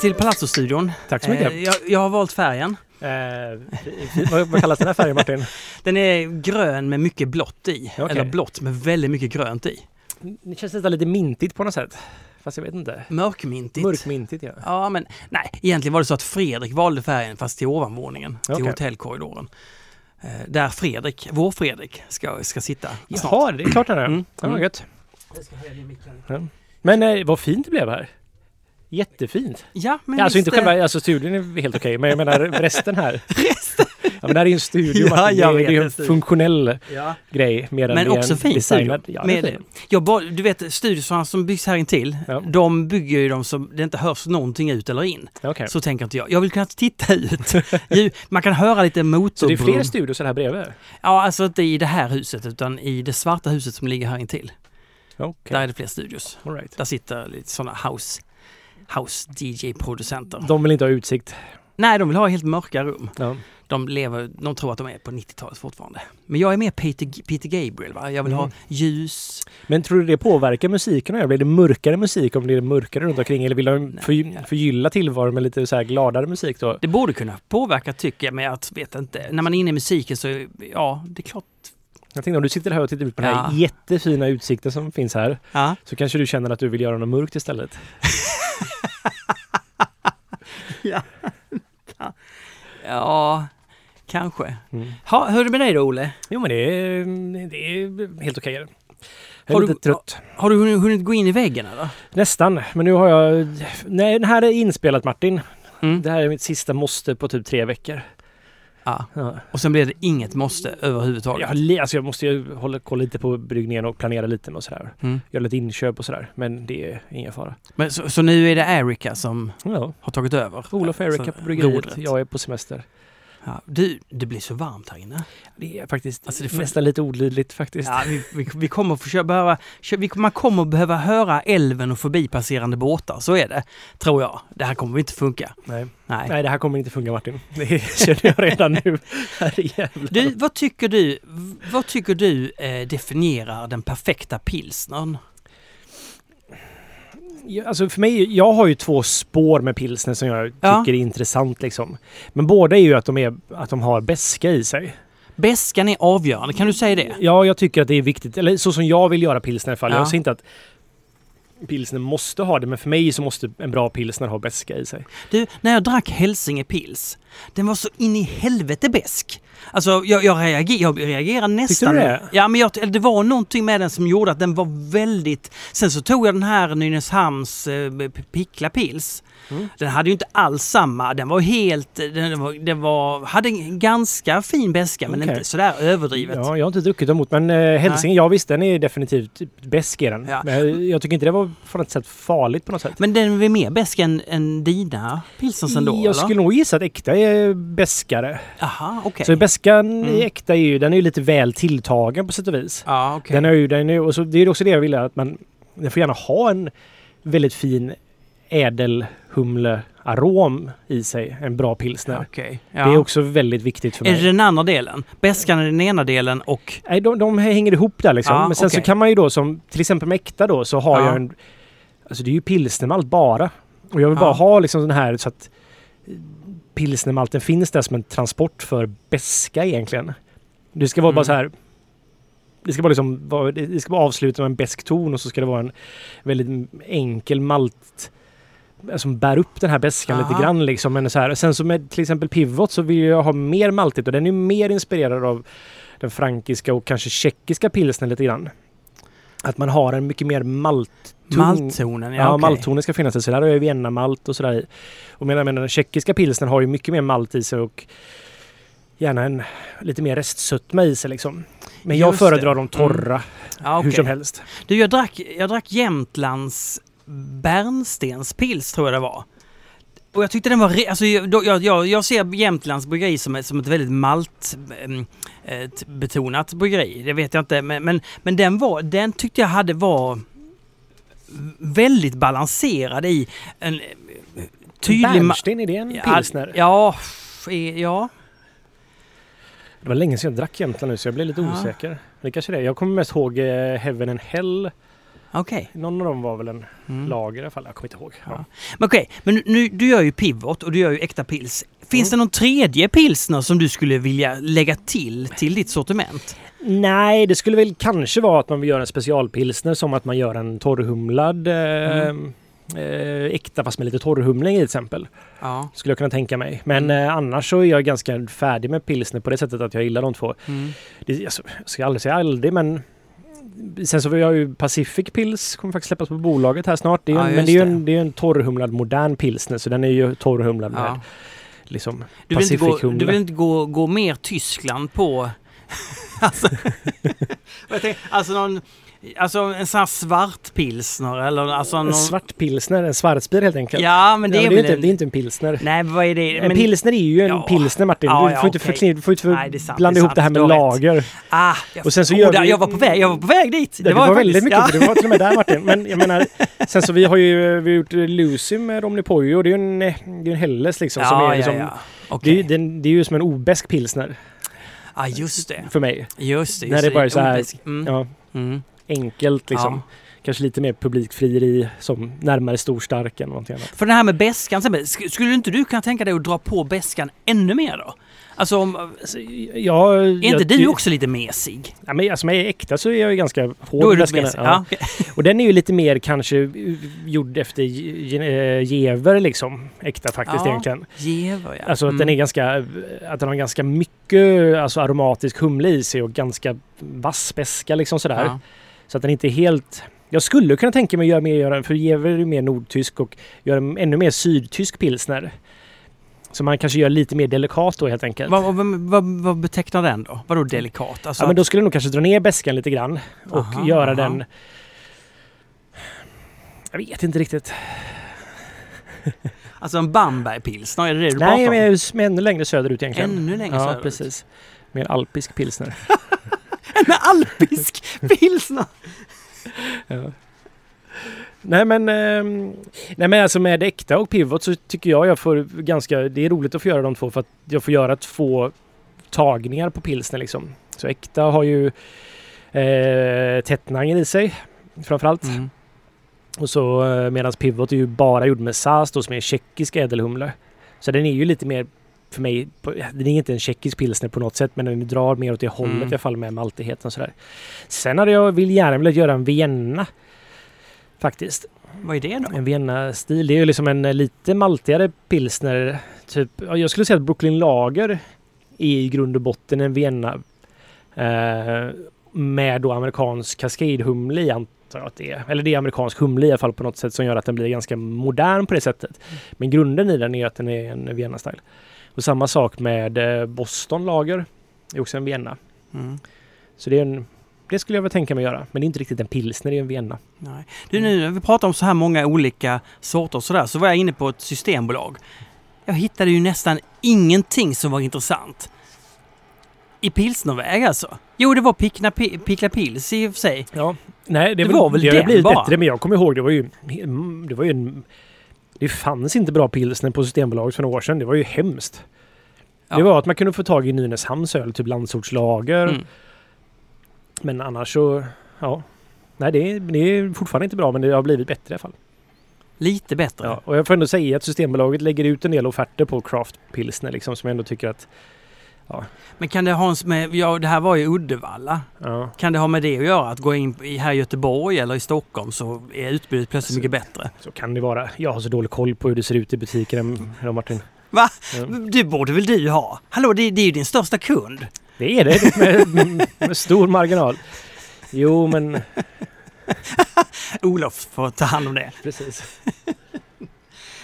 Till Palazzo-studion. Tack så mycket. Eh, jag, jag har valt färgen. Eh, vad, vad kallas den här färgen Martin? Den är grön med mycket blått i. Okej. Eller blått med väldigt mycket grönt i. Det känns nästan lite mintigt på något sätt. Fast jag vet inte. Mörkmintigt. Mörkmintigt ja. Ja, men nej, egentligen var det så att Fredrik valde färgen fast till ovanvåningen, till Okej. hotellkorridoren. Eh, där Fredrik, vår Fredrik, ska, ska sitta snart. Jaha, det är klart den är. Mm. Ja, Mm. gött. Men eh, vad fint det blev här. Jättefint. Ja, men alltså inte själva, alltså studion är helt okej, men jag menar resten här. Resten? Ja men det här är ju en studio Ja, Martin. det, det är en funktionell Ja. grej mer än Men är också fin designad. studio. Ja, Med-. Jag du vet, studiosarna som byggs här intill, Ja. de bygger ju dem så det inte hörs någonting ut eller in. Okej. Så tänker inte jag. Jag vill kunna titta ut. Man kan höra lite Så motor. det är fler studios här bredvid? Ja, alltså inte i det här huset utan i det svarta huset som ligger här intill. Okej. Där är det fler studios. All right. Där sitter lite sådana house, house DJ-producenter. De vill inte ha utsikt. Nej, de vill ha helt mörka rum. Ja. De lever, de tror att de är på 90-talet fortfarande. Men jag är mer Peter, Peter Gabriel va? Jag vill ha Mm. ljus. Men tror du det påverkar musiken? Blir det mörkare musik om det är mörkare runt omkring? Eller vill de för, förgylla tillvaron med lite så här gladare musik då? Det borde kunna påverka tycker jag, men jag vet inte. När man är inne i musiken så, ja, det är klart. Jag tänkte om du sitter här och tittar ut på den här Ja. jättefina utsikten som finns här. Ja. Så kanske du känner att du vill göra något mörkt istället. Ja, kanske. Mm. Ha, hur är det med dig då, Olle? Jo men det är, det är helt okej. Är Har du- trött. Har du hunnit, hunnit gå in i väggen eller? Nästan. Men nu har jag... Nej, den här är inspelat Martin. Mm. Det här är mitt sista måste på typ tre veckor. Ja. Och sen blir det inget måste överhuvudtaget. Jag, alltså jag måste ju hålla koll lite på bryggningen och planera lite och sådär. Mm. Göra lite inköp och sådär. Men det är ingen fara. Men så, så nu är det Erika som Ja. har tagit över? Olof och Erika Så, på bryggeriet. rodret. Jag är på semester. Ja, du, det blir så varmt här inne. Det är faktiskt Alltså, det nästan lite olidligt faktiskt. Ja, vi, vi, vi kommer att försöka behöva, vi, man kommer att behöva höra älven och förbipasserande båtar, så är det. Tror jag. Det här kommer inte funka. Nej. Nej. Nej, det här kommer inte funka Martin. Det känner jag redan nu. Du, vad tycker du, vad tycker du eh, definierar den perfekta pilsnern? Alltså för mig, jag har ju två spår med pilsner som jag Ja. tycker är intressant liksom. Men båda är ju att de, är, att de har beska i sig. Bäskan är avgörande, kan du säga det? Ja, jag tycker att det är viktigt. Eller så som jag vill göra pilsner i alla fall. Ja. Jag säger inte att pilsner måste ha det, men för mig så måste en bra pilsner ha beska i sig. Du, när jag drack Hälsinge Pils, den var så in i helvete besk. Alltså jag, jag, reager, jag reagerar nästan... du det? Ja, men jag, det var någonting med den som gjorde att den var väldigt... Sen så tog jag den här Nynäshamns eh, Pickla Pils. Mm. Den hade ju inte alls samma, den var helt... Den var, den var, hade en ganska fin beska men Okej. inte sådär överdrivet. Ja, jag har inte druckit emot, men eh, Hälsing, ja visst den är definitivt besk är den. Ja. Men jag tycker inte det var på något sätt farligt på något sätt. Men den är mer besk än, än dina pilsens ändå? jag eller? skulle nog gissa att äkta är beskare. Aha, okej. Så beskan Mm. i äkta är ju, den är ju lite väl tilltagen på sätt och vis. Ja, okej. Den är ju, den är, och så, det är också det jag vill att man, den får gärna ha en väldigt fin ädelhumlearom i sig, en bra pilsner. Okej. Det är också väldigt viktigt för Är mig. det den andra delen? Bäskan är den ena delen och... Nej, de, de hänger ihop där liksom. Ja, Men sen så okej. kan man ju då som, till exempel med äkta då, så har Ja. jag en... Alltså det är ju pilsnermalt bara. Och jag vill Ja. bara ha liksom den här så att pilsnermalten finns där som en transport för beska egentligen. Det ska vara Mm. bara så här... Det ska bara liksom det ska bara avsluta med en besk ton och så ska det vara en väldigt enkel malt som bär upp den här beskan Aha. lite grann liksom. Men så här, sen så med till exempel Pivot så vill jag ha mer maltigt och den är mer inspirerad av den frankiska och kanske tjeckiska pilsnen lite grann. Att man har en mycket mer malt Malttonen, ja, Ja, okej. malttonen ska finnas i. Så där har jag Vienna-malt och sådär i. Och medan medan den tjeckiska pilsnen har ju mycket mer malt i sig och gärna en lite mer restsötma i sig liksom. Men jag Just föredrar det. Mm. de torra Ja, hur okej. som helst. Du, jag drack, jag drack Jämtlands bärnstenspils tror jag det var. Och jag tyckte den var... Alltså, jag, jag, jag, ser Jämtlands bryggeri som ett, som ett väldigt maltbetonat bryggeri. Det vet jag inte. Men, men, men den, var, den tyckte jag hade var väldigt balanserad i en eh, tydlig... Bärnsten, är det en pilsner? Ja, f- ja. Det var länge sedan jag drack Jämtland nu så jag blev lite Ja. osäker. Det kanske det är. Jag kommer mest ihåg eh, Heaven and Hell. Okej. Någon av dem var väl en Mm. lager i alla fall. Jag kommer inte ihåg. Ja. Men okej, men nu- nu, du gör ju pivot och du gör ju äkta pils. Finns Mm. det någon tredje pilsner som du skulle vilja lägga till till ditt sortiment? Nej, det skulle väl kanske vara att man vill göra en specialpilsner som att man gör en torrhumlad eh, Mm. eh, äkta fast med lite torrhumling i till exempel. Ja. Skulle jag kunna tänka mig. Men Mm. eh, annars så är jag ganska färdig med pilsner på det sättet att jag gillar de två. Mm. Det, alltså, jag ska aldrig säga aldrig men Sen så har jag ju Pacific Pils, kommer faktiskt släppas på bolaget här snart. Det är ju Ja, men det är ju en, det är en torrhumlad modern pilsner så den är ju torrhumlad med Ja. liksom Du vill, inte gå, du vill inte gå, gå mer Tyskland på... alltså, tänker, alltså, någon, alltså en sån här svart pilsner eller alltså någon... En svart pilsner, en svartbier helt enkelt. Ja, men det Ja, är det, är inte, en... det är inte en pilsner. Nej, vad är det? En Men, pilsner är ju en Ja. pilsner Martin. Ja, du, får inte okej. förkni- du får inte Nej, det sant, blanda det ihop det här sant. med Du lager. ah, jag, Och sen så oh, gör där, vi- jag, var på väg, jag var på väg dit. Det, var, jag väldigt mycket, det var till och med där Martin. Men jag menar, sen så vi har ju vi har gjort Lucy med Romney Poyo. Det är ju en, det är en Helles liksom. som är liksom ja. det, är, det är ju som en obesk pilsner Ja, just det. för mig. Just det. Just När det bara är så här-. Mm. Ja, Mm. Enkelt liksom. Ja. Kanske lite mer publikfrieri som närmare storstark än någonting annat. För det här med sk- skulle inte du kunna tänka dig att dra på beskan ännu mer då? Alltså, om, Alltså, jag, är inte jag, du också lite mesig? Ja, men alltså, med äkta så är jag ju ganska hård. Då är du mesig? Ja. Ja. okej. Och den är ju lite mer kanske gjord efter eh, gever liksom. Äkta faktiskt Ja. egentligen. Jever, ja. Alltså att Mm. den är ganska, att den har ganska mycket alltså, aromatisk humle i sig och ganska vass beska liksom sådär. Ja. Så att den inte är helt... Jag skulle kunna tänka mig att göra mer, göra, för Jever är ju mer nordtysk och göra en ännu mer sydtysk pilsner. Så man kanske gör lite mer delikat då helt enkelt. Vad, vad, vad, vad betecknar den då? Vadå delikat? Alltså, Ja men då skulle jag nog kanske dra ner beskan lite grann och Aha, göra aha. den... Jag vet inte riktigt. alltså en Bambergpilsner, är det det du Nej, pratar om? men men ännu längre söderut egentligen. Ännu längre Ja, söderut. precis. Mer alpisk pilsner. En alpisk pilsner! Ja. Nej men, ehm, nej men alltså med äkta och pivot så tycker jag jag får ganska, det är roligt att få göra de två för att jag får göra två tagningar på pilsner liksom. Så äkta har ju eh, tättnanger i sig framförallt. Mm. Och så eh, medans pivot är ju bara gjord med sas då som är tjeckisk ädelhumle. Så den är ju lite mer för mig, den är inte en tjeckisk pilsner på något sätt men den drar mer åt det hållet Mm. i alla fall med maltigheten sådär. Sen hade jag vill gärna velat göra en Vienna. Faktiskt. Vad är det då? En Vienna-stil. Det är ju liksom en eh, lite maltigare pilsner. Typ, ja, jag skulle säga att Brooklyn Lager är i grund och botten en Vienna. Eh, med då amerikansk Cascade-humle i antar jag att det är. Eller det är amerikansk humle i alla fall på något sätt som gör att den blir ganska modern på det sättet. Men grunden i den är att den är en Vienna-style. Och samma sak med eh, Boston Lager. Det är också en Vienna. Mm. Så det är en det skulle jag väl tänka mig göra. Men det är inte riktigt en pilsner, det är en Vienna. Nej. Du, nu när vi pratar om så här många olika sorter och sådär, så var jag inne på ett systembolag. Jag hittade ju nästan ingenting som var intressant. I pilsnerväg alltså. Jo, det var Pickna, Pi- Pickla Pils i och för sig. Ja, nej det, Det var väl det har den blivit bara? bättre men jag kommer ihåg det var ju det var ju en det fanns inte bra pilsner på Systembolaget för några år sedan. Det var ju hemskt. Ja. Det var att man kunde få tag i Nynäshamns öl, typ landsortslager. Mm. Men annars så, ja. Nej, det är, det är fortfarande inte bra men det har blivit bättre i alla fall. Lite bättre. Ja, och jag får ändå säga att Systembolaget lägger ut en del offerter på craft pilsner liksom som jag ändå tycker att, Men kan det ha med, ja, det här var ju Uddevalla. ja. Kan det ha med det att göra? Att gå in i, här i Göteborg eller i Stockholm så är utbudet plötsligt Så- mycket bättre. Så kan det vara. Jag har så dålig koll på hur det ser ut i butiken än än Martin. Va? Ja. Det borde väl du ha? Hallå, det, det är ju din största kund. Det är det med, med stor marginal. Jo, men Olof får ta hand om det. precis.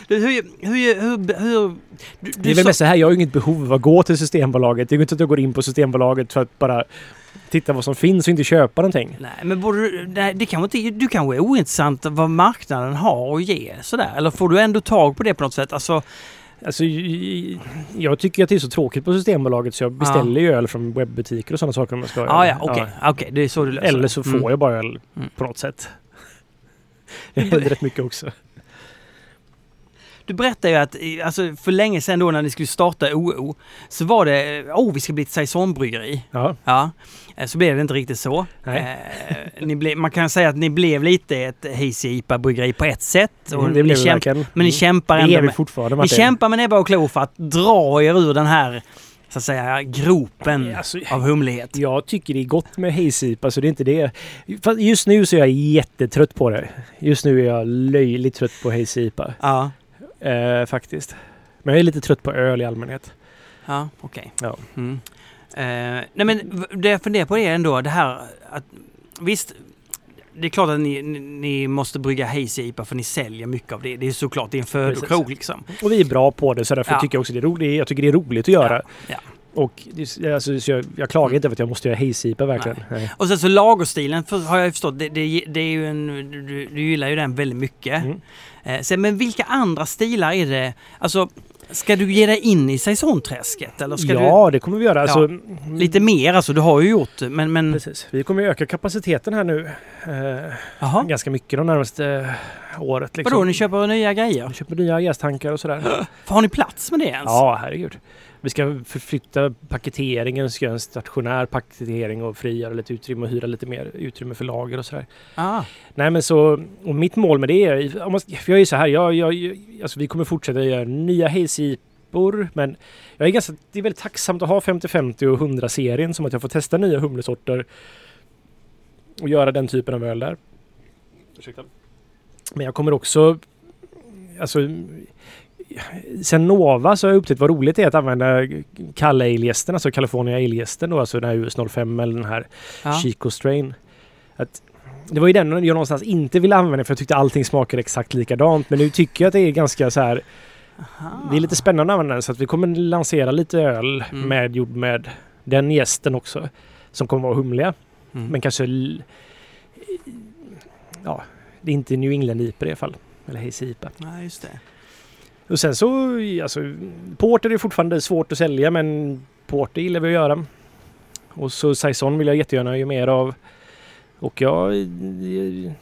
Du, hur, hur, hur, hur, du, Det är väl mest så här, jag har ju inget behov av att gå till Systembolaget. Det är ju inte att jag går in på Systembolaget för att bara titta vad som finns och inte köpa någonting. Nej, men borde nej, det kan inte, du kanske är ointressant vad marknaden har att ge sådär. Eller får du ändå tag på det på något sätt? Alltså, Alltså, jag tycker att det är så tråkigt på Systembolaget så jag beställer ju öl från webbutiker och sådana saker om jag ska ha ja, öl. ja, okej, okej, det är så du löser Eller så får Mm. jag bara öl Mm. på något sätt. Det händer rätt mycket också. Du berättade ju att alltså, för länge sedan då när ni skulle starta OO så var det, oh vi ska bli ett saisonbryggeri. Ja, Ja, eh, så blev det inte riktigt så. Nej. Eh, ni blev, man kan säga att ni blev lite ett Hazy IPA-bryggeri på ett sätt. Och Mm, det ni blev kämp- men ni Mm. kämpar Det ändå är vi med, fortfarande ni Martin. kämpar med näbbar och klor för att dra er ur den här så att säga gropen Alltså, av humlighet. Jag tycker det är gott med hazy alltså det är inte det. Fast just nu så är jag jättetrött på det. Just nu är jag löjligt trött på hazy Ja, eh, faktiskt. Men jag är lite trött på öl i allmänhet. ja okej. Ja. Mm. Eh, nej men det jag funderar på är ändå det här att visst, det är klart att ni, ni, måste brygga hazy IPA för ni säljer mycket av det. Det är såklart, det är en födokrog liksom. Och vi är bra på det så därför Ja. tycker jag också det är roligt. Jag tycker det är roligt att göra. ja. Och alltså, så jag, jag klagar inte över att jag måste göra hazy verkligen. Nej. Och sen så lagerstilen för, har jag förstått, det, det, det är en, du, du gillar ju den väldigt mycket. Mm. Eh, sen, men vilka andra stilar är det? Alltså, ska du ge dig in i eller ska Ja, det kommer vi göra. Alltså, du lite mer? Alltså, du har ju gjort men... men Precis. Vi kommer öka kapaciteten här nu eh, ganska mycket de närmaste eh, året. Liksom. Vadå, ni köper nya grejer? Vi köper nya jästankar och sådär. Har ni plats med det ens? Ja, herregud. Vi ska förflytta paketeringen, ska göra en stationär paketering och frigöra lite utrymme och hyra lite mer utrymme för lager och sådär. Ah, Nej men så, och mitt mål med det är, om man- för jag är så här, jag, jag, alltså vi kommer fortsätta göra nya hazy-ipor, men jag är ganska, det är väldigt tacksamt att ha 50-50 och 100-serien som att jag får testa nya humlesorter och göra den typen av öl där. Ursäkta. Men jag kommer också, alltså Sen Nova så har jag upptäckt vad roligt det är att använda kalla ale-gästen, alltså California ale-gästen då, alltså den här US 05 eller den här ja. Chico Strain. Att det var ju den jag någonstans inte ville använda för jag tyckte allting smakade exakt likadant. Men nu tycker jag att det är ganska så här. Aha. Det är lite spännande att använda den så att vi kommer lansera lite öl Mm. med gjord med den gästen också. Som kommer vara humliga. Mm. Men kanske... Ja, det är inte New England IPA i alla fall. Eller Hazy IPA. Nej, just det. Och sen så, alltså, Porter är fortfarande svårt att sälja men Porter gillar vi att göra. Och så Saison vill jag jättegärna göra mer av. Och jag, jag,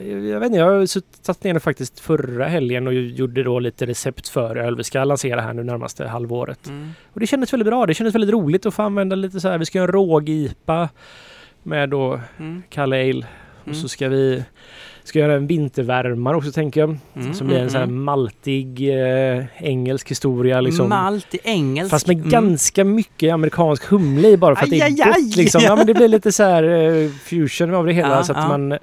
jag vet inte, jag satt ner faktiskt förra helgen och gjorde då lite recept för öl vi ska lansera här nu närmaste halvåret. Mm. Och det kändes väldigt bra. Det kändes väldigt roligt att få använda lite så här. Vi ska göra en råg-IPA med då Mm. Kalle Ale. Mm. Och så ska vi ska göra en vintervärmare också tänker jag. Mm, Som blir en sån här maltig eh, engelsk historia liksom. Malt engelsk. Fast med Mm. ganska mycket amerikansk humle i bara för att det är Aj, aj, gott aj! liksom. Ja men det blir lite så här eh, fusion av det hela Ja, så att ja. man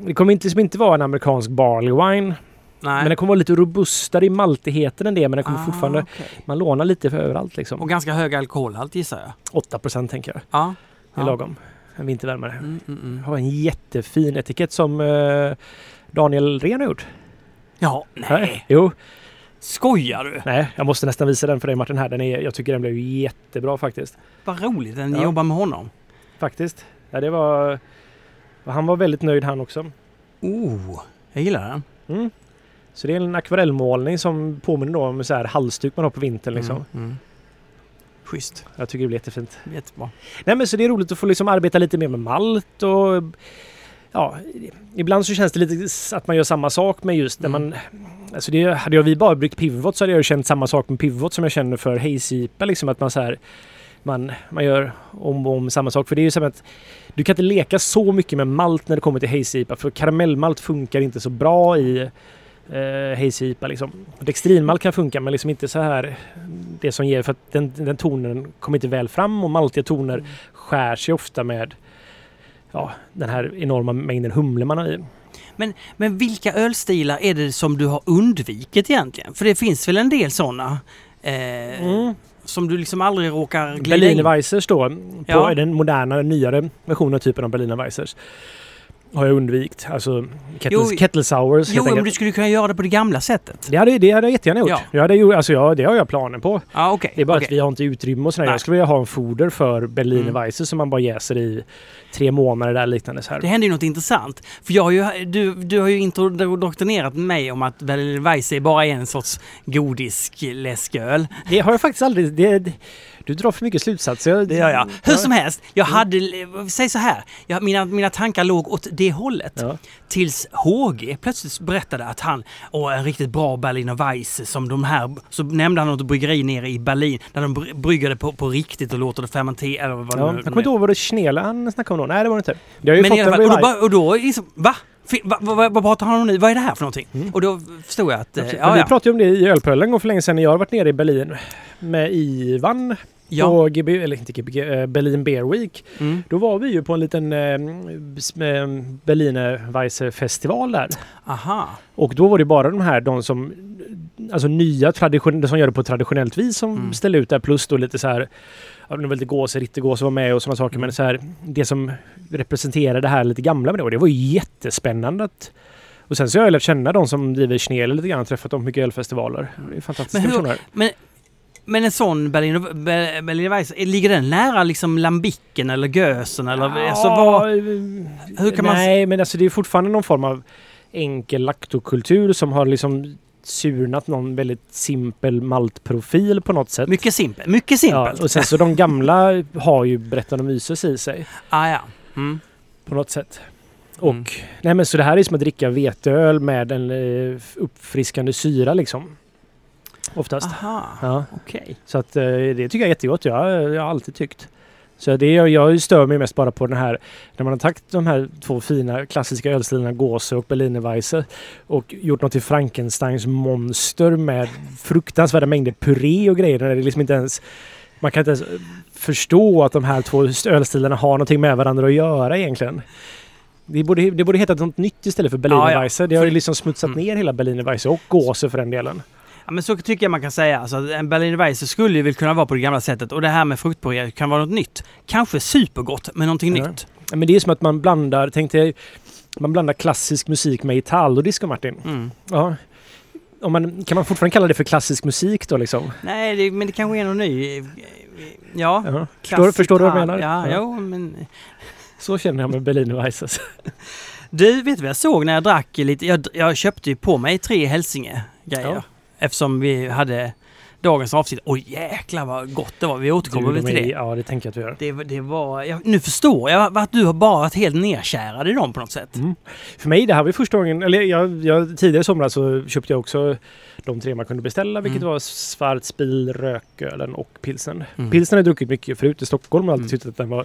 det kommer inte, liksom inte vara en amerikansk barley wine. Nej. Men det kommer vara lite robustare i maltigheten än det. Men det kommer Ah, fortfarande... okej. Man lånar lite för överallt liksom. Och ganska hög alkoholhalt gissar jag. 8% tänker jag. Ja. Det är ja. lagom. En vintervärmare. Mm, mm, mm. Har en jättefin etikett som eh, Daniel Rehn har gjort. Ja, nej. Jo, Skojar du? nej. Jag måste nästan visa den för dig Martin här. Den är, jag tycker den blev jättebra faktiskt. Vad roligt att ni Ja. jobbar med honom. Faktiskt. Ja, det var... Han var väldigt nöjd han också. Oh, jag gillar den. Mm. Så det är en akvarellmålning som påminner om så här halsduk man har på vintern liksom. Mm, mm. Schysst. Jag tycker det blir jättefint. Jättebra. Nej men så det är roligt att få liksom arbeta lite mer med malt och ja, ibland så känns det lite att man gör samma sak med just när Mm. man Alltså det, hade jag vi bara bryggt pivot så hade jag känt samma sak med pivot som jag känner för hazy-IPA liksom att man så här man, man gör om och om samma sak. För det är ju som att du kan inte leka så mycket med malt när det kommer till hazy-IPA för karamellmalt funkar inte så bra i eh, hazy-IPA liksom. Dextrinmalt kan funka men liksom inte så här det som ger för att den, den tonen kommer inte väl fram och maltiga toner skär sig ofta med ja, den här enorma mängden humle man har i. Men vilka ölstilar är det som du har undvikit egentligen? För det finns väl en del sådana? Eh, Mm. Som du liksom aldrig råkar glida in Berliner Weissers då, på Ja. den moderna, nyare versionen typen av Berliner Weissers har jag undvikit. Alltså kettle, Jo, kettle sours Jo, men du skulle kunna göra det på det gamla sättet. Det hade, det hade jag jättegärna gjort. Ja. Jag hade, ju- alltså, ja, det har jag planer på. Ja, okej. Det är bara okej. att vi har inte utrymme och sådär. Nej. Jag skulle vilja ha en foder för Berliner Mm. Weissers som man bara jäser i tre månader där liknande så här. Det hände ju något intressant. För jag har ju, du, du har ju introdoktrinerat mig om att Berliner Weisse är bara en sorts godisläsköl. Det har jag faktiskt aldrig... Det, Du drar för mycket slutsatser. Det gör jag. Hur som helst, jag hade, säg så här, jag, mina, mina tankar låg åt det hållet. Ja. Tills HG plötsligt berättade att han, och en riktigt bra Berliner Weisse som de här, så nämnde han något bryggeri nere i Berlin där de bry- brygger det på, på riktigt och låter det fermentera eller vad Ja, det jag nu kommer inte ihåg vad det Schnele han snackade om då. Nej, det var det inte. Det har ju Men fått i alla fall, och då, och då liksom, va? Fi- va- va- va- Vad pratar han om nu? Vad är det här för någonting? Mm. Och då förstod jag att, eh, ja, Men vi ja. pratade ju om det i Ölpölen en gång för länge sedan när jag har varit nere i Berlin med Ivan ja. på GB, eller inte GB, eh, Berlin Beer Week. Mm. Då var vi ju på en liten eh, eh, Berliner Weisse festival där. Aha. Och då var det bara de här, de som, alltså nya tradition, som gör det på traditionellt vis som Mm. ställde ut där plus då lite så här, ja, det var lite gåse, rittergåse var med och sådana saker Mm. men så här, det som representerar det här lite gamla med det och det var ju jättespännande att och sen så har jag lärt känna de som driver Schnele lite grann, träffat dem mycket ölfestivaler. Det är fantastiska Men hur- personer. Men, men en sån Berliner, Be- Berliner Weisse, ligger den nära liksom lambicken eller gösen eller? Alltså, vad, hur kan man... Nej, men alltså det är fortfarande någon form av enkel laktokultur som har liksom surnat någon väldigt simpel maltprofil på något sätt. Mycket simpelt. Mycket Ja, simpelt. och sen så de gamla har ju Brettanomyces i sig ah, ja. Mm. på något sätt. Och Mm. nej men så det här är som att dricka veteöl med en eh, uppfriskande syra liksom. Oftast. Aha, Ja, okej. så att eh, det tycker jag är jättegott. Jag, jag har alltid tyckt. Så det jag, jag stör mig mest bara på den här när man har tagit de här två fina klassiska ölstilarna Gåse och Berliner Weisse och gjort något till Frankensteins monster med fruktansvärda mängder puré och grejer. Där det liksom inte ens, man kan inte ens förstå att de här två ölstilarna har någonting med varandra att göra egentligen. Det borde, det borde heta något nytt istället för Berliner Ja, ja. Det har ju liksom smutsat Mm. ner hela Berliner Weisse och Gåse för den delen. Ja, men så tycker jag man kan säga. Alltså, en Berliner Weisse skulle ju väl kunna vara på det gamla sättet och det här med fruktpuré kan vara något nytt. Kanske supergott, men någonting Ja. nytt. Ja, Men det är som att man blandar, tänkte jag, man blandar klassisk musik med Italo-disco Martin. Mm. Ja. Om man, kan man fortfarande kalla det för klassisk musik då liksom? Nej, det, men det kanske är något ny. Ja. Ja. Förstår, förstår du vad jag menar? Ja, Ja. Jo, men... Så känner jag med Berliner Weisses. Du, vet du vad jag såg när jag drack lite? Jag, jag köpte ju på mig tre Hälsinge-grejer. Ja. Eftersom vi hade dagens avsnitt. Oj jäklar vad gott det var. Vi återkommer väl till det. Ja, det tänker jag att vi gör. Det, det var... Jag, nu förstår jag att du har bara varit helt nerkärad i dem på något sätt. Mm. För mig, det här var första gången, eller jag, jag, tidigare i somras så köpte jag också de tre man kunde beställa, vilket Mm. var Schwarzbier, Rökölen och Pilsen. Mm. Pilsen har jag druckit mycket förut i Stockholm och alltid Mm. tyckt att den var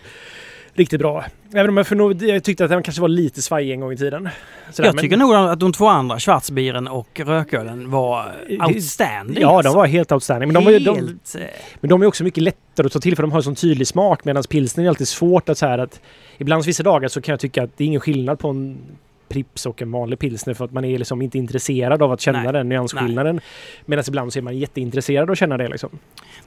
riktigt bra. Även om jag, för jag tyckte att den kanske var lite svajig en gång i tiden. Sådär, Jag men- tycker nog att de två andra, Schwarzbieren och Rökölen, var outstanding. Ja, alltså. de var helt outstanding. Men de, ju- de, Helt, eh, men de är också mycket lättare att ta till för de har en sån tydlig smak medan pilsner är alltid svårt att så här att ibland vissa dagar så kan jag tycka att det är ingen skillnad på en Prips och en vanlig pilsner för att man är liksom inte intresserad av att känna Nej. den nyansskillnaden. Medan ibland så är man jätteintresserad av att känna det liksom.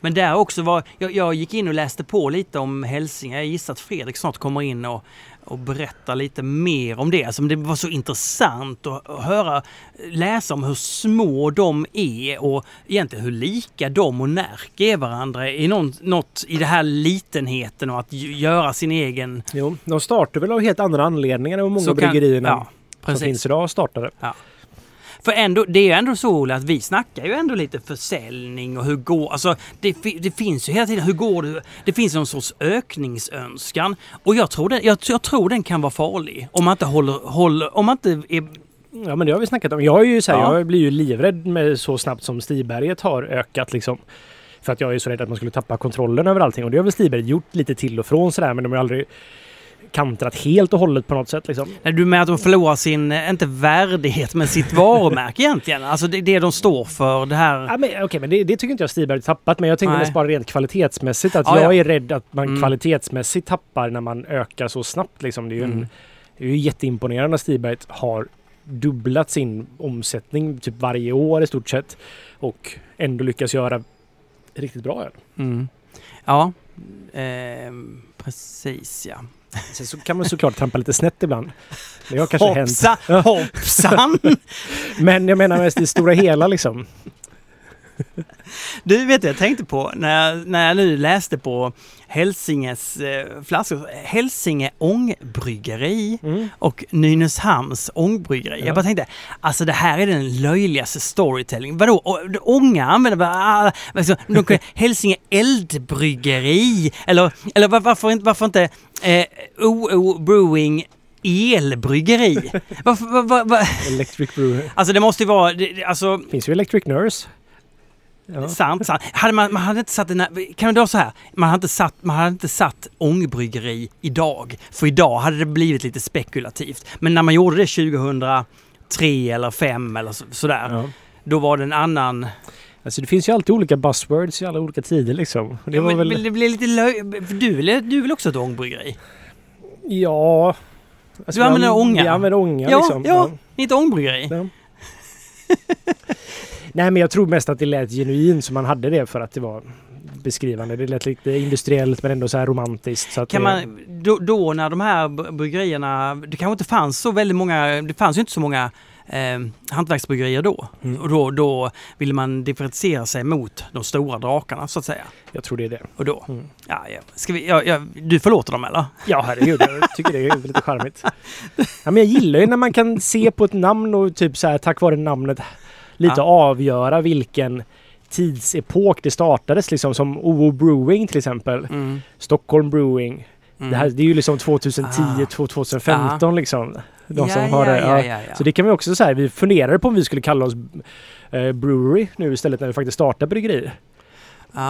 Men där också var, jag, jag gick in och läste på lite om Hälsinge. Jag gissar att Fredrik snart kommer in och, och berättar lite mer om det. Alltså, det var så intressant att, höra, läsa om hur små de är och egentligen hur lika de och Närke är varandra i någon, något i det här litenheten och att göra sin egen... Jo, de startar väl av helt andra anledningar än vad många Så bryggerierna ja, som finns idag startade. För ändå, det är ju ändå så Olle, att vi snackar ju ändå lite försäljning och hur går... Alltså det, det finns ju hela tiden, hur går det? Det finns någon sorts ökningsönskan. Och jag tror den, jag, jag tror den kan vara farlig. Om man inte håller... håller om man inte är... Ja men det har vi snackat om. Jag är ju så här, Ja. jag blir ju livrädd med så snabbt som Stiberget har ökat liksom. För att jag är så rädd att man skulle tappa kontrollen över allting. Och det har väl Stiberget gjort lite till och från sådär men de har aldrig kantrat helt och hållet på något sätt liksom. Du med att de förlorar sin, eh, inte värdighet, men sitt varumärke egentligen. Alltså det, det de står för, det här... Ja, men, okej, men det, det tycker inte jag Stiberget tappat. Men jag tänker mest bara rent kvalitetsmässigt. Att Ja, jag ja. är rädd att man Mm. kvalitetsmässigt tappar när man ökar så snabbt. Liksom. Det är ju, en, Mm. det är ju jätteimponerande att Stiberget har dubblat sin omsättning typ varje år i stort sett. Och ändå lyckas göra riktigt bra öl. Mm. Ja, ehm, precis ja. Sen så kan man såklart trampa lite snett ibland. Det har kanske hänt. Hoppsa, hoppsan! Men jag menar mest i stora hela liksom. Du vet jag tänkte på när jag, när jag nu läste på Hälsinges eh, flaskor. Hälsinge ångbryggeri Mm. och Nynäshamns ångbryggeri. Ja. Jag bara tänkte, alltså det här är den löjligaste storytelling. Vadå, Å- ånga använder bara, ah, kan- Hälsinge eldbryggeri eller, eller var- varför inte, varför inte eh, OO Brewing elbryggeri? Varför, var, var, var, Electric Brewer. alltså det måste ju vara, det- alltså Finns ju Electric Nurse. Ja. Sant, sant. Hade man, man hade inte satt den här, kan det vara så här? Man hade inte satt, man hade inte satt ångbryggeri idag. För idag hade det blivit lite spekulativt. Men när man gjorde det 2003 eller 2005 eller så, sådär. Ja. Då var det en annan... Alltså det finns ju alltid olika buzzwords i alla olika tider liksom. Det Ja, men, väl... det blir lite löj... Du vill, du vill också ett ångbryggeri? Ja... Alltså, Du använder vi- ånga? Vi använder ånga Ja, liksom. ja. Ni är ett ångbryggeri? Nej men jag tror mest att det lät genuint så man hade det för att det var beskrivande. Det lät lite industriellt men ändå så här romantiskt. Så Kan det, man, då, då när de här br- bryggerierna, det kanske inte fanns så väldigt många, det fanns ju inte så många eh, hantverksbryggerier då. Mm. Och då, då ville man differentiera sig mot de stora drakarna så att säga. Jag tror det är det. Och då, Mm. ja, ja, ska vi, ja, ja, du förlåter dem eller? Ja herregud, jag tycker det är lite charmigt. Ja, men jag gillar ju när man kan se på ett namn och typ så här tack vare namnet lite Ja. avgöra vilken tidsepok det startades liksom som OO Brewing till exempel. Mm. Stockholm Brewing. Mm. Det, här, det är ju liksom 2010, Ah. 2015 liksom. De ja, som har det. ja, Ja. ja. Så det kan vi också säga. Vi funderade på om vi skulle kalla oss eh, Brewery nu istället när vi faktiskt startade bryggeri.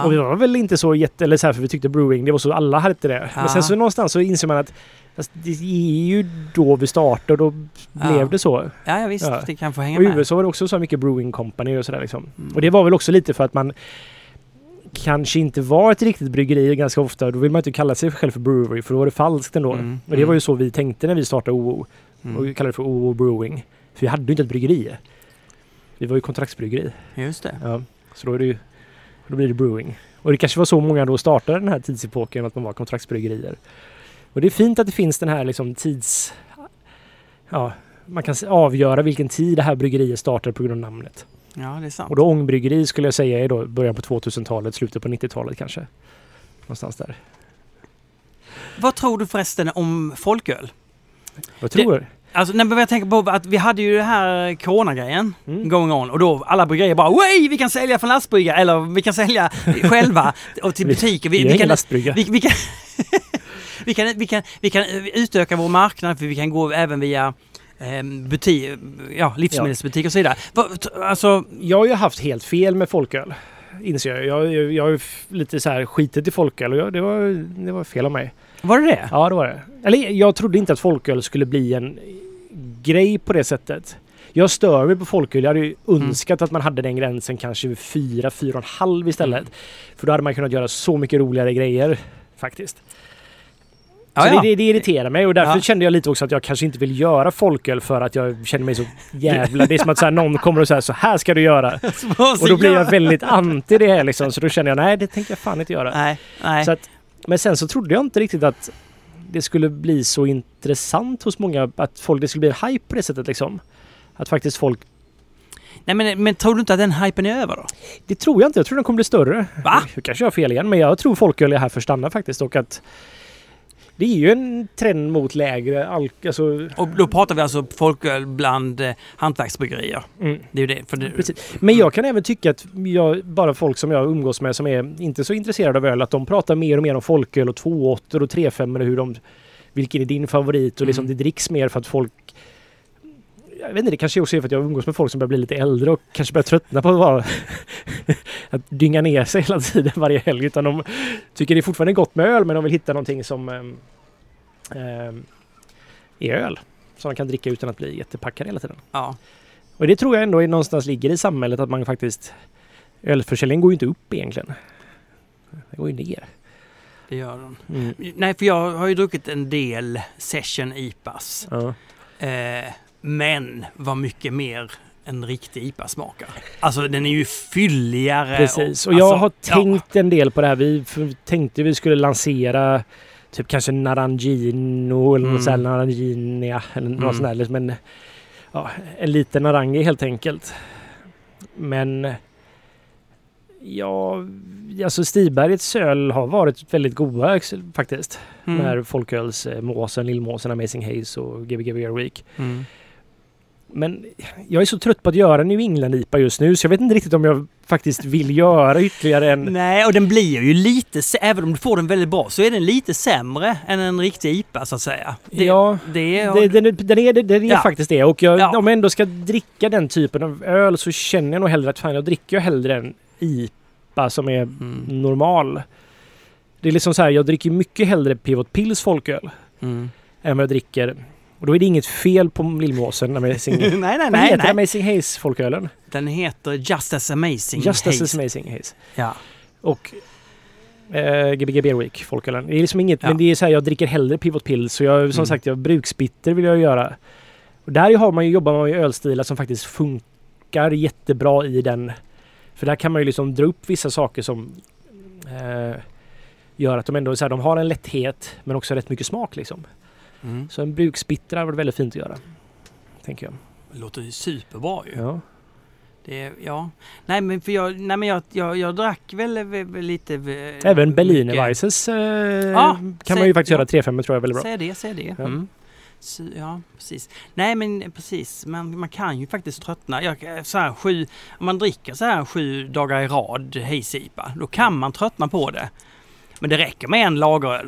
Och vi var väl inte så jätte... Eller så här, för vi tyckte brewing, det var så alla hade det. Ja. Men sen så någonstans så inser man att fast det är ju då vi startade och då Ja. blev det så. ja, ja, visst, Ja. det kan få hänga Och i med. USA var det också så mycket brewing company och sådär liksom. Mm. Och det var väl också lite för att man kanske inte var ett riktigt bryggeri ganska ofta. Då vill man inte kalla sig själv för brewery för då var det falskt ändå. Mm. Och det var ju så vi tänkte när vi startade OO. Mm. Och vi kallade det för OO Brewing. För vi hade ju inte ett bryggeri. Vi var ju kontraktsbryggeri. Just det. Ja, så då, är det ju, då blir det brewing. Och det kanske var så många då startade den här tidsepoken att man var kontraktsbryggerier. Och det är fint att det finns den här liksom tids... Ja, man kan avgöra vilken tid det här bryggeriet startade på grund av namnet. Ja, det är sant. Och då ångbryggeri skulle jag säga är då början på 2000-talet, slutet på 90-talet kanske. Någonstans där. Vad tror du förresten om folköl? Vad tror du? Alltså, när jag tänker på att vi hade ju det här coronagrejen Mm. going on och då alla bryggerier bara Way, vi kan sälja från lastbrygga eller vi kan sälja själva och till Vi- butiker. Vi, Vi, vi, ingen kan, lastbrygga. vi, vi, kan, vi, kan, vi, kan, vi kan utöka vår marknad för vi kan gå även via eh, butik, ja, livsmedelsbutiker och så vidare. Alltså, Jag har ju haft helt fel med folköl. Inser jag. Jag, jag, jag har lite så här skitit i folköl och jag, det, var, det var fel av mig. var det det? Ja, det var det. Eller jag trodde inte att folköl skulle bli en grej på det sättet. Jag stör mig på folköl. Jag hade ju önskat att man hade den gränsen kanske vid 4, 4,5 istället. Mm. För då hade man kunnat göra så mycket roligare grejer faktiskt. Så. Det, det, det irriterar mig och därför kände jag lite också att jag kanske inte vill göra folköl för att jag känner mig så jävla... Det är som att så här, någon kommer och säger så här ska du göra. Och då blir jag väldigt anti det här liksom. Så då känner jag nej det tänker jag fan inte göra. Nej, nej. Så att, men sen så trodde jag inte riktigt att det skulle bli så intressant hos många. Att folk, det skulle bli en hype på det sättet liksom. Att faktiskt folk... nej men, men tror du inte att den hypen är över då? Det tror jag inte. Jag tror den kommer bli större. Va? Nu kanske jag har fel igen. Men jag tror folköl är här för att stanna faktiskt. Och att det är ju en trend mot lägre alk... Alltså, Och då pratar vi alltså folköl bland eh, hantverksbryggerier. mm. Det är ju det. Det Precis. Men jag kan även tycka att jag, bara folk som jag umgås med som är inte så intresserade av öl, att de pratar mer och mer om folköl och 2,8 och 3,5 eller hur de... Vilken är din favorit? Och liksom Mm. det dricks mer för att folk... Jag vet inte, det kanske också är för att jag umgås med folk som börjar bli lite äldre och kanske börjar tröttna på att vara... att dynga ner sig hela tiden varje helg. Utan de tycker det är fortfarande gott med öl men de vill hitta någonting som ehm, är öl. Som man kan dricka utan att bli jättepackad hela tiden. Ja. Och det tror jag ändå är någonstans ligger i samhället att man faktiskt... Ölförsäljningen går ju inte upp egentligen. Den går ju ner. Det gör de. Mm. Nej, för jag har ju druckit en del Session IPAs. Ja. Eh, men vad mycket mer en riktig IPA smakar. Alltså den är ju fylligare. Precis. Och alltså, jag har ja. tänkt en del på det här. Vi tänkte vi skulle lansera typ kanske Narangino eller Mm. något sånt Naranginia eller något Mm. sånt där. liksom en, ja, en liten Narangi helt enkelt. Men Ja, alltså Stibergets öl har varit väldigt goda faktiskt. Mm. Här folkölsmåsen, Lillmåsen, Amazing Haze och Gbg Beer Week. Mm. Men jag är så trött på att göra New England-IPA just nu så jag vet inte riktigt om jag faktiskt vill göra ytterligare en... Nej, och den blir ju lite, även om du får den väldigt bra, så är den lite sämre än en riktig IPA så att säga. Det, ja, det är... det, den, den är, den är Ja. faktiskt det. Och jag, Ja. om jag ändå ska dricka den typen av öl så känner jag nog hellre att fan, jag dricker hellre en IPA som är Mm. normal. Det är liksom så här, jag dricker mycket hellre Pivot Pills folköl Mm. än vad jag dricker... Och då är det inget fel på Lillmåsen, Amazing... nej, nej, Vad nej. heter nej. Amazing Haze folkölen? Den heter Just as amazing Just as Haze. Amazing Haze. Ja. Och eh, Gbg Beer Week, folkölen. Det är liksom inget, Ja. men det är så här, jag dricker hellre Pivot Pills. Så jag, som Mm. sagt, jag bruksbitter vill jag göra. Och där har man ju, jobbar man ju ölstilar som faktiskt funkar jättebra i den. För där kan man ju liksom dra upp vissa saker som eh, gör att de ändå så här, de har en lätthet men också rätt mycket smak liksom. Mm. Så en bruksbitter varit väldigt fint att göra. Tänker jag. Det låter ju superbra ju. Ja. Det, är- ja. Nej men för jag, nej, men jag, jag, jag drack väl, väl, väl lite... eh, Även Berlinerweisses eh, Ja, kan man säg- ju faktiskt ja. göra 3-5 tror jag är väldigt bra. Säg det, säg det. Ja. Mm. Så, ja, precis. Nej men precis, man, man kan ju faktiskt tröttna. Jag, så här, sju, om man dricker så här sju dagar i rad Hayes-IPA, då kan man tröttna på det. Men det räcker med en lageröl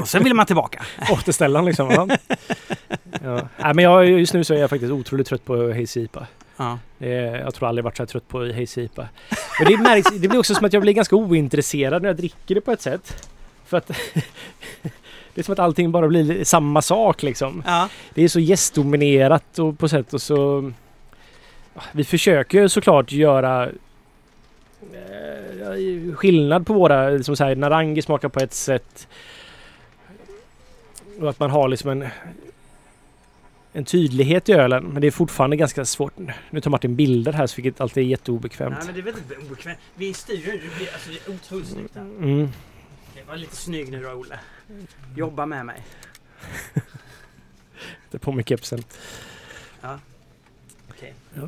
och sen vill man tillbaka. Återställaren liksom. Ja. ja. Nej, men jag, just nu så är jag faktiskt otroligt trött på Hazy IPA. Ja. Jag tror aldrig varit så här trött på Hazy IPA. Men det, märks, det blir också som att jag blir ganska ointresserad när jag dricker det på ett sätt. För att det är som att allting bara blir samma sak liksom. Ja. Det är så gästdominerat och på sätt och så... Vi försöker såklart göra skillnad på våra, som så här, Narangi smakar på ett sätt. Och att man har liksom en, en tydlighet i ölen. Men det är fortfarande ganska svårt. Nu tar Martin bilder här så vilket alltid är jätteobekvämt. Nej men det är väldigt obekvämt. Vi i studion, det, blir, alltså, det är otroligt snyggt här. Mm. Okej, Var lite snygg nu då Olle. Jobba med mig. Det är på mig kepsen. Okej. Ja.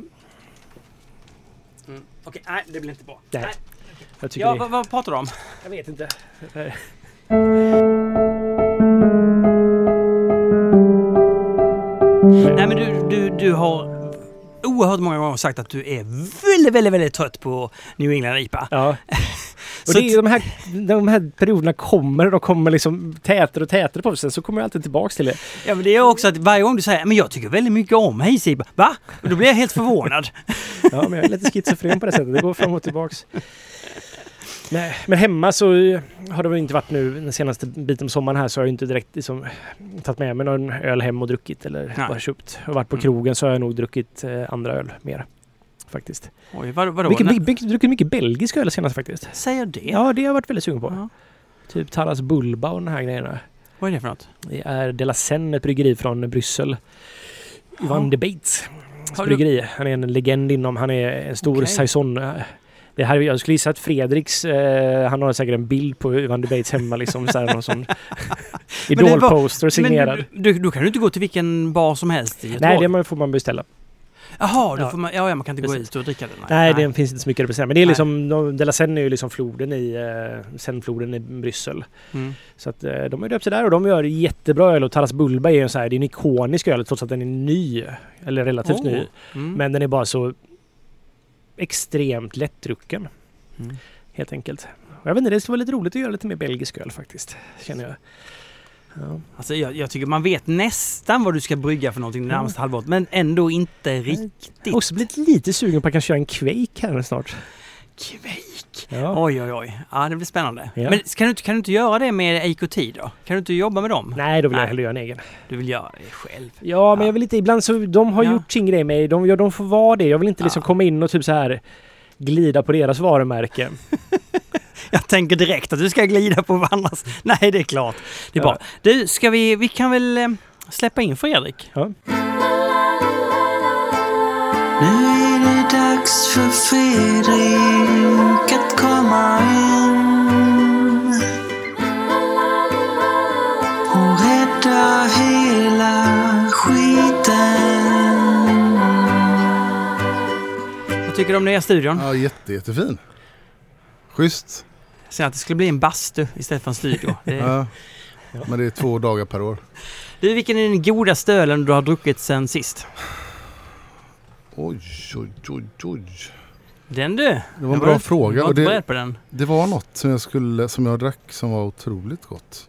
Mm. Okej, nej det blir inte bra. Nej. Ja, det, vad, vad pratar du om? Jag vet inte. Nej men du, du, du har oerhört många gånger sagt att du är väldigt, väldigt, väldigt trött på New England IPA. Ja. Och det är, de, här, de här perioderna kommer, de kommer liksom tätare och tätare på. Sen så kommer jag alltid tillbaks till det. Ja men det är också att varje gång du säger men jag tycker väldigt mycket om Haze IPA. Va? Och då blir jag helt förvånad. Ja, men jag är lite schizofren på det sättet. Det går fram och tillbaks. Nej, men hemma så har det väl inte varit nu den senaste biten på sommaren här så har jag inte direkt liksom tagit med mig någon öl hem och druckit eller Nej. bara köpt. Och varit på Mm. krogen så har jag nog druckit eh, andra öl mer. Faktiskt. Oj, vad, vadå? Mycket, mycket, mycket, druckit mycket belgisk öl senast faktiskt. Säger det? Ja, det har jag varit väldigt sugen på. Ja. Typ Taras Bulba och de här grejerna. Vad är det för något? Det är De La Seine, ett bryggeri från Bryssel. Ivan Ja. de Bates bryggeri. Han är en legend inom, han är en stor Okej. saison. Det här, jag skulle gissa att Fredriks, eh, han har säkert en bild på Ivan de Bates hemma liksom. Så här, någon sån idolposter signerad. Men du, du, då kan du inte gå till vilken bar som helst i? Nej, det får man beställa. Jaha, då Ja. får man, ja, ja, man kan inte gå Precis. ut och dricka den? Nej, det finns inte så mycket att beställa. Men det är Nej. liksom, de- De La Seine är ju liksom floden i, eh, Seinefloden i Bryssel. Mm. Så att eh, de har döpt sig där och de gör jättebra öl och Taras Bulba är ju en så här, det är en ikonisk öl trots att den är ny. Eller relativt Åh. ny. Mm. Men den är bara så extremt lättdrucken. Mm. Helt enkelt. Och jag vet inte, det skulle vara lite roligt att göra lite mer belgisk öl faktiskt. Känner jag. Ja. Alltså, jag, jag tycker man vet nästan vad du ska brygga för någonting det närmaste halvåret, men ändå inte riktigt. Jag har också blivit lite sugen på att kanske göra en Quake här snart. Kvik! Ja. Oj, oj, oj. Ja, det blir spännande. Ja. Men kan du, inte- kan du inte göra det med AKT då? Kan du inte jobba med dem? Nej, då vill jag Nej. hellre göra en egen. Du vill göra det själv? Ja, men Ja. jag vill inte... Ibland så... De har gjort sin grej med de, de får vara det. Jag vill inte liksom komma in och typ så här glida på deras varumärke. Jag tänker direkt att du ska glida på varandras. Nej, det är klart. Det är bra. Du, ska vi... Vi kan väl eh, släppa in Fredrik? Nu dags för Fredrik att komma in och rädda hela skiten. Vad tycker du om nya studion? Ja, jätte, jättefin. Schysst. Sen att det skulle bli en bastu istället för en studio. Det, Ja. Men det är två dagar per år. Du, vilken är den godaste ölen du har druckit sen sist? Oj, oj, oj, oj. Den du! Det var en Jag bra fråga. Var Och inte det, på den. det var något som jag, skulle, som jag drack som var otroligt gott.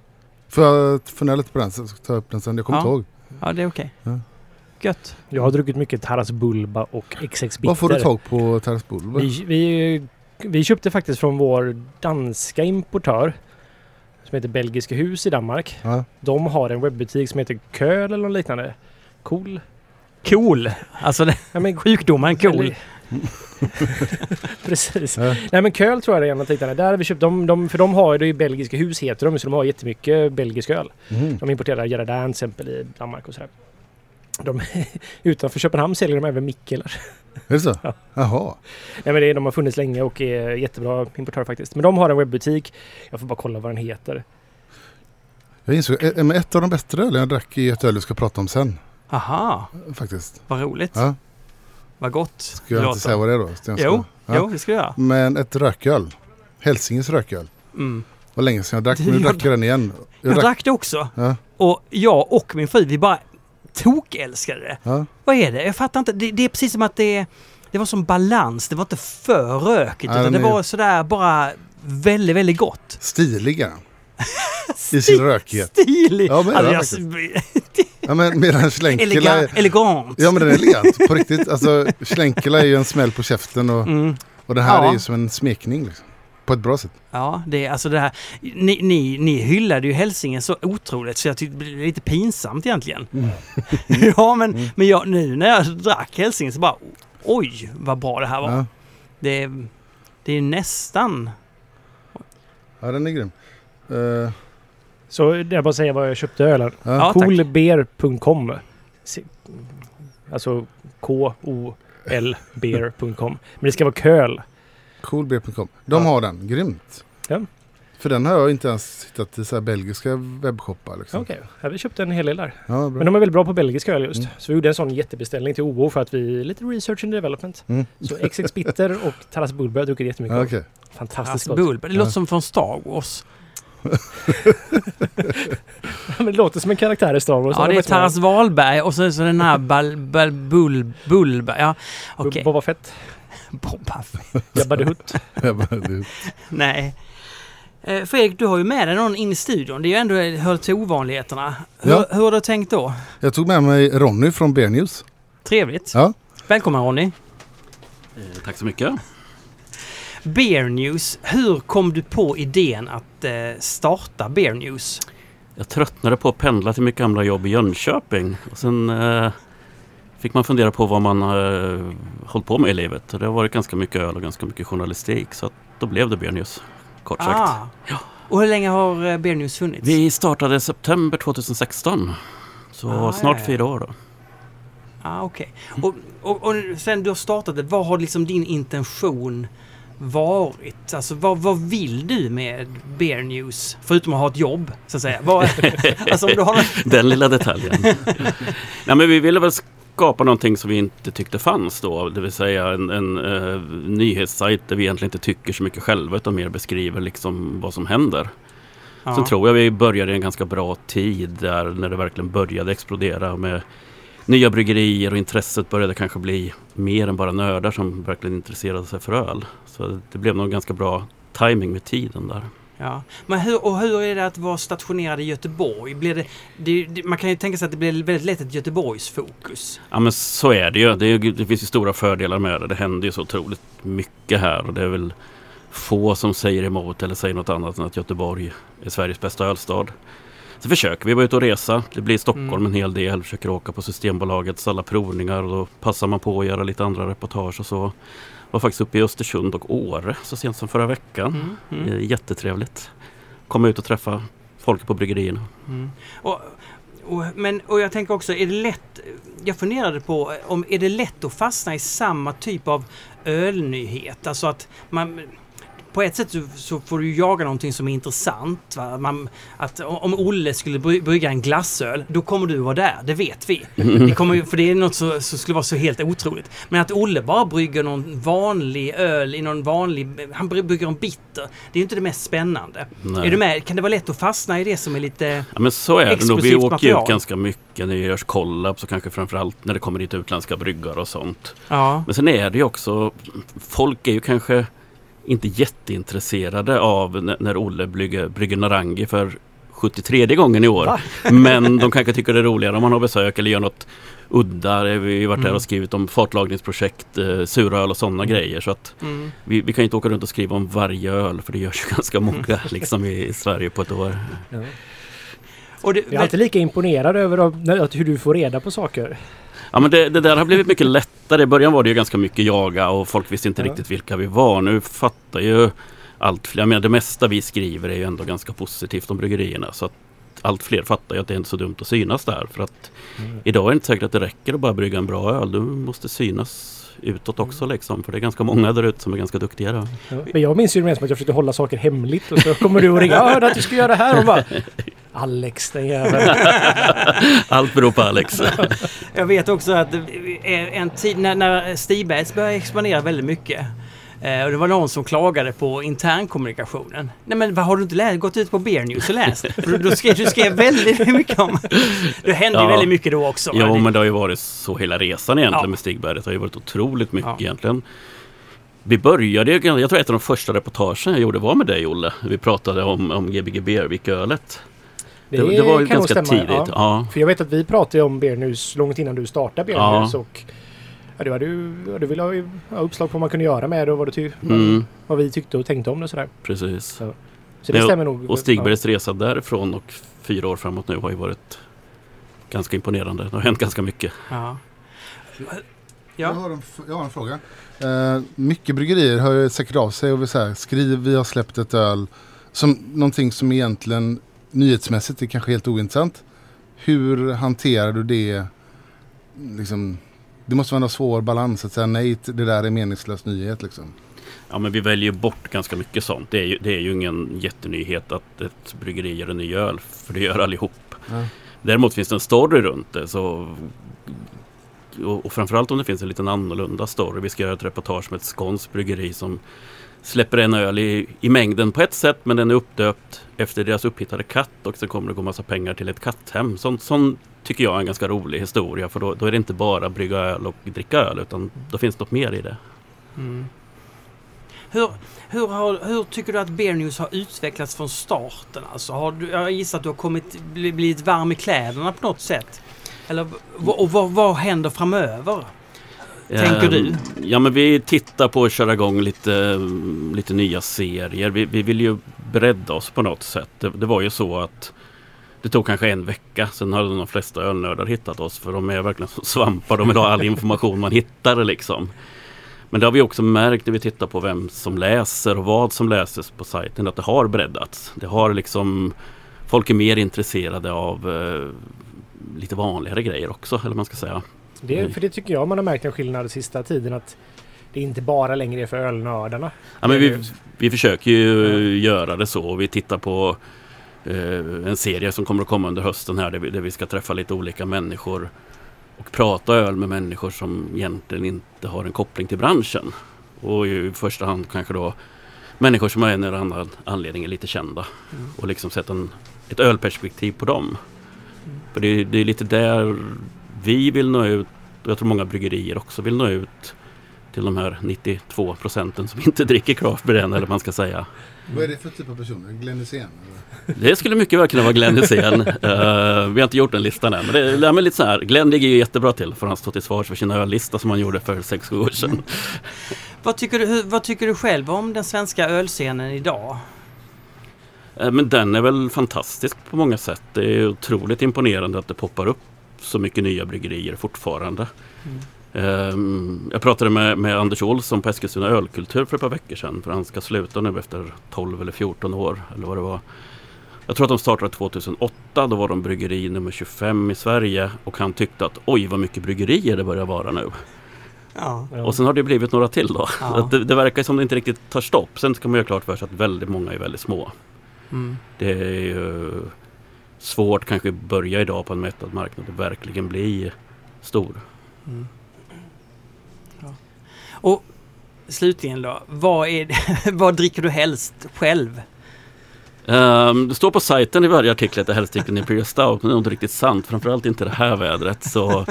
Får jag fundera lite på den så ska jag ta upp den sen? Jag kommer Ja. inte ihåg. Ja, det är okej. Ja. Gött. Jag har druckit mycket Taras Bulba och XX Bitter. Vad får du tag på Terras Bulver? Vi, vi, vi köpte faktiskt från vår danska importör som heter Belgiska hus i Danmark. Ja. De har en webbutik som heter Köl eller något liknande. Cool. Cool! Alltså Ja, men, sjukdomen cool. Precis. Ja. Nej men Köl tror jag det är något liknande. Där har vi köpt, de, de, för de har ju det i belgiska hus heter de, så de har jättemycket belgisk öl. Mm. De importerar Gerardin till exempel i Danmark och sådär. De, utanför Köpenhamn säljer de även Mikkeler. Är det så? Ja. Jaha. Nej men det, är- de har funnits länge och är jättebra importör faktiskt. Men de har en webbutik. Jag får bara kolla vad den heter. Jag insåg, men ett av de bättre ölen jag drack i ett öl vi ska prata om sen. Aha, Faktiskt. vad roligt. Ja. Vad gott. Ska jag inte säga vad det är då? Jo, Ja. jo, det ska jag göra. Men ett rököl. Hälsinges rököl. Mm. var länge sedan jag drack, men nu jag- drack jag den igen. Jag drack, drack det också. Ja, Och jag och min fru, vi bara tokälskade det. ja. Vad är det? Jag fattar inte. Det, det är precis som att det, det var som balans. Det var inte för rökigt. Utan det var sådär bara väldigt, väldigt gott. Stiliga. I sin rökighet. Stilig! Ja, men alltså, jag, Ja, men medan Schlenkela elegant, är... elegant. Ja men den är elegant på riktigt. Alltså Schlenkela är ju en smäll på käften och, Mm. och det här Ja. är ju som en smekning. Liksom. På ett bra sätt. Ja, det är alltså det här. Ni, ni, ni hyllade ju Hälsingen så otroligt så jag tyckte det blev lite pinsamt egentligen. Mm. ja, men, men jag, nu när jag drack Hälsingen så bara oj vad bra det här var. Ja, Det, det är nästan... ja den är grym. Eh, Så det är bara säga vad jag köpte ölen. ja. Coolbeer.com Alltså K-O-L-beer.com Men det ska vara köl. Coolbeer.com. De Ja. har den. Grymt. Ja. För den har jag inte ens hittat i så här belgiska webbshoppar. Liksom. Okej, okay. vi köpte en hel del där. Ja, bra. Men de är väldigt bra på belgisk öl just. Mm. Så vi gjorde en sån jättebeställning till OO för att vi lite research and development. Mm. Så XX Bitter och Taras Bulber har jag druckit jättemycket okej. Fantastiskt Alltså, gott. Bulb. Det låter Ja. som från Star Wars. Men det låter som en karaktär i Star Wars. Ja, det är. Taras Wahlberg och så, så den här bal, bal, bull, Bulberg. Ja, okej. Boba Fett. Boba Fett. Jabba the Hutt. Nej. Eh, Fredrik, du har ju med dig någon in i studion. Det är ju ändå hör till ovanligheterna. Hur, Ja. hur har du tänkt då? Jag tog med mig Ronny från Bear News. Trevligt. Ja. Välkommen Ronny. Eh, Tack så mycket. Bear News. Hur kom du på idén att eh, starta Bear News? Jag tröttnade på att pendla till mitt gamla jobb i Jönköping. Och sen eh, fick man fundera på vad man eh, hållit på med i livet. Och det har varit ganska mycket öl och ganska mycket journalistik. Så då blev det Beer News, kort sagt. Ah. Och hur länge har eh, Bear News funnits? Vi startade i september 2016. Så Ah, snart ja, ja. fyra år då. Ah, okej. Och, och, och sen du har startat det, vad har liksom din intention varit? Alltså vad, vad vill du med Bear News? Förutom att ha ett jobb, så att säga. Vad, alltså om du har... Den lilla detaljen. Nej, men vi ville väl skapa någonting som vi inte tyckte fanns då. Det vill säga en, en eh, nyhetssajt där vi egentligen inte tycker så mycket själva utan mer beskriver liksom vad som händer. Ja. Sen tror jag vi började i en ganska bra tid där när det verkligen började explodera med nya bryggerier och intresset började kanske bli mer än bara nördar som verkligen intresserade sig för öl. Så det blev nog ganska bra timing med tiden där. Ja. Men hur, och hur är det att vara stationerad i Göteborg? Blir det, det, man kan ju tänka sig att det blir väldigt lätt ett Göteborgsfokus. Ja men så är det ju. Det, det finns ju stora fördelar med det. Det händer ju så otroligt mycket här och det är väl få som säger emot eller säger något annat än att Göteborg är Sveriges bästa ölstad. Så försöker vi vara ute och resa. Det blir Stockholm Mm. en hel del. Försöker åka på Systembolagets alla provningar och då passar man på att göra lite andra reportage och så. Var faktiskt uppe i Östersund och Åre så sent som förra veckan. Mm. Mm. jättetrevligt. Komma ut och träffa folk på bryggerierna. Mm. Och, och, men, och jag tänker också, är det lätt... Jag funderade på om är det lätt att fastna i samma typ av ölnyhet? Alltså att man... på ett sätt så, så får du jaga någonting som är intressant. Man, att om Olle skulle bry- brygga en glassöl, då kommer du vara där. Det vet vi. Det kommer, för det är något som så skulle vara så helt otroligt. Men att Olle bara brygger någon vanlig öl i någon vanlig... Han bry- brygger en bitter. Det är inte det mest spännande. Nej. Är du med? Kan det vara lätt att fastna i det som är lite... Ja men så är det nog. Vi åker material. ut ganska mycket när det görs kollaps och kanske framförallt när det kommer hit utländska bryggare och sånt. Ja. Men sen är det ju också, folk är ju kanske inte jätteintresserade av när Olle brygger, brygger Narangi för 73 gången i år. Va? Men de kanske tycker det är roligare om man har besök eller gör något udda. Vi har varit Mm. och skrivit om fatlagningsprojekt, eh, suröl och sådana grejer. Så att Mm. vi, vi kan ju inte åka runt och skriva om varje öl för det görs ju ganska många liksom i, i Sverige på ett år. Ja. Och det, Jag är alltid lika imponerad över hur du får reda på saker. Ja men det, det där har blivit mycket lättare. I början var det ju ganska mycket jaga och folk visste inte Ja. riktigt vilka vi var. Nu fattar ju allt fler. Jag menar det mesta vi skriver är ju ändå ganska positivt om bryggerierna. Så att allt fler fattar ju att det är inte så dumt att synas där. För att idag är det inte säkert att det räcker att bara brygga en bra öl. Du måste synas utåt också liksom. För det är ganska många där ute som är ganska duktiga. Då. Ja. Men jag minns ju det som att jag försökte hålla saker hemligt och så kommer du och ringer. Jag hörde att du skulle göra det här och bara Alex den jäveln. Allt beror på Alex. Jag vet också att är en tid när, när Stibergs började expandera väldigt mycket. Eh, och det var någon som klagade på internkommunikationen. Nej men vad har du inte läst? gått ut på Beer News och läst? Du, skrev, du skrev väldigt mycket om... Det hände Ja. väldigt mycket då också. Det- men det har ju varit så hela resan egentligen Ja. med Stigberget. Det har ju varit otroligt mycket Ja. egentligen. Vi började jag tror ett av de första reportagen jag gjorde var med dig Olle. Vi pratade om, om Gbg Bervik-ölet. Det, det, var ju kan nog ganska stämma, tidigt. Ja. Ja. För jag vet att vi pratade om News långt innan du startade Beer Ja. News och ja, du hade ju ja, du ville ha ju, ja, uppslag på vad man kunde göra med det och vad, du ty- Mm, vad vi tyckte och tänkte om det och sådär. precis. Så det Ja, stämmer nog. Och Stigbergs resa därifrån och fyra år framåt nu har ju varit ganska imponerande. Det har hänt ganska mycket. Ja. Jag, Ja. har en, jag har en fråga. Eh, mycket bryggerier hör ju säkert av sig och vill säga skriv vi har släppt ett öl. Som någonting som egentligen nyhetsmässigt är kanske helt ointressant. Hur hanterar du det? Liksom, det måste vara en svår balans att säga nej det där är meningslös nyhet liksom. Ja men vi väljer bort ganska mycket sånt. Det är ju, det är ju ingen jättenyhet att ett bryggeri gör en ny öl. För det gör allihop. Ja. Däremot finns det en story runt det. Så, och, och framförallt om det finns en liten annorlunda story. Vi ska göra ett reportage med ett skånskt bryggeri som släpper en öl i, i mängden på ett sätt men den är uppdöpt efter deras upphittade katt och så kommer det gå massa pengar till ett katthem. Sånt, sånt tycker jag är en ganska rolig historia för då, då är det inte bara brygga öl och dricka öl utan då finns det något mer i det. Mm. Hur, hur, har, hur tycker du att Beer News har utvecklats från starten? Alltså, har du, jag gissar att du har kommit, blivit varm i kläderna på något sätt. Eller, och vad, vad händer framöver? Tänker du? Ehm, ja men vi tittar på att köra igång lite, lite nya serier. Vi, vi vill ju bredda oss på något sätt. Det, det var ju så att det tog kanske en vecka. Sen hade de flesta ölnördar hittat oss. För de är verkligen som svampar. De vill ha all information man hittar liksom. Men det har vi också märkt när vi tittar på vem som läser och vad som läses på sajten. Att det har breddats. Det har liksom Folk är mer intresserade av eh, lite vanligare grejer också. Eller vad man ska säga. Det, för det tycker jag man har märkt en skillnad den sista tiden att det inte bara längre är för ölnördarna. Ja, men vi, vi försöker ju göra det så. Vi tittar på eh, en serie som kommer att komma under hösten här där vi, där vi ska träffa lite olika människor och prata öl med människor som egentligen inte har en koppling till branschen. Och i första hand kanske då människor som av en eller annan anledning är lite kända och liksom sätta en, ett ölperspektiv på dem. För det, det är lite där vi vill nå ut och jag tror många bryggerier också vill nå ut till de här 92 procenten som inte dricker craft beer än, eller vad man ska säga. Vad är det för typ av personer? Glenn Hysén? Det skulle mycket väl kunna vara Glenn Hysén. Eh, vi har inte gjort den listan än. Men det, det är lite så här. Glenn ligger ju jättebra till för han står till svars för sin öllista som han gjorde för 6-7 år sedan. Vad tycker, du, hur, vad tycker du själv om den svenska ölscenen idag? Eh, men den är väl fantastisk på många sätt. Det är otroligt imponerande att det poppar upp så mycket nya bryggerier fortfarande. Ehm, Jag pratade med, med Anders Olsson på Eskilstuna ölkultur för ett par veckor sedan. För han ska sluta nu efter 12 eller 14 år. Eller vad det var. Jag tror att de startade 2008. Då var de bryggeri nummer 25 i Sverige. Och han tyckte att oj vad mycket bryggerier det börjar vara nu. Ja. Ja. Och sen har det blivit några till då. Ja. Det, det verkar som det inte riktigt tar stopp. Sen ska man ju ha klart för sig att väldigt många är väldigt små. Mm. Det är ju svårt kanske att börja idag på en mättad marknad och verkligen bli stor. Mm. Ja. Och slutligen då, vad, är vad dricker du helst själv? Ehm, det står på sajten i varje artikel att jag helst dricker en Imperial Stout, men det är inte riktigt sant. Framförallt inte det här vädret. Så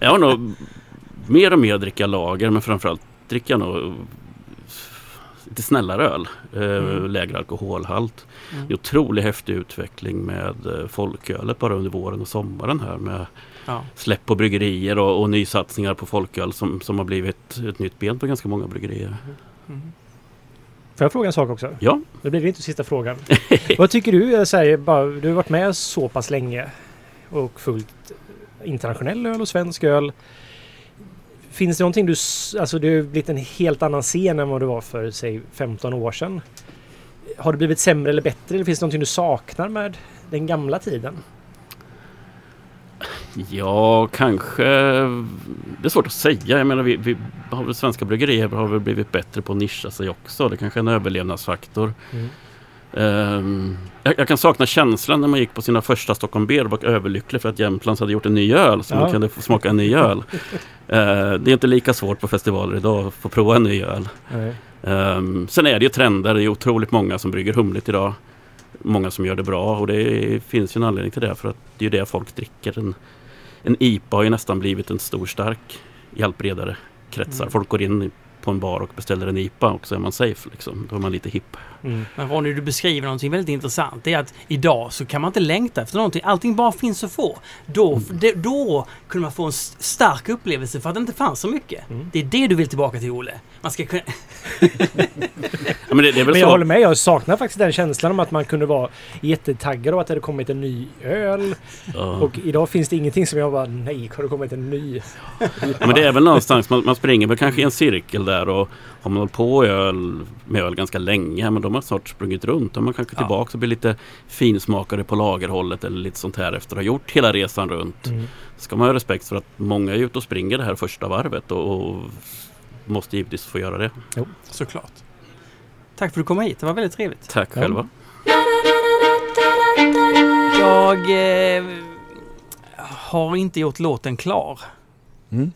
jag har nog mer och mer dricka lager, men framförallt dricker jag nog lite snällare öl. Eh, Mm. Lägre alkoholhalt. Mm. Det är otroligt häftig utveckling med eh, folkölet bara under våren och sommaren här med Ja. släpp på bryggerier och, och nysatsningar på folköl som, som har blivit ett nytt ben på ganska många bryggerier. Mm. Får jag fråga en sak också? Ja. Det blir inte sista frågan. Vad tycker du? Jag säger bara, du har varit med så pass länge och fullt internationell öl och svensk öl. Finns det någonting du... Alltså du har blivit en helt annan scen än vad du var för, säg 15 år sedan. Har det blivit sämre eller bättre? Eller finns det någonting du saknar med den gamla tiden? Ja, kanske. Det är svårt att säga. Jag menar, vi, vi har väl svenska bryggerier har väl blivit bättre på att nischa sig också. Det kanske är en överlevnadsfaktor. Mm. Ehm, jag, jag kan sakna känslan när man gick på sina första Stockholm Beer och var överlycklig för att Jämtlands hade gjort en ny öl. Så Ja. man kunde få smaka en ny öl. Ehm, det är inte lika svårt på festivaler idag att få prova en ny öl. Ehm, sen är det ju trender. Det är otroligt många som brygger humligt idag. Många som gör det bra och det finns ju en anledning till det. För att det är ju det folk dricker. En, en IPA har ju nästan blivit en stor stark i allt bredare kretsar. Mm. Folk går in på en bar och beställer en IPA och så är man safe. Liksom. Då är man lite hipp. Mm. Men Ronny, du beskriver någonting väldigt intressant. Det är att idag så kan man inte längta efter någonting. Allting bara finns att få. Då, Mm. det, då kunde man få en stark upplevelse för att det inte fanns så mycket. Mm. Det är det du vill tillbaka till, Olle. Man ska kunna... Ja, men det, det är väl Men jag så. håller med. Jag saknar faktiskt den känslan om att man kunde vara jättetaggad och att det hade kommit en ny öl. Ja. Och idag finns det ingenting som jag bara nej, har det kommit en ny? Ja, men det är väl någonstans, man, man springer väl kanske i en cirkel där och har man hållit på öl, med öl ganska länge, men de har snart sprungit runt. Är man kanske Ja. tillbaka och blir lite finsmakare på lagerhållet eller lite sånt här efter att ha gjort hela resan runt. Mm. Ska man ha respekt för att många är ute och springer det här första varvet och, och måste givetvis få göra det. Såklart. Tack för att du kom hit. Det var väldigt trevligt. Tack Ja. själva. Jag eh, har inte gjort låten klar. Mm.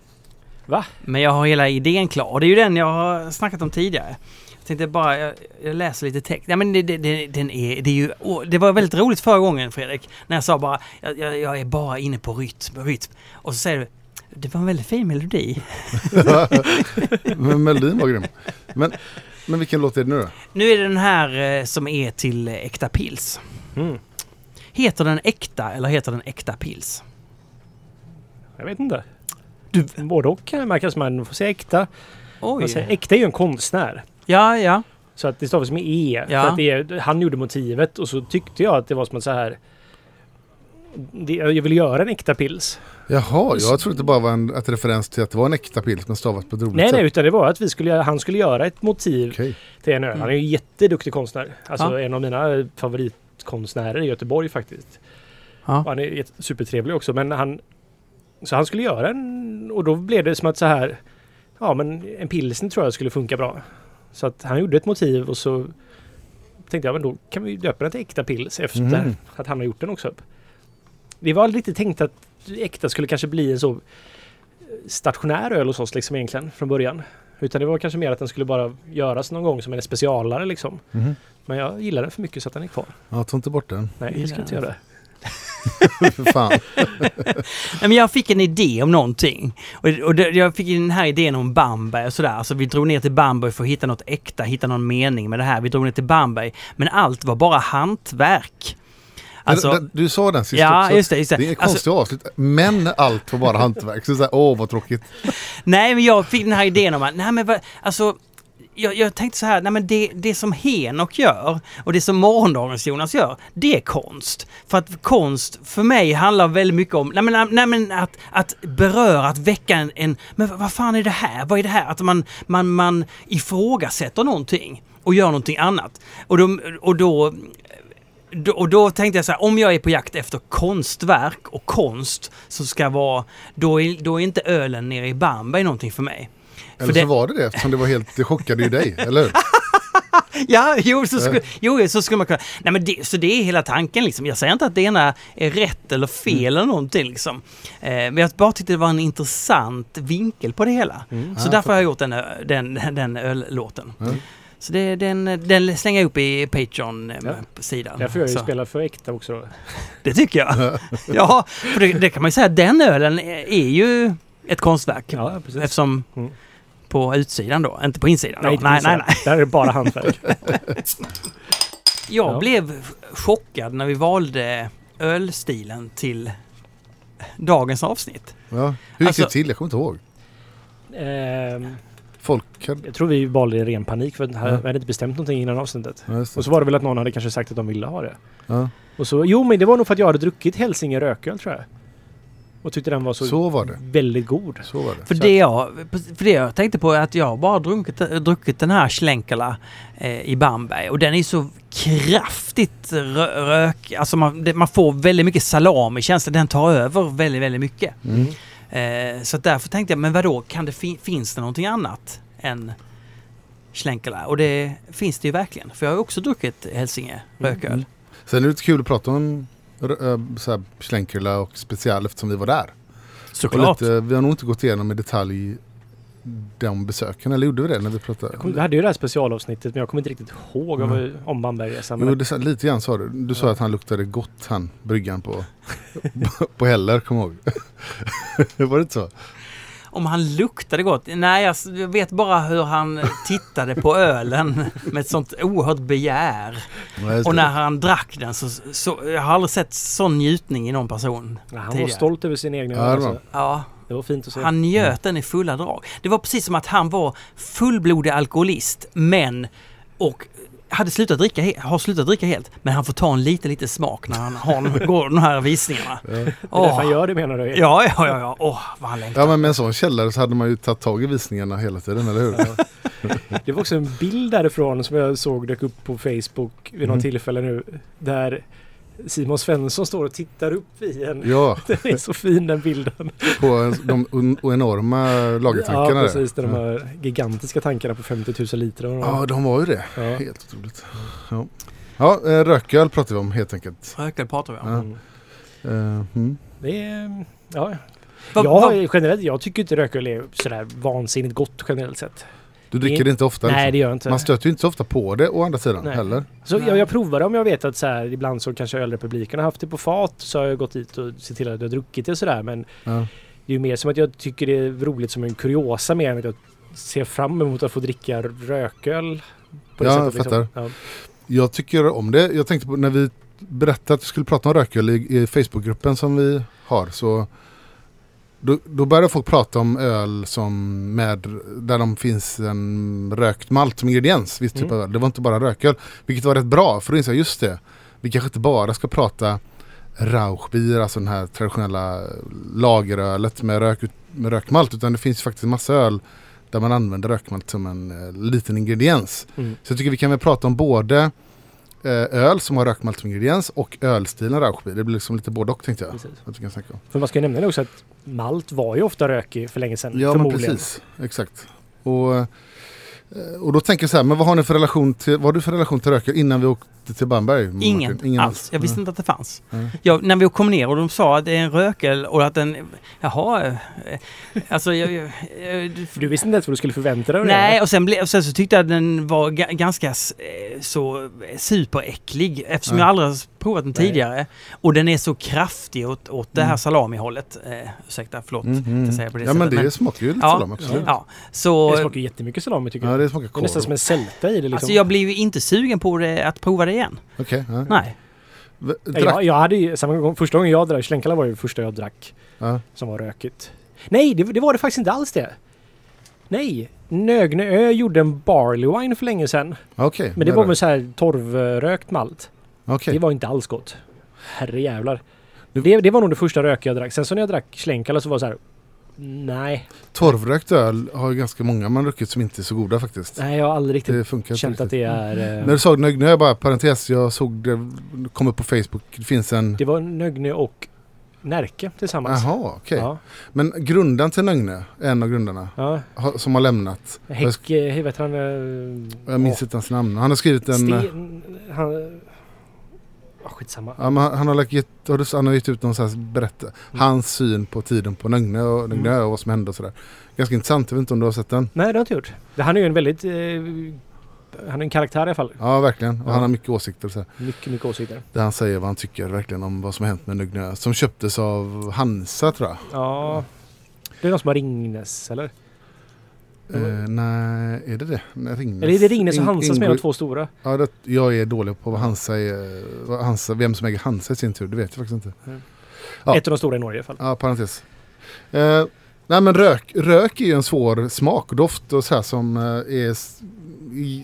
Va? Men jag har hela idén klar. Och det är ju den jag har snackat om tidigare. Jag tänkte bara, jag, jag läser lite text. Ja, men det, det, den är, det, är ju, det var väldigt roligt förra gången Fredrik. När jag sa bara, jag, jag, jag är bara inne på rytm, rytm. Och så säger du, det var en väldigt fin melodi. Men melodin var grym. Men, men vilken låt är det nu då? Nu är det den här eh, som är till eh, Äkta Pils. Mm. Heter den Äkta eller heter den Äkta Pils? Jag vet inte. Du- Både och kan det märkas. Man får säga äkta. Man Oj. säger, äkta är ju en konstnär. Ja, ja. Så att det stavas med E. Ja. För att det är, han gjorde motivet och så tyckte jag att det var som att så här. Det, jag vill göra en äkta pils. Jaha, jag trodde det bara var en ett referens till att det var en äkta pils men stavat på ett roligt Nej, sätt. nej, utan det var att vi skulle, han skulle göra ett motiv Okej. till en öl. Han är ju jätteduktig konstnär. Alltså Ja. en av mina favoritkonstnärer i Göteborg faktiskt. Ja. Han är jätte- supertrevlig också. Men han... Så han skulle göra en... Och då blev det som att så här... Ja men en pilsner tror jag skulle funka bra. Så att han gjorde ett motiv och så tänkte jag men då kan vi döpa den till äkta pils efter Mhm. att han har gjort den också. Det var aldrig riktigt tänkt att äkta skulle kanske bli en så stationär öl hos oss liksom egentligen från början. Utan det var kanske mer att den skulle bara göras någon gång som en specialare liksom. Mhm. Men jag gillar den för mycket så att den är kvar. Ja, ta inte bort den. Nej, det ska jag inte göra. För fan. Nej, men jag fick en idé om någonting. Och, och det, jag fick den här idén om Bamberg och sådär. Alltså vi drog ner till Bamberg för att hitta något äkta, hitta någon mening med det här. Vi drog ner till Bamberg. Men allt var bara hantverk. Alltså, du sa den sist ja, också. just det. Just det. Det är en Alltså, konstig avslut. Men allt var bara hantverk. Så så här, åh vad tråkigt. nej, men jag fick den här idén om att, nej men alltså jag, jag tänkte så här, nej men det, det som Henok gör och det som morgondagens Jonas gör, det är konst. För att konst för mig handlar väldigt mycket om, nej men, nej men att, att beröra, att väcka en, en, men vad fan är det här? Vad är det här? Att man, man, man ifrågasätter någonting och gör någonting annat. Och då, och då och då tänkte jag så här, om jag är på jakt efter konstverk och konst som ska vara, då är, då är inte ölen nere i Bamberg någonting för mig. Eller det- så var det det eftersom det var helt, det chockade ju dig, eller hur? Ja, jo, så skulle, jo, så skulle man kunna... Nej, men det, så det är hela tanken liksom. Jag säger inte att det ena är rätt eller fel eller någonting liksom. Eh, men jag bara tyckte det var en intressant vinkel på det hela. Så Ja, därför har jag gjort den, ö- den, den öllåten. Mm. Så det, den, den slänger jag upp i Patreon-sidan. Därför får jag ju Så spela för äkta också då. Det tycker jag. ja, för det, det kan man ju säga. Den ölen är, är ju ett konstverk. Ja, precis. Eftersom Mm. På utsidan då, inte på insidan. Nej, då. nej, nej, nej. Där är det bara hantverk. Jag Ja. blev chockad när vi valde ölstilen till dagens avsnitt. Ja. Hur gick Alltså- det till? Jag kommer inte ihåg. Ehm, Folk hade... jag tror vi valde i ren panik för att Ja. vi hade inte bestämt någonting innan avsnittet. Ja. Och så var det väl att någon hade kanske sagt att de ville ha det. Ja, Och så, jo men det var nog för att jag hade druckit Hälsinge rököl tror jag. Och tyckte den var så, så var det. väldigt god. Så var det. För det, jag, för det jag tänkte på är att jag har bara druckit, druckit den här Schlenkala eh, i Bamberg och den är så kraftigt rö, rök... Alltså man, det, man får väldigt mycket salami-känsla. Den tar över väldigt, väldigt mycket. Mm. Eh, så därför tänkte jag, men vadå, kan det fi, finns det någonting annat än Schlenkala? Och det finns det ju verkligen. För jag har också druckit Hälsinge rököl. Mm. Sen är det lite kul att prata om så här, Schlenkerla och special eftersom vi var där. Såklart. lite, vi har nog inte gått igenom i detalj de besöken, eller gjorde vi det när vi pratade? Kom, vi hade ju det här specialavsnittet men jag kommer inte riktigt ihåg om, Mm. om Bambergresan. Jo, det, lite grann sa du. Du sa Ja. att han luktade gott, han, bryggan på, på Heller, kom ihåg. var det inte så? Om han luktade gott? Nej, jag vet bara hur han tittade på ölen med ett sånt oerhört begär. Ja, Och när han drack den så, så... Jag har aldrig sett sån njutning i någon person. ja, han var tidigare. stolt över sin egen Ja, öl. var Alltså. Ja, Det var fint att se. han njöt den i fulla drag. Det var precis som att han var fullblodig alkoholist, men... Och hade slutat dricka, har slutat dricka helt. Men han får ta en lite, lite smak när han har, går de här visningarna. Det är därför han gör det menar du? Ja, ja, ja, ja. Åh, vad han längtar. Ja men med en sån källare så hade man ju tagit tag i visningarna hela tiden, eller hur? Det var också en bild därifrån som jag såg dök upp på Facebook vid något Mm. tillfälle nu. Där Simon Svensson står och tittar upp i en. Ja, Den är så fin den bilden. på en- de enorma Ja lagertankarna där. precis, de här gigantiska tankarna på 50 000 liter. och- Ja, de var ju det. Ja. Helt otroligt. Ja, ja eh, rököl pratar vi om helt enkelt. Rökel pratar vi om. Ja. Mm. Eh, mm. Det är, ja. Vad- jag, vad- generellt, jag tycker inte rököl är sådär vansinnigt gott generellt sett. Du dricker det inte ofta? Nej liksom. det gör jag inte. Man stöter ju inte så ofta på det å andra sidan Nej. heller. Så jag, jag provar om jag vet att så här, ibland så kanske ölrepubliken har haft det på fat så har jag gått dit och sett till att jag har druckit det och sådär men Ja. det är ju mer som att jag tycker det är roligt som en kuriosa mer än att jag ser fram emot att få dricka rököl. På det Ja, sättet, jag fattar. Ja. Jag tycker om det. Jag tänkte på när vi berättade att vi skulle prata om rököl i, i Facebookgruppen som vi har så då, då började folk prata om öl som med, där de finns en rökt malt som ingrediens. Viss typ Mm. av öl. Det var inte bara rököl. Vilket var rätt bra för då insåg jag just det. Vi kanske inte bara ska prata Rauchbier, alltså den här traditionella lagerölet med, rök, med rökmalt. Utan det finns faktiskt massa öl där man använder rökmalt som en eh, liten ingrediens. Mm. Så jag tycker vi kan väl prata om både öl som har rökmalt som ingrediens och ölstilen Rauchbier. Det blir liksom lite både och tänkte jag. Precis. Att vi kan snacka om. För man ska ju nämna också att malt var ju ofta rökig för länge sedan. Ja men precis, exakt. Och, eh, och då tänker jag så här, men vad har ni för relation till, vad har du för relation till rököl innan vi åkte till Bamberg? Martin? Ingen, alls. Jag visste Nej. inte att det fanns. Nej. Jag, när vi kom ner och de sa att det är en rökel och att den... Jaha... eh, Alltså jag... jag, jag För du visste inte ens vad du skulle förvänta dig. Nej, och sen, ble, och sen så tyckte jag att den var ga, ganska eh, så superäcklig eftersom Ja. jag aldrig provat den Nej. tidigare. Och den är så kraftig åt, åt det här Mm. salamihållet. Eh, ursäkta, förlåt. Mm, mm. Säger på det ja men sättet, det smakar ju lite Ja. salami absolut. Ja, så... Det smakar jättemycket salami tycker Ja jag. det smakar Det är korv. nästan som en sälta i det liksom. Alltså jag blir ju inte sugen på det, att prova det igen. Okej, ja. Nej. V- Ja, Drack, jag, jag hade ju, samma gång, första gången jag drack, Schlenkala var ju det första jag drack ja. som var rökigt. Nej, det, det var det faktiskt inte alls det. Nej, Nögneö gjorde en barley wine för länge sedan. Okej, Men det var med så här torvrökt malt. Okej. Det var inte alls gott. Herre jävlar. Du- Det, det var nog det första rökiga jag drack. Sen så när jag drack Schlenkala så var det så här. Nej, Torvrökt öl har ju ganska många man druckit som inte är så goda faktiskt. nej jag har aldrig riktigt Det funkar känt riktigt. att det är... eh, När du sa Nögne, bara parentes, jag såg det, kom upp på Facebook, det finns en... Det var Nögne och Närke tillsammans. Jaha, okej. Ja, Men grundaren till Nögne, en av grundarna, ja. har- som har lämnat. Häck, eh, hur vet han? eh, Jag minns inte hans namn. Han har skrivit en... Sten... Han... Oh, skitsamma. Ja, men han, han, har lagt, gett, har du- han har gett ut någon sån här berätta, hans syn på tiden på Nögne och, Nögne Mm. och vad som hände och sådär. Ganska intressant, jag vet inte om du har sett den? Nej, det har jag inte gjort. Det- Han är ju en väldigt... Eh, han är en karaktär i alla fall. Ja, verkligen. Och Ja. han har mycket åsikter så här. Mycket, mycket åsikter. Där han säger vad han tycker verkligen om vad som har hänt med Nögne. Som köptes av Hansa tror jag. Ja. Det är någon som har Ringnes, eller? Eh, nej, är det det? Ringnes. Eller är det Ringnes och In- Hansa som är de två stora? Ja, det, jag är dålig på vad Hansa är. Vad Hansa, vem som äger Hansa i sin tur, det vet jag faktiskt inte. Ja. Ett av de stora i Norge i alla fall. Ja, parentes. Eh, nej men rök, rök är ju en svår smak och doft och så här som eh, är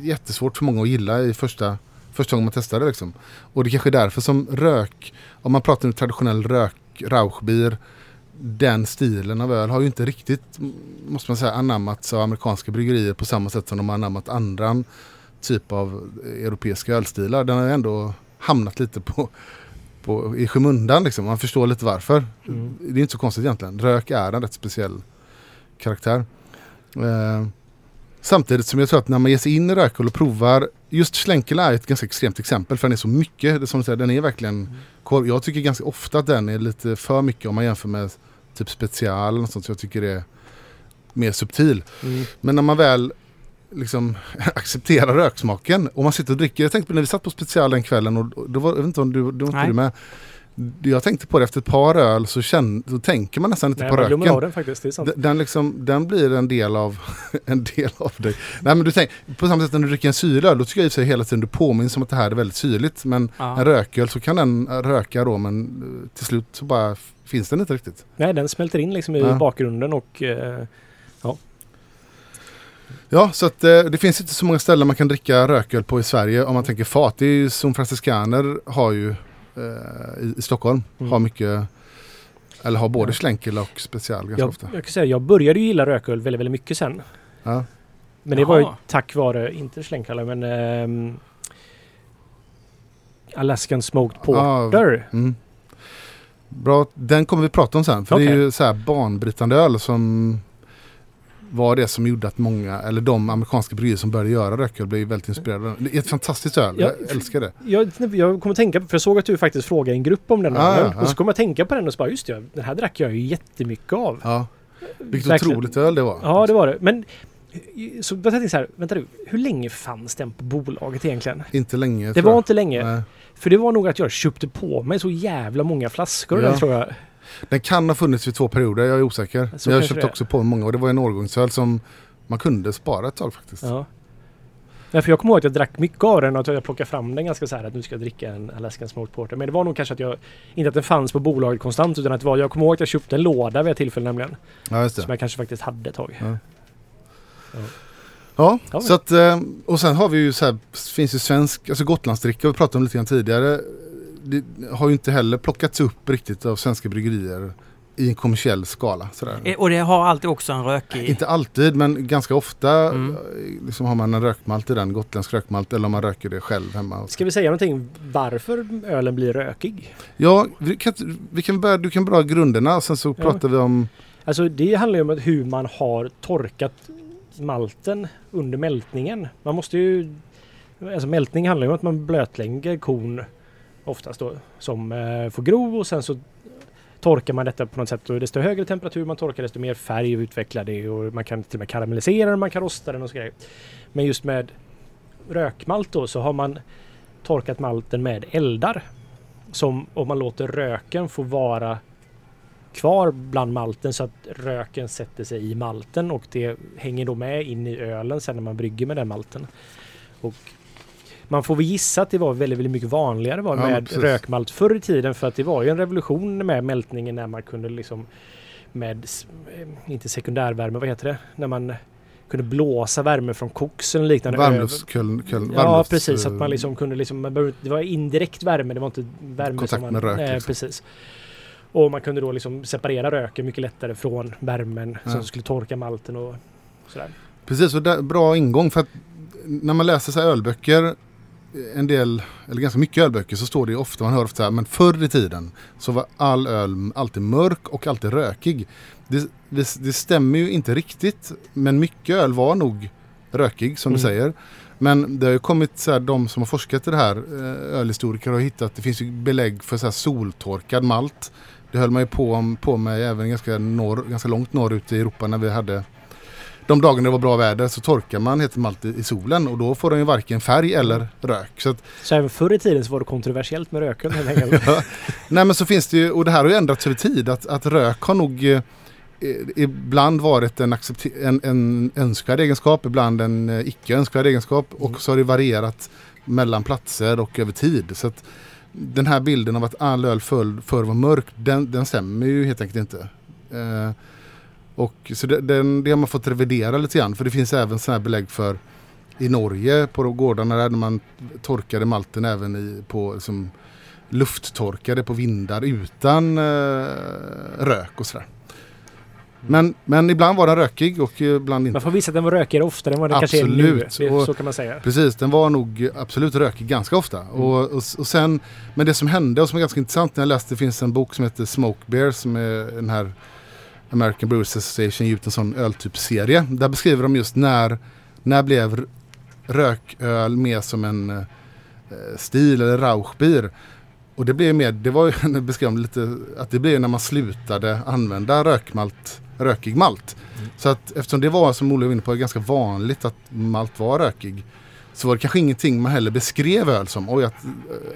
jättesvårt för många att gilla i första, första gången man testar det liksom. Och det kanske är därför som rök, om man pratar om traditionell rök, rauchbier, den stilen av öl har ju inte riktigt, måste man säga, anammats av amerikanska bryggerier på samma sätt som de har anammat andra typ av europeiska ölstilar. Den har ändå hamnat lite på, på, i skymundan liksom. Man förstår lite varför. Mm. Det är inte så konstigt egentligen. Rök är en rätt speciell karaktär. Eh, samtidigt som jag tror att när man ger sig in i rököl och provar, just Schlenkela är ett ganska extremt exempel för den är så mycket. Som du säger, den är verkligen korv. Jag tycker ganska ofta att den är lite för mycket om man jämför med typ special något sånt. Så jag tycker det är mer subtil. Mm. Men när man väl liksom accepterar röksmaken och man sitter och dricker. Jag tänkte på när vi satt på special den kvällen och och då var, jag vet inte om du, du var inte du med. Jag tänkte på det efter ett par öl så, känn, så tänker man nästan inte Nej, på man röken. av den faktiskt. Det är sant. Den, den, liksom, den blir en del av, en del av dig. Nej men du tänk, på samma sätt när du dricker en syröl, då tycker jag i sig hela tiden du påminns om att det här är väldigt syrligt. Men en Ja. rököl så kan den röka då men eh, till slut så bara finns den inte riktigt. Nej, den smälter in liksom i Ja. bakgrunden och... Eh, Ja, så att eh, det finns inte så många ställen man kan dricka rököl på i Sverige om man tänker fat. Det är ju som Franciscaner har ju i, i Stockholm. Mm. Har mycket, eller har både Ja. Schlenkel och special ganska jag, ofta. jag kan säga, jag började ju gilla rököl väldigt, väldigt mycket sen. Ja. Men det var ju Jaha. tack vare, inte Schlenkala, men ehm, Alaskan Smoked Porter. Mm. Bra, den kommer vi prata om sen. För det är ju så här banbrytande öl som var det som gjorde att många, eller de amerikanska bryggerier som började göra rököl blev väldigt inspirerade. Det är ett fantastiskt öl, Ja, jag älskar det. Jag, jag kommer tänka på, för jag såg att du faktiskt frågade en grupp om den. Här, ja. Och så kom jag att tänka på den och så bara, just det, den här drack jag ju jättemycket av. Ja. Vilket Verkligen. otroligt öl det var. Ja, det var det. Men så jag tänkte så här, vänta du, hur länge fanns den på bolaget egentligen? Inte länge Det var jag. inte länge. Nej. För det var nog att jag köpte på mig så jävla många flaskor Ja. den tror jag. Den kan ha funnits vid två perioder, jag är osäker. Så jag köpte också på många och det var en årgångsöl som man kunde spara ett tag faktiskt. Ja. Nej, för jag kommer ihåg att jag drack mycket av den och att jag plockade fram den ganska så här att nu ska jag dricka en Alaskan Smoked Porter. Men det var nog kanske att jag, inte att den fanns på bolaget konstant utan att det var, jag kommer ihåg att jag köpte en låda vid ett tillfälle nämligen. Ja, just Som det. jag kanske faktiskt hade ett tag. Ja. Ja. Ja, Ja. så att, eh, och sen har vi ju så här, finns ju svensk, alltså Gotlandsdricka, vi pratade om lite grann tidigare. Det har ju inte heller plockats upp riktigt av svenska bryggerier i en kommersiell skala. Sådär. Eh, Och det har alltid också en rökig... Inte alltid men ganska ofta Mm. eh, liksom har man en rökmalt i den, gotländsk rökmalt eller om man röker det själv hemma. Ska vi säga någonting varför ölen blir rökig? Ja, vi kan, vi kan börja, du kan börja grunderna och sen så Ja. pratar vi om Alltså det handlar ju om att hur man har torkat malten under mältningen. Man måste ju... Alltså mältning handlar ju om att man blötlägger korn oftast då som eh, får gro och sen så torkar man detta på något sätt och desto högre temperatur man torkar desto mer färg utvecklar det och man kan till och med karamellisera den, man kan rosta den och så grejer. Men just med rökmalt då så har man torkat malten med eldar. Som om man låter röken få vara kvar bland malten så att röken sätter sig i malten och det hänger då med in i ölen sen när man brygger med den malten. Och man får väl gissa att det var väldigt, väldigt mycket vanligare var Ja, med rökmalt förr i tiden för att det var ju en revolution med mältningen när man kunde liksom med, eh, inte sekundärvärme, vad heter det? När man kunde blåsa värme från koksen och liknande. över- varmluftsköl, köl, Ja precis, att man liksom kunde liksom, det var indirekt värme, det var inte värme Kontakt som man, med rök, liksom. precis. Och man kunde då liksom separera röken mycket lättare från värmen Ja. som skulle torka malten och sådär. Precis, och där, bra ingång för att när man läser så ölböcker, en del, eller ganska mycket ölböcker, så står det ofta, man hör ofta så här, men förr i tiden så var all öl alltid mörk och alltid rökig. Det, det, det stämmer ju inte riktigt, men mycket öl var nog rökig som du Mm. säger. Men det har ju kommit så här, de som har forskat i det här, eh, ölhistoriker har hittat, det finns ju belägg för så här soltorkad malt. Det höll man ju på, på med även ganska, norr, ganska långt norrut i Europa när vi hade de dagarna det var bra väder så torkar man helt malt i, solen och då får den ju varken färg eller rök. Så att, Så även förr i tiden så var det kontroversiellt med röken enkelt. nej men så finns det ju, och det här har ju ändrats över tid, att, att rök har nog eh, ibland varit en, en, en önskvärd egenskap, ibland en eh, icke önskvärd egenskap och så har det varierat mellan platser och över tid. Så att den här bilden av att all öl förr, förr var mörk, den, den stämmer ju helt enkelt inte. Eh, och så det, den, det har man fått revidera lite grann för det finns även sådana här belägg för i Norge på gårdarna där man torkade malten även i, på liksom, lufttorkade på vindar utan eh, rök och sådär. Men, men ibland var den rökig och ibland inte. Man får visa att den var rökigare oftare än vad den kanske är nu. Det- Så kan man säga. Precis, den var nog absolut rökig ganska ofta. Och, och, och sen, men det som hände och som är ganska intressant när jag läste, det finns en bok som heter Smoke Bear som är den här American Brewers Association ut en sån öltypserie. Där beskriver de just när, när blev rököl mer som en eh, stil eller rauchbier. Och det blev mer, det var ju, beskrev de lite, att det blev när man slutade använda rökmalt, rökig malt. Så att eftersom det var som Olle var inne på ganska vanligt att malt var rökig. Så var det kanske ingenting man heller beskrev öl som, oj att,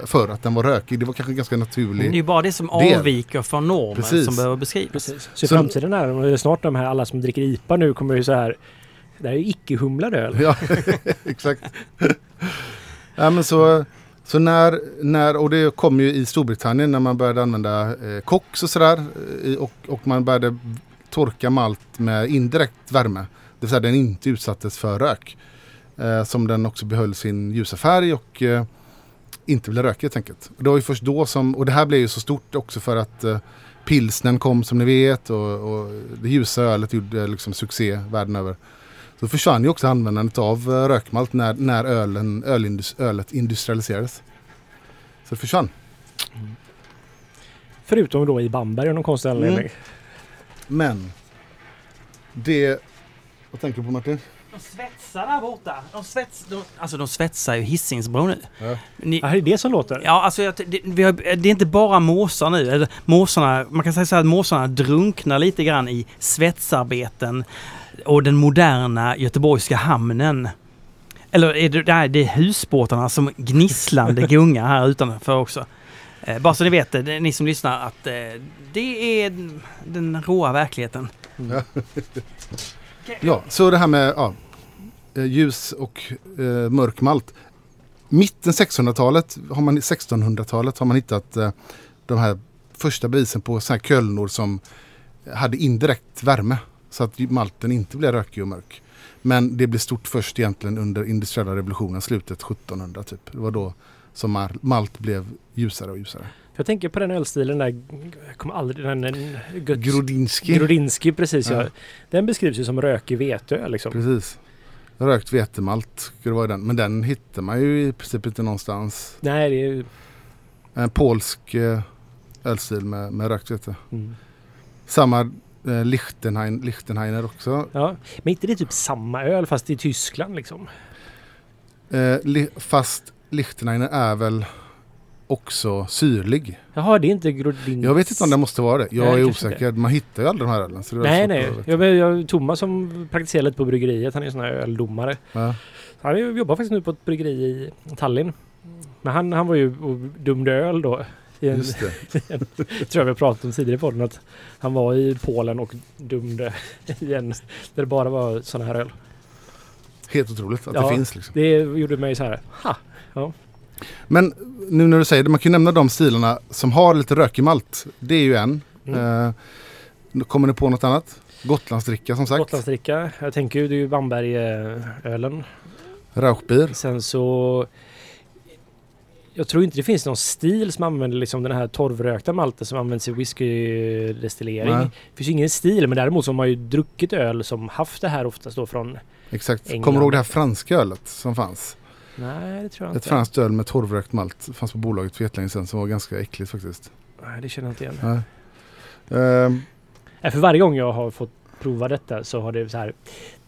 för att den var rökig. Det var kanske ganska Det är naturligt. ju bara det som Del. avviker från normen Precis. som behöver beskrivas. Precis. Så i framtiden är det, snart de här alla som dricker IPA nu kommer ju så här. Det här är ju icke-humlad öl. Ja, exakt. ja, men så, så när, när, och det kom ju i Storbritannien när man började använda eh, koks och sådär. eh, och, och man började torka malt med indirekt värme. Det vill säga den inte utsattes för rök. Eh, som den också behöll sin ljusa färg och eh, inte blev rökig helt enkelt. Och det var ju först då som, och det här blev ju så stort också för att eh, pilsnen kom som ni vet och, och det ljusa ölet gjorde liksom succé världen över. Så försvann ju också användandet av eh, rökmalt när, när ölen, ölindus, ölet industrialiserades. Så det försvann. Förutom då i Bamberg av någon konstig anledning. Mm. Men det... Vad tänker du på Martin? De svetsar där borta. De svets, de, alltså de svetsar ju Hisingsbro nu. Ja. Ni, Ja, det är det som låter. Ja, alltså jag- det, vi har, det är inte bara måsar nu. Eller Måsarna, man kan säga så här att måsarna drunknar lite grann i svetsarbeten och den moderna göteborgska hamnen. Eller är det, nej, det är husbåtarna som gnisslande gungar här utanför också. Eh, bara så ni vet det, är ni som lyssnar, att eh, det är den- den råa verkligheten. Ja, så det här med ja, eh, ljus och eh, mörk malt. Mitten 1600-talet, 1600-talet har man hittat eh, de här första bevisen på såna här kölnor som hade indirekt värme. Så att malten inte blev rökig och mörk. Men det blev stort först egentligen under industriella revolutionen, slutet 1700 typ. Det var då som malt blev ljusare och ljusare. Jag tänker på den ölstilen där, jag kommer aldrig, den, den Grodinski. Grodinski precis ja. Ja. Den beskrivs ju som rökig veteöl liksom. Precis. Rökt vetemalt skulle vara den. Men den hittar man ju i princip inte någonstans. Nej, det är ju... En polsk eh, ölstil med, med rökt vete. Mm. Samma eh, Lichtenhein, Lichtenheiner också. Ja, men inte det typ samma öl fast i Tyskland liksom? Eh, li, fast Lichtenheiner är väl också syrlig. Jaha, det är inte Grodinski. Jag vet inte om det måste vara det. Jag Nej, är osäker. Man hittar ju aldrig de här ölen. Det Nej, nej. Jag, jag, Thomas som praktiserar lite på bryggeriet, han är sån här öldomare. Ja. Han jobbar faktiskt nu på ett bryggeri i Tallinn. Men han, han var ju och dömde öl då. I en, Just det. tror jag vi pratat om tidigare på den att han var i Polen och dömde i en där det bara var såna här öl. Helt otroligt att Ja. det finns. Liksom. Det gjorde mig så här, ha! Men nu när du säger det, man kan ju nämna de stilarna som har lite rökig malt. Det är ju en. Mm. Eh, kommer ni på något annat? Gotlandsdricka som sagt. Gotlandsdricka. Jag tänker ju det är ju Bamberg-ölen. Rauchbier. Sen så... jag tror inte det finns någon stil som använder liksom den här torvrökta malten som används i whiskydestillering. Det finns ju ingen stil men däremot så har man ju druckit öl som haft det här oftast då från... Exakt. England. Kommer du ihåg det här franska ölet som fanns? Nej det tror jag Ett inte. franskt öl med torvrökt malt fanns på bolaget för jättelänge sedan som var ganska äckligt faktiskt. Nej det känner jag inte igen. Nej. Ehm, Nej, för varje gång jag har fått prova detta så har det så här.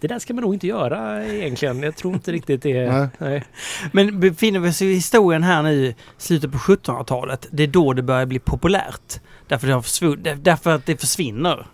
Det där ska man nog inte göra egentligen. Jag tror inte riktigt det. Nej. Nej. Men befinner vi oss i historien här nu i slutet på 1700-talet, det är då det börjar bli populärt. Därför, det har försvunnit, därför att det försvinner.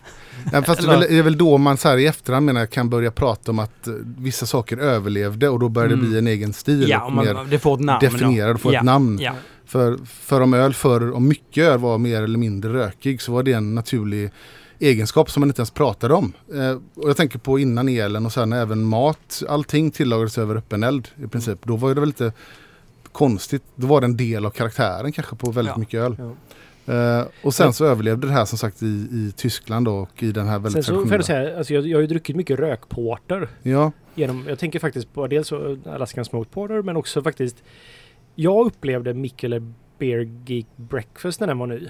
Ja, fast det är, väl, det är väl då man så här i efterhand menar jag kan börja prata om att eh, vissa saker överlevde och då börjar det Mm. bli en egen stil. Ja, och man, mer det får ett namn. definierad och får ja. ett namn. Ja. För, för om öl förr, om mycket öl var mer eller mindre rökig så var det en naturlig egenskap som man inte ens pratade om. Eh, och jag tänker på innan elen och sen även mat. Allting tillagades över öppen eld i princip. Då var det väl lite konstigt. Då var det en del av karaktären kanske på väldigt Ja. mycket öl. Ja. Eh, och sen så överlevde det här som sagt i, i Tyskland då, och i den här Sen väldigt så får jag säga, alltså jag, jag har ju druckit mycket rökporter. Ja, Genom, jag tänker faktiskt på dels Alaskan Smoked Porter men också faktiskt Jag upplevde Mikkeler Beer Geek Breakfast när den var ny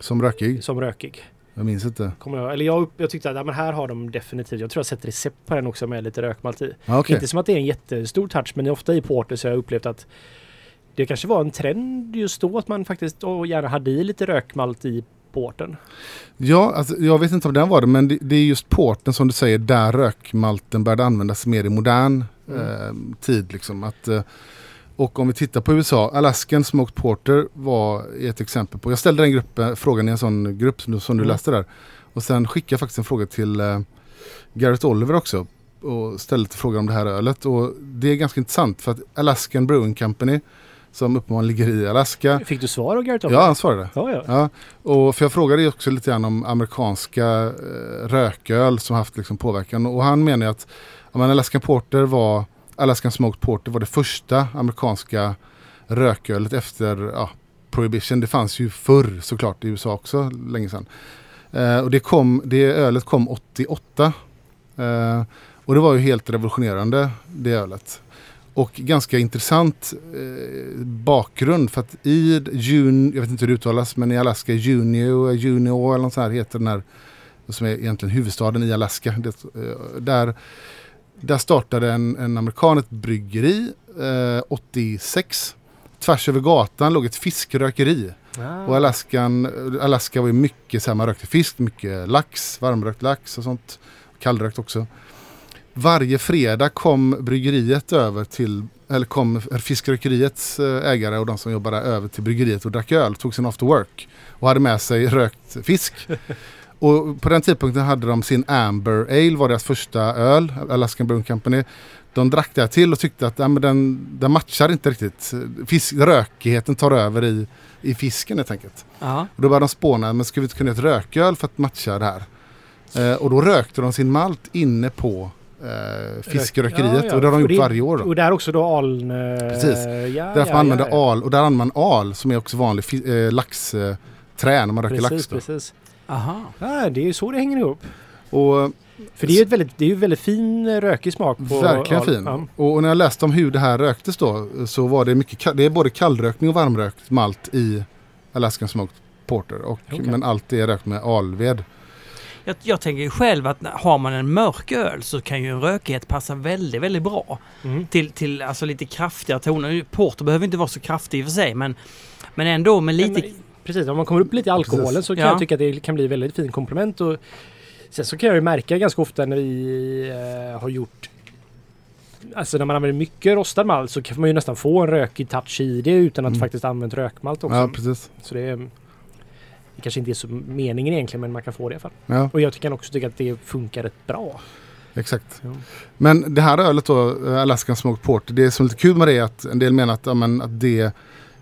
som rökig. som rökig. Jag minns inte. Kommer jag, eller jag, jag tyckte att ja, men här har de definitivt, jag tror jag sett recept på den också med lite rökmalt i. Okej. Inte som att det är en jättestor touch men ofta i porter så har jag upplevt att det kanske var en trend just då att man faktiskt gärna hade i lite rökmalt i porten. Ja, alltså, jag vet inte om den var det, men det, det är just porten som du säger, där rökmalten började användas mer i modern Mm. eh, tid. Liksom. Att, eh, och om vi tittar på USA, Alaskan Smoked Porter var ett exempel på, jag ställde den gruppen, frågan i en sån grupp som du, som du Mm. läste där. Och sen skickade jag faktiskt en fråga till eh, Garrett Oliver också och ställde lite frågor om det här ölet. Och det är ganska intressant för att Alaskan Brewing Company, som uppenbarligen ligger i Alaska, Fick du svar av Garrett ja han svarade. ja, ja. Ja, och för jag frågade ju också lite grann om amerikanska eh, rököl som haft liksom påverkan. Och han menar ju att ja, men Alaskan Porter var, Alaskan Smoked Porter var det första amerikanska rökölet efter ja, Prohibition. Det fanns ju förr såklart i USA också, länge sedan. Eh, och det, kom, det ölet kom 88. Eh, och det var ju helt revolutionerande, det ölet. Och ganska intressant eh, bakgrund för att i Jun, jag vet inte hur det uttalas, men i Alaska Junio, Junio eller något sånt här heter den här, som är egentligen huvudstaden i Alaska. Det, eh, där, där startade en, en amerikan ett bryggeri eh, 86. Tvärs över gatan låg ett fiskrökeri. Ah. Och Alaskan, Alaska var ju mycket så här, man rökte fisk, mycket lax, varmrökt lax och sånt. Kallrökt också. Varje fredag kom bryggeriet över till, eller kom fiskrökeriets eh, ägare och de som jobbade där över till bryggeriet och drack öl, tog sin after work och hade med sig rökt fisk. och på den tidpunkten hade de sin Amber Ale, var deras första öl, Alaskan Brewing Company. De drack det till och tyckte att ja, men den, den matchar inte riktigt. Fisk, rökigheten tar över i, i fisken helt enkelt. Och då började de spåna, men ska vi inte kunna göra ett rököl för att matcha det här? Eh, och då rökte de sin malt inne på eh, fiskrökeriet Ja, ja. och det har de Och gjort det- varje år. Då. Och där också då aln... eh, Precis. Ja, Därför ja, man använder al och där använder man al som är också vanlig eh, laxträ när man röker lax. Då. precis. Aha. Ja, det är ju så det hänger ihop. Och För det är ju ett väldigt, det är ju väldigt fin eh, rökig smak på verkligen al- fin. Ja. Och när jag läste om hur det här röktes då så var det mycket, det är både kallrökning och varmrökt malt i Alaskan Smoked Porter. Och, Okej. Men allt är rökt med alved. Jag, jag tänker ju själv att har man en mörk öl så kan ju en rökighet passa väldigt, väldigt bra. Mm. Till, till alltså lite kraftigare toner. Porter behöver inte vara så kraftig i och för sig men, men ändå med lite... Men, precis, om man kommer upp lite i alkoholen Precis. så kan Ja. jag tycka att det kan bli väldigt fin komplement. Och sen så kan jag ju märka ganska ofta när vi eh, har gjort Alltså när man använder mycket rostad malt så kan man ju nästan få en rökig touch i det utan att Mm. faktiskt använt rökmalt också. Ja, precis. så det, är, det kanske inte är så meningen egentligen men man kan få det i alla fall. Ja, Och jag kan också tycka att det funkar rätt bra. exakt. Ja. Men det här ölet då, Alaskan Smoked Porter, det som är lite kul med det är att en del menar att, ja, men, att det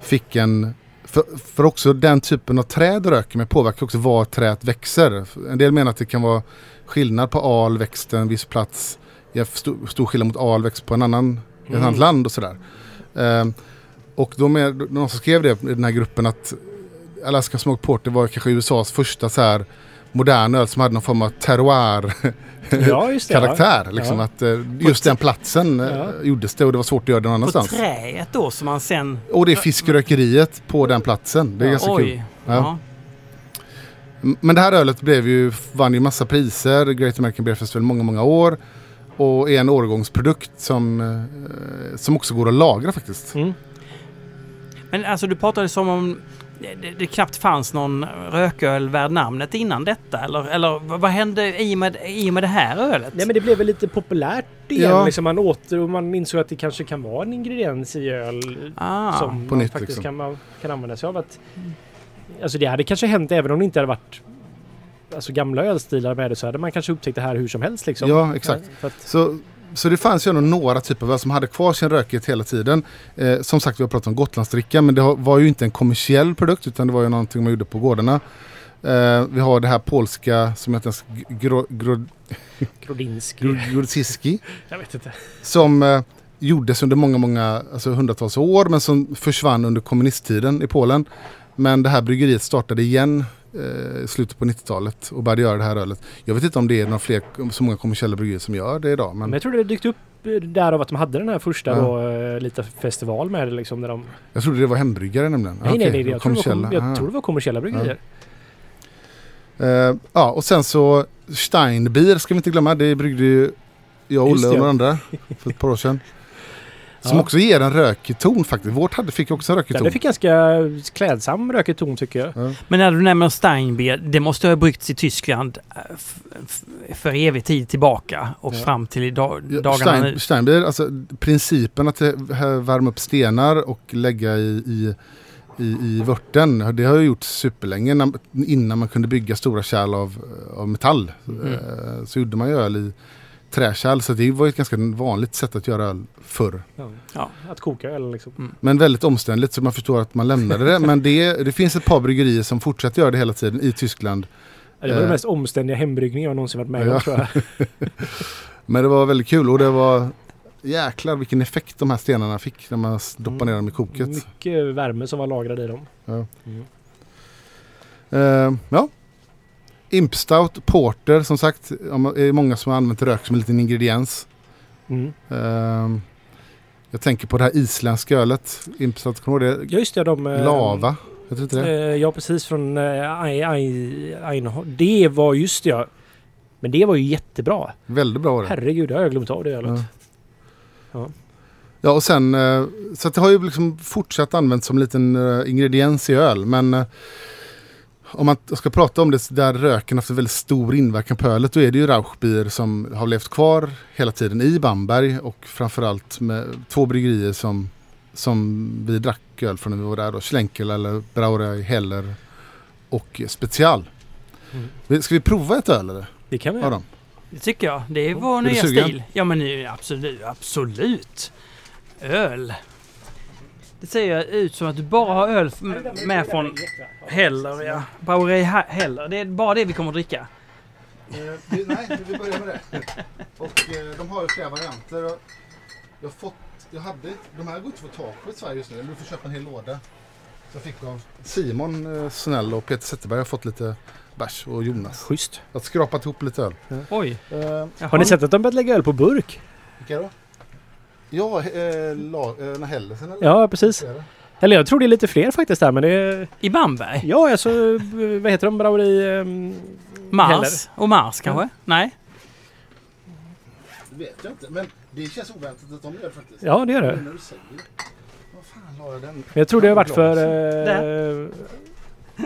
fick en... För, för också den typen av träd röker med påverkar också var trädet växer. En del menar att det kan vara skillnad på al växten en viss plats. Stor, stor skillnad mot al växt på en annan, i ett Mm. annat land och sådär. Ehm, och då med, någon som skrev det i den här gruppen att Alaskan Smoked Porter var kanske USAs första så här modern öl som hade någon form av terroir Ja. Liksom, Ja. att, eh, just den platsen eh, Ja. gjordes det och det var svårt att göra det någon På annanstans. träet då som man sen... Och det är fiskrökeriet på den platsen. Det är ganska kul. Oj. M- Men det här ölet blev ju, vann ju massa priser, Great American Beer Festival många, många år. Och är en årgångsprodukt som, eh, som också går att lagra faktiskt. Mm. Men alltså du pratade som om det, det, knappt fanns någon rököl värd namnet innan detta. Eller, eller vad hände i och, med, i och med det här ölet? Nej men det blev väl lite populärt igen. Ja. Liksom man åter och man insåg att det kanske kan vara en ingrediens i öl ah, som på man nytt, faktiskt liksom. kan, man, kan använda sig av. Att, alltså det hade kanske hänt även om det inte hade varit alltså gamla ölstilar med det så hade man kanske upptäckt det här hur som helst. Liksom. Ja, exakt. För att, Så, så det fanns ju ändå några typer av öl som hade kvar sin rökighet hela tiden. Eh, som sagt, vi har pratat om Gotlandsdricka, men det var ju inte en kommersiell produkt utan det var ju någonting man gjorde på gårdarna. Eh, vi har det här polska som heter gro, gro, Grodinski. gro, Grodziski. Jag vet inte. Som eh, gjordes under många, många, alltså hundratals år men som försvann under kommunisttiden i Polen. Men det här bryggeriet startade igen eh, slutet på 90-talet och började göra det här ölet. Jag vet inte om det är några fler, så många kommersiella bryggerier som gör det idag. Men Men jag tror det dykt upp eh, därav att de hade den här första Ja. då, eh, lite festival med det liksom. Där de, jag trodde det var hembryggare nämligen. nej, nej, nej, Okej, jag, tror det var, kom, jag Ah. tror det var kommersiella bryggerier. Eh, ja, och sen så Steinbier ska vi inte glömma. Det bryggde ju jag Olle och ja. några andra för ett par år sedan. Som Ja. också ger en rökig ton faktiskt. Vårt hade, fick också en rökig Ja, ton. det fick ganska klädsam rökig ton tycker jag. Ja. Men när du nämner Steinbier, det måste ha bryggts i Tyskland eh, för evig tid tillbaka och Ja. fram till idag, Ja, dagarna nu. Stein, Steinbier, alltså principen att eh, värma upp stenar och lägga i, i, i, i vörten. Det har ju gjorts superlänge när, innan man kunde bygga stora kärl av, av metall. Mm. Eh, Så gjorde man ju öl i träkärl. Så det var ett ganska vanligt sätt att göra öl förr. Ja. Att koka öl liksom. Men väldigt omständligt så man förstår att man lämnade det. Men det, det finns ett par bryggerier som fortsätter göra det hela tiden i Tyskland. Ja, Det var Eh. den mest omständiga hembryggning jag någonsin varit med om Ja. tror jag. Men det var väldigt kul och det var jäklar vilken effekt de här stenarna fick när man doppade Mm. ner dem i koket. Mycket värme som var lagrad i dem. Ja. Mm. Eh, ja. Imp Stout, Porter som sagt. Det är många som har använt rök som en liten ingrediens. Mm. Eh, jag tänker på det här isländska ölet. Imp Stout, kommer du ihåg det? Just det, de... eh, Lava. Jag tror inte det. Eh, ja precis från eh, Ein- Ein- Einhorn. Det var just det ja. Men det var ju jättebra. Väldigt bra var det. Herregud, det har jag glömt av det ölet. Ja. Ja. Ja och sen så det har ju liksom fortsatt använts som en liten ingrediens i öl men om man ska prata om det där röken haft en väldigt stor inverkan på ölet då är det ju Rauchbier som har levt kvar hela tiden i Bamberg och framförallt med två bryggerier som, som vi drack öl från när vi var där då. Schlenkel eller Brauerei Heller och Special. Mm. Ska vi prova ett öl eller? Det kan vi göra. Det tycker jag. Det är vår Är nya stil. Ja men nu, absolut, absolut. Öl. Det ser ju ut som att du bara har öl med från Heller, ja. Brauerei Ha- Heller. Det är bara det vi kommer att dricka. nej, vi börjar med det. Och eh, de har ju flera varianter. Jag, har fått, jag hade, de här går inte att få tag på i Sverige just nu. Du får köpa en hel låda. Så jag fick av Simon eh, Snäll och Peter Zetterberg. Jag har fått lite bärs och Jonas. Schysst. Jag har skrapat ihop lite öl. Oj. Eh, Jaha. Har ni sett att de börjat lägga öl på burk? vilka då? Ja, eh, la, eh, Hellesen eller? Ja, precis. Eller jag tror det är lite fler faktiskt där men det är... I Bamberg? Ja, alltså vad heter de? Brauri... Um, Mars? Och Mars kanske? Nej? Det vet jag inte. Men det känns oväntat att de gör det faktiskt. Ja, det gör det. La jag den? Jag tror det har varit för... Eh,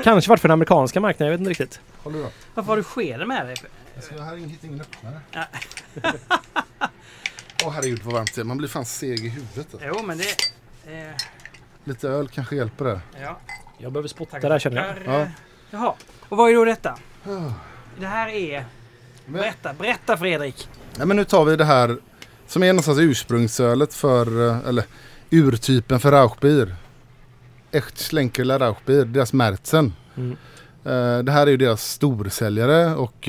kanske varit för den amerikanska marknaden, jag vet inte riktigt. Varför har du skeden med dig? Jag ska här hitta ingen öppnare. Ja. Åh herregud vad varmt det är. Man blir fan seg i huvudet. Alltså. Jo men det... Eh, Lite öl kanske hjälper där. ja. Jag behöver spotta där känner jag. Ja. eh, Jaha. Och vad är då detta? Ah. Det här är... Men, Berätta, berätta Fredrik. ja, men nu tar vi det här som är någonstans ursprungsölet för, eh, eller urtypen för Rauchbier. Echt Schlenkerler Rauchbier, deras Märzen. Mm. Eh, det här är ju deras storsäljare och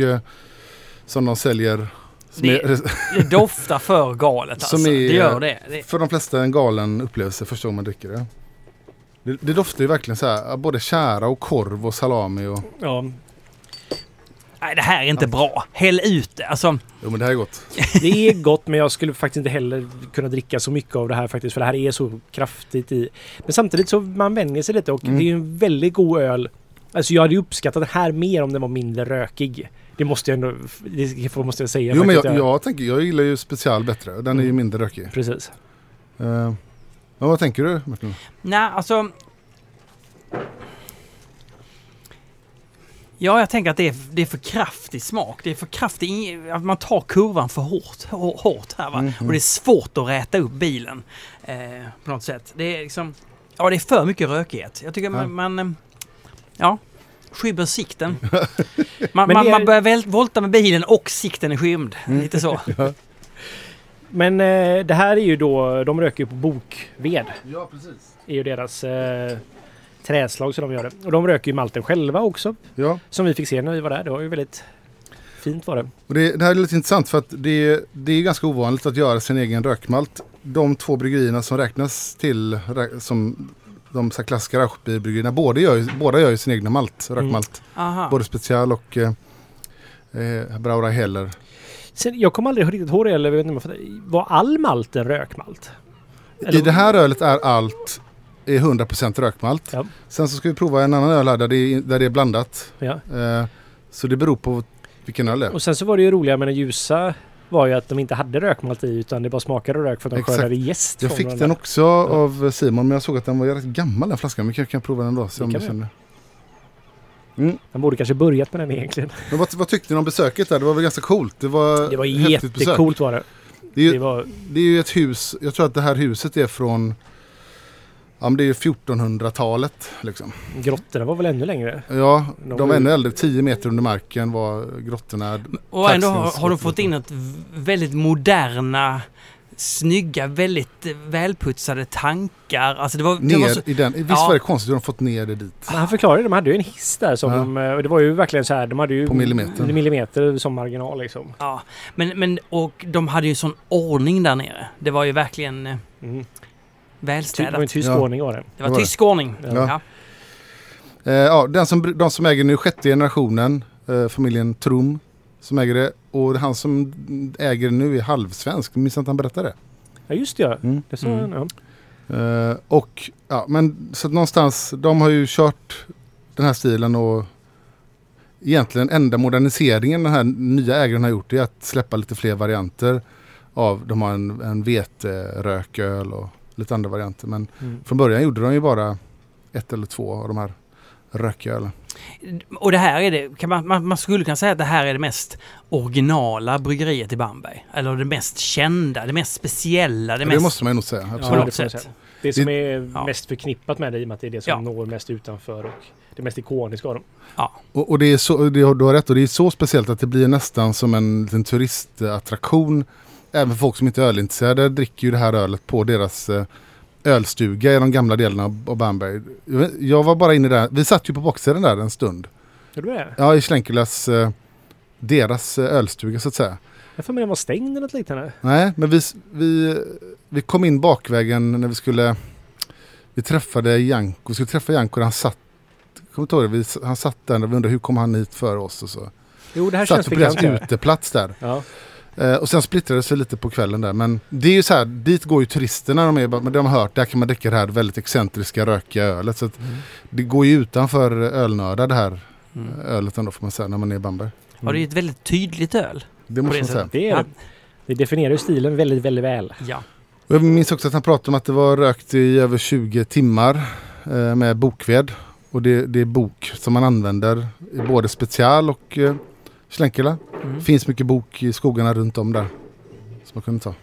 som de säljer Det- är, Det doftar för galet alltså. Som är- Det gör det. det. för de flesta en galen upplevelse första gången man dricker det. Det, det doftar ju verkligen så här, både kära och korv och salami och Ja. Nej, det här är inte bra. Häll ut det. Alltså, Jo men det här är gott. Det är gott men jag skulle faktiskt inte heller kunna dricka så mycket av det här faktiskt. För det här är så kraftigt i. Men samtidigt så man vänjer sig lite och Mm. det är ju en väldigt god öl. Alltså jag hade uppskattat den här mer om den var mindre rökig. Det måste jag ändå, det måste jag säga. Jo men faktiskt. jag, jag tänker, jag gillar ju special bättre. Den är ju Mm. mindre rökig. Precis. Uh, men vad tänker du Martin? nej, alltså... Ja, jag tänker att det är, det är för kraftig smak. Det är för kraftig... Att man tar kurvan för hårt, hår- hårt här va. Mm, Och det är svårt att räta upp bilen. Eh, på något sätt. Det är liksom... Ja, det är för mycket rökighet. Jag tycker Ja. man... man eh, ja. Skymmer sikten. Man, man, är- man börjar väl, volta med bilen och sikten är skymd. Lite så. Men eh, det här är ju då, de röker ju på bokved. Ja precis. är ju deras eh, träslag som de gör det. Och de röker ju malten själva också. Ja, Som vi fick se när vi var där. Det var ju väldigt fint var det. och det, det här är lite intressant för att det, det är ganska ovanligt att göra sin egen rökmalt. De två bryggerierna som räknas till som de så här klassiska rauchbierbryggerierna, båda gör, ju- båda gör ju sin egna malt, rökmalt. Aha. Både special och eh, eh, Braura Heller. Sen, jag kommer aldrig riktigt ihåg det. Eller vet inte, var all malt en rökmalt? Eller- I det här ölet är allt är 100% rökmalt. Ja. Sen så ska vi prova en annan öl här där det är, där det är blandat. Ja. Eh, så det beror på vilken öl det är. Och sen så var det ju roliga med den ljusa var ju att de inte hade rökmalt i utan det bara smakade rök för att de Exakt. skördade jäst Jag fick den den också av Simon men jag såg att den var rätt gammal den flaskan. Men jag kan prova den då. Se Det om kan du känner. Man borde kanske börjat med den egentligen. Men vad, vad tyckte ni om besöket där? Det var väl ganska coolt? Det var, Det var häftigt besök. jättecoolt var det. Det är, Det ju, var, det är ju ett hus. Jag tror att det här huset är från Ja men det är ju 1400-talet liksom. grottorna var väl ännu längre? Ja, De de var ännu äldre. 10 meter under marken var grottorna. Och ändå har, har du sorter. fått in ett väldigt moderna, snygga, väldigt välputsade tankar. Alltså det var... Det var Ner så, i den. Visst Ja. var det konstigt hur de fått ner det dit? Men han förklarade det. De hade ju en hiss där som... Ja. de, och det var ju verkligen så här. De hade ju... På millimetern. Millimeter som marginal liksom. ja, men, men och de hade ju sån ordning där nere. Det var ju verkligen eh, Mm. Det var en välstädat. tysk Ja. ordning var det. Det det var var det. tysk ordning. Ja. Ja. Eh, ja, den som, de som äger nu sjätte generationen, eh, familjen Trum, som äger det. Och han som äger det nu är halvsvensk. Minns att han berättade det? Ja just det ja. Mm. Det sa Mm. han, ja. Eh, och ja, men så att någonstans, de har ju kört den här stilen och egentligen enda moderniseringen den här nya ägaren har gjort är att släppa lite fler varianter av, de har en, en veterököl och lite andra varianter. Men Mm. från början gjorde de ju bara ett eller två av de här rökölen. Och det här är det, kan man, man, man skulle kunna säga att det här är det mest originala bryggeriet i Bamberg. Eller det mest kända, det mest speciella, det Det, mest... måste man ju nog säga. Ja, Absolut. på det sätt. säga. Det som är Ja. mest förknippat med det i och med att det är det som Ja. når mest utanför och det mest ikoniska av dem. Och, och det är så, det, du har rätt, och det är så speciellt att det blir nästan som en liten turistattraktion. Även för folk som inte är ölintresserade dricker ju det här ölet på deras eh, ölstuga i de gamla delarna av, Bamberg. Jag var bara inne där, vi satt ju på baksidan där en stund. Är du det? Ja, i Schlenkelas, eh, deras eh, ölstuga så att säga. Jag får med den var stängd eller något liknande. Nej, men vi, vi, vi kom in bakvägen när vi skulle... Vi träffade Janko, vi skulle träffa Janko han satt... Kommer du ihåg det? Vi, han satt där och vi undrade hur kom han hit för oss och så. Jo det här Satt känns vi på deras bekant. uteplats där. Ja. Eh, och sen splittrades vi lite på kvällen där. Men det är ju så här, dit går ju turisterna. De, är, de har hört, där kan man dricka det här väldigt excentriska rökiga ölet. Så att Mm. det går ju utanför ölnördar det här Mm. ölet ändå får man säga när man är i Bamberg. Ja, det är ett väldigt tydligt öl. Det måste man säga. Det är. Det definierar ju stilen väldigt, väldigt väl. Ja. Och Jag minns också att han pratade om att det var rökt i över 20 timmar eh, med bokved. Och det, det är bok som man använder i både special och eh, Schlenkela. Mm. Finns mycket bok i skogarna runt om där. Som man kunde ta.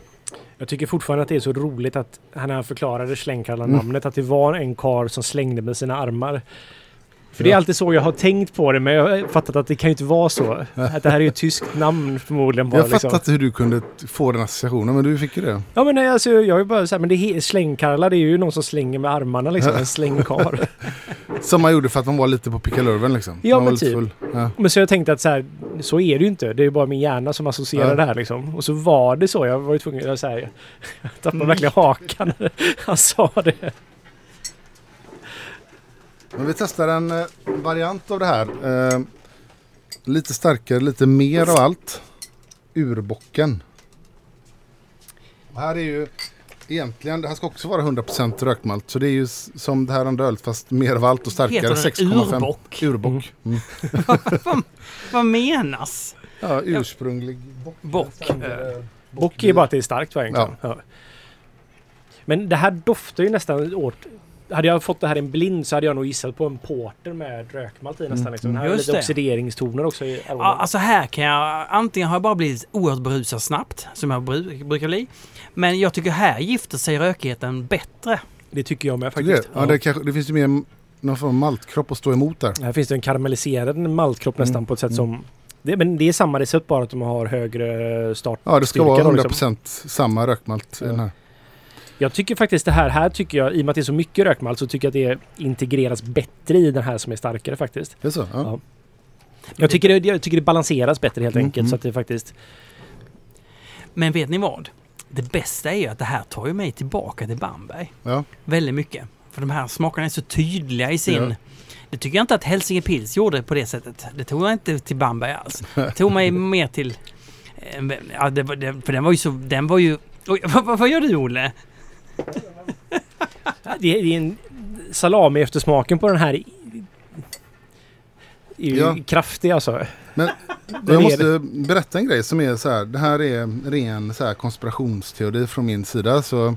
Jag tycker fortfarande att det är så roligt att han när han förklarade Slängkallar Mm. namnet att det var en kar som slängde med sina armar. För det är alltid så jag har tänkt på det men jag har fattat att det kan ju inte vara så. Att det här är ju ett tyskt namn förmodligen bara. Jag fattar liksom. inte hur du kunde få den associationen men du fick ju det. Ja men nej, alltså, jag är bara så här, men det är slängkarlar det är ju någon som slänger med armarna liksom. En slängkar. Som man gjorde för att man var lite på pickalurven liksom. Ja, man men typ. Ja. men så jag tänkte att så här, så är det ju inte. Det är bara min hjärna som associerar Ja. det här liksom. Och så var det så. Jag var ju tvungen att säga. Jag tappade Mm. verkligen hakan när han sa det. Men vi testar en eh, variant av det här. Eh, lite starkare, lite mer av allt. Urbocken. Och här är ju egentligen, det här ska också vara 100% rökmalt. Så det är ju s- som det här andra ölet fast mer av allt och starkare. Heter den 6,5. urbock? Urbock. Mm. Vad menas? Ja, ursprunglig bock. Bock. Eh, Bock är ju bara att det är starkt va, egentligen. Ja. Men det här doftar ju nästan åt... Hade jag fått det här i en blind så hade jag nog gissat på en porter med rökmalt i nästan. Mm. Liksom. Den här har Just lite det. oxideringstoner också i aromen. Ja, alltså här kan jag... Antingen har jag bara blivit oerhört berusad snabbt, som jag bru- brukar bli. Men jag tycker här gifter sig rökigheten bättre. Det tycker jag med du det? faktiskt. Ja, det, kanske, det finns ju mer någon form av maltkropp att stå emot där. Här finns det en karamelliserad maltkropp nästan Mm. på ett sätt Mm. som... Det, men det är samma recept bara att de har högre start. Ja, det ska vara då, 100% liksom. samma rökmalt i Ja. den här. Jag tycker faktiskt det här, här tycker jag, i och med att det är så mycket rökmalt så tycker jag att det integreras bättre i den här som är starkare faktiskt. Det är så? Ja. Ja. Jag tycker det, jag tycker det balanseras bättre helt Mm, enkelt mm. så att det faktiskt... Men vet ni vad? Det bästa är ju att det här tar ju mig tillbaka till Bamberg. Ja. Väldigt mycket. För de här smakerna är så tydliga i sin... Ja. Det tycker jag inte att Hälsinge Pils gjorde på det sättet. Det tog jag inte till Bamberg alls. Det tog mig mer till... eh, Ja, det, för den var ju så... Den var ju... Oj, vad, vad, vad gör du Olle? Det är, en salami eftersmaken på den här är ju Ja. kraftig alltså. Men jag måste berätta en grej som är så här. Det här är ren så här konspirationsteori från min sida. Så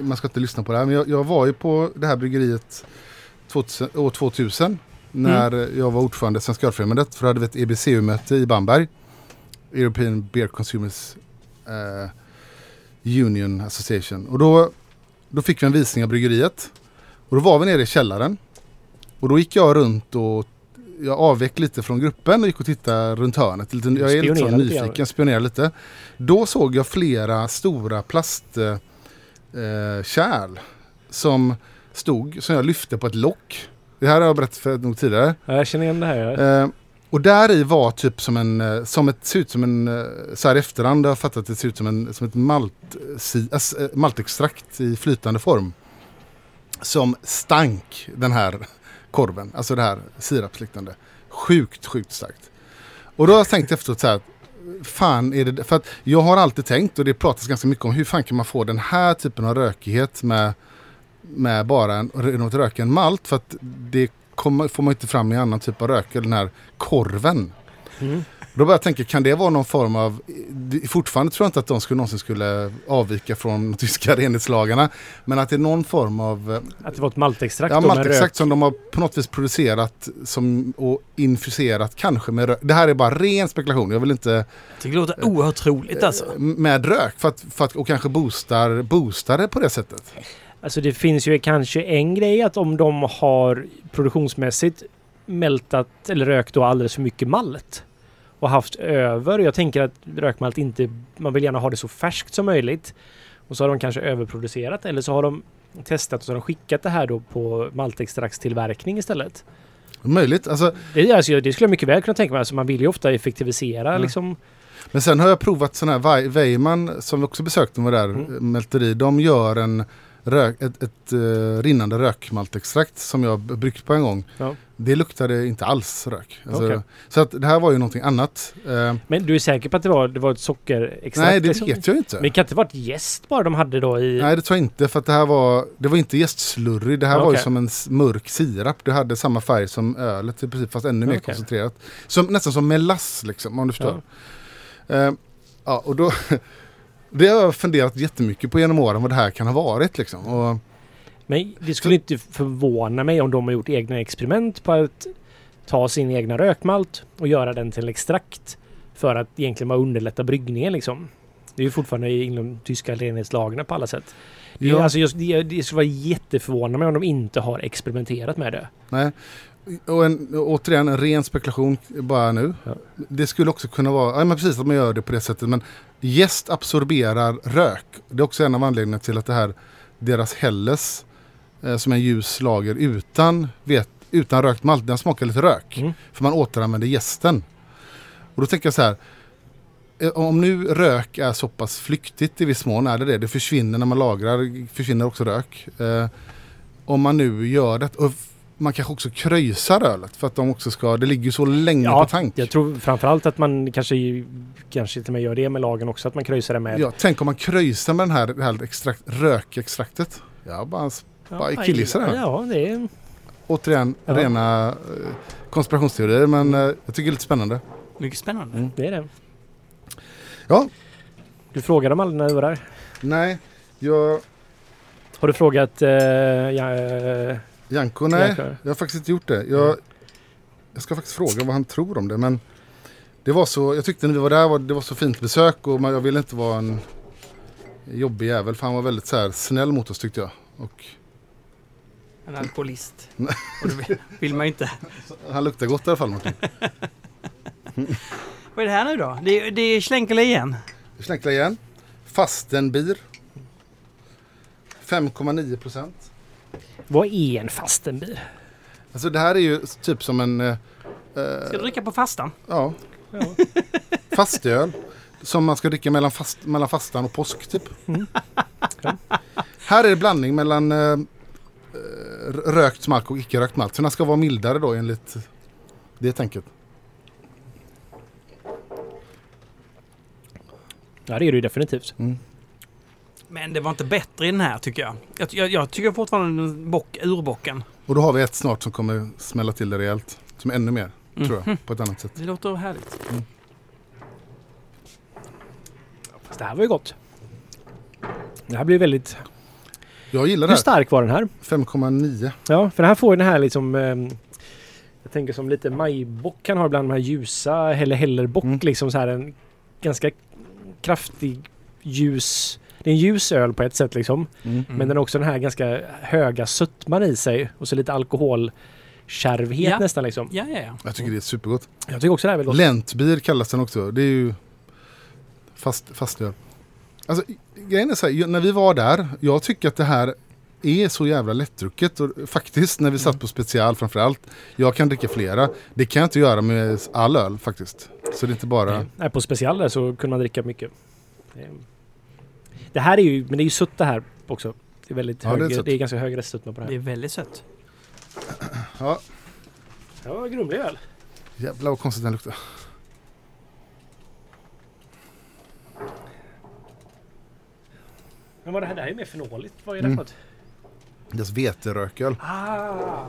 man ska inte lyssna på det här. Men jag, jag var ju på det här bryggeriet 2000, år 2000. När Mm. jag var ordförande i Svenska Ölfrämjandet. För då hade vi ett EBCU-möte i Bamberg. European Beer Consumers eh, Union Association. Och då, då fick vi en visning av bryggeriet. Och då var vi nere i källaren. Och då gick jag runt och jag avvek lite från gruppen och gick och tittade runt hörnet. Jag är lite så nyfiken, spionerade lite. Då såg jag flera stora plastkärl eh, som stod, som jag lyfte på ett lock. Det här har jag berättat för nog tidigare. Ja, jag känner igen det här. Ja. Eh, och där i var typ som en, eh, som ett, ser ut som en, eh, så här i efterhand har jag fattat att det ser ut som, en, som ett malt, si, eh, maltextrakt i flytande form. Som stank den här korven, alltså det här sirapsliknande. Sjukt, sjukt starkt. Och då har jag tänkt efteråt så här, fan är det, för att jag har alltid tänkt och det pratas ganska mycket om hur fan kan man få den här typen av rökighet med, med bara en, något röken malt för att det kommer, får man inte fram i annan typ av rök, den här korven. Mm. Då börjar jag tänka, kan det vara någon form av... det- Fortfarande tror jag inte att de skulle någonsin skulle avvika från de tyska renhetslagarna. Men att det är någon form av... eh, Att det var ett maltextrakt Ja, maltextrakt som de har på något vis producerat som, och infuserat kanske med rök. Det här är bara ren spekulation. Jag vill inte... Jag tycker det låter oerhört troligt alltså. eh, Med rök för att, för att, och kanske boostar, boostar det på det sättet. Alltså det finns ju kanske en grej att om de har produktionsmässigt mältat eller rökt då alldeles för mycket malt och haft över. Jag tänker att rökmalt inte, man vill gärna ha det så färskt som möjligt. Och så har de kanske överproducerat eller så har de testat och så har de skickat det här då på maltextraktstillverkning istället. Möjligt. Alltså, Det, alltså, det skulle jag mycket väl kunna tänka mig. Alltså, man vill ju ofta effektivisera Ja. liksom. Men sen har jag provat sån här Wei- Weimann som vi också besökte med där Mm. mm. mälteri. De gör en rök, ett, ett eh, rinnande rökmaltextrakt som jag bryggt på en gång. Ja. Det luktade inte alls rök. Alltså, Okej. Så att det här var ju någonting annat. Eh, Men du är säker på att det var, det var ett sockerextrakt? nej, det liksom? vet jag inte. Men det kan inte vara ett jäst bara de hade då i... Nej, det tror jag inte. För att det här var, det var inte jästslurry. Det här var ju som en mörk sirap. Det hade samma färg som ölet i princip, fast ännu mer Okej. koncentrerat. Som, nästan som melass liksom, om du förstår. Eh, ja, och då... Det har jag funderat jättemycket på genom åren vad det här kan ha varit liksom. Och, Men det skulle inte förvåna mig om de har gjort egna experiment på att ta sin egna rökmalt och göra den till extrakt. För att egentligen bara underlätta bryggningen liksom. Det är ju fortfarande inom tyska renhetslagarna på alla sätt. Det, Ja. alltså, just, det, det skulle vara jätteförvånande mig om de inte har experimenterat med det. nej. Och en, återigen en ren spekulation bara nu. Ja. Det skulle också kunna vara, ja men precis att man gör det på det sättet. Men jäst absorberar rök. Det är också en av anledningarna till att det här, deras Helles, eh, som är en ljus lager utan, vet, utan rökt malt, den smakar lite rök. Mm. För man återanvänder jästen. Och då tänker jag så här. eh, Om nu rök är så pass flyktigt i viss mån är det det. Det försvinner när man lagrar, försvinner också rök. Eh, om man nu gör det. Man kanske också kröjsar ölet för att de också ska, det ligger ju så länge Ja, på tank. Jag tror framförallt att man kanske, kanske till och med gör det med lagen också, att man kröjsar det med... Ja, tänk om man kröjsar med den här, det här extrakt, rökextraktet. Ja, bara, bara killgissar det. Ja, det är... Återigen, Ja. rena eh, konspirationsteorier men eh, jag tycker det är lite spännande. Mycket spännande. Mm. Det är det. Ja, Du frågade dem aldrig när du var där. nej, jag, Har du frågat... Eh, ja, eh, Janko, nej, jag har faktiskt inte gjort det. Jag, jag ska faktiskt fråga vad han tror om det men det var så, jag tyckte när vi var där, var, det var så fint besök och man, jag ville inte vara en jobbig jävel för han var väldigt så här snäll mot oss tyckte jag. Och En alkoholist. Och det vill, vill man ju inte. han luktar gott i alla fall Martin. Vad är det här nu då? Det, det är Schlenkele igen. Schneckla igen. Fastenbier. 5,9 procent. Vad är en fastenbil? Alltså det här är ju typ som en eh, Ska du dricka på fastan? ja, Ja. fastöl. Som man ska dricka mellan, fast, mellan fastan och påsk typ. Mm. Ja. Här är det blandning mellan eh, eh, rökt malt och icke rökt malt. Så den ska vara mildare då enligt det tänket. ja, det är det ju definitivt. Men det var inte bättre i den här tycker jag. Jag, jag, jag tycker fortfarande den bock, urbocken. Och då har vi ett snart som kommer smälla till det rejält. Som ännu mer, tror jag. På ett annat sätt. Det låter härligt. Fast det här var ju gott. Det här blir väldigt... Jag gillar det Hur här. stark var den här? 5,9. Ja, för den här får ju den här liksom... ehm, jag tänker som lite majbock kan ha ibland de här ljusa eller hellerbock Mm. liksom så här en ganska kraftig ljus... Det är en ljus öl på ett sätt liksom. Mm. Men den har också den här ganska höga sötman i sig och så lite alkoholkärvhet Ja. nästan liksom. Ja, ja, ja. Jag tycker det är supergott. Jag tycker också det här är väldigt gott. Lentbier kallas den också. Det är ju fast, fastöl. Alltså grejen är så här, ju- när vi var där, jag tycker att det här är så jävla lättdrucket. Och faktiskt när vi satt på special framförallt. Jag kan dricka flera. Det kan jag inte göra med all öl faktiskt. Så det är inte bara... Nej, på special där så kunde man dricka mycket. Det- Det här är ju, men det är ju sött det här också. Det är väldigt Ja, det är hög, det är, ganska hög restsötma på det Det här. är väldigt sött. Ja, Ja, grumlig öl. jävlar vad konstigt den luktar. Men vad det här, det här är mer fenoligt. Vad är det Mm. för något? Deras veterököl. Ah!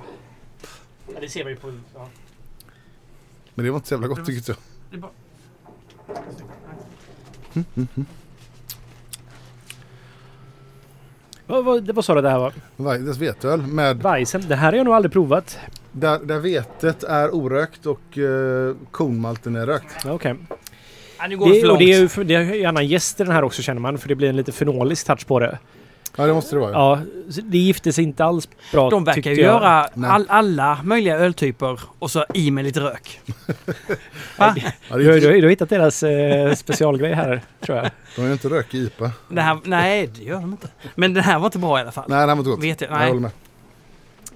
Ja, det ser man ju på... Ja. Men det var inte så jävla gott tycker jag. Det är bara... Vad, vad, vad sa du det här var? Deras veteöl med Weizen. Det här har jag nog aldrig provat. där, där vetet är orökt och eh, kornmalten är rökt. Okej. Ja, nu går det, och det är ju för- det är gärna gäst i den här också känner man. För det blir en lite fenolisk touch på det. Ja det måste det vara. Ja, det gifter sig inte alls bra De verkar ju jag. göra all, alla möjliga öltyper och så i med lite rök. Va? Ja, Du, du, du har hittat deras eh, specialgrej här, tror jag. de är inte rök i IPA. Det här, nej, det gör de inte. Men den här var inte bra i alla fall. Nej, den här var inte gott. Vet jag, Jag nej. håller med.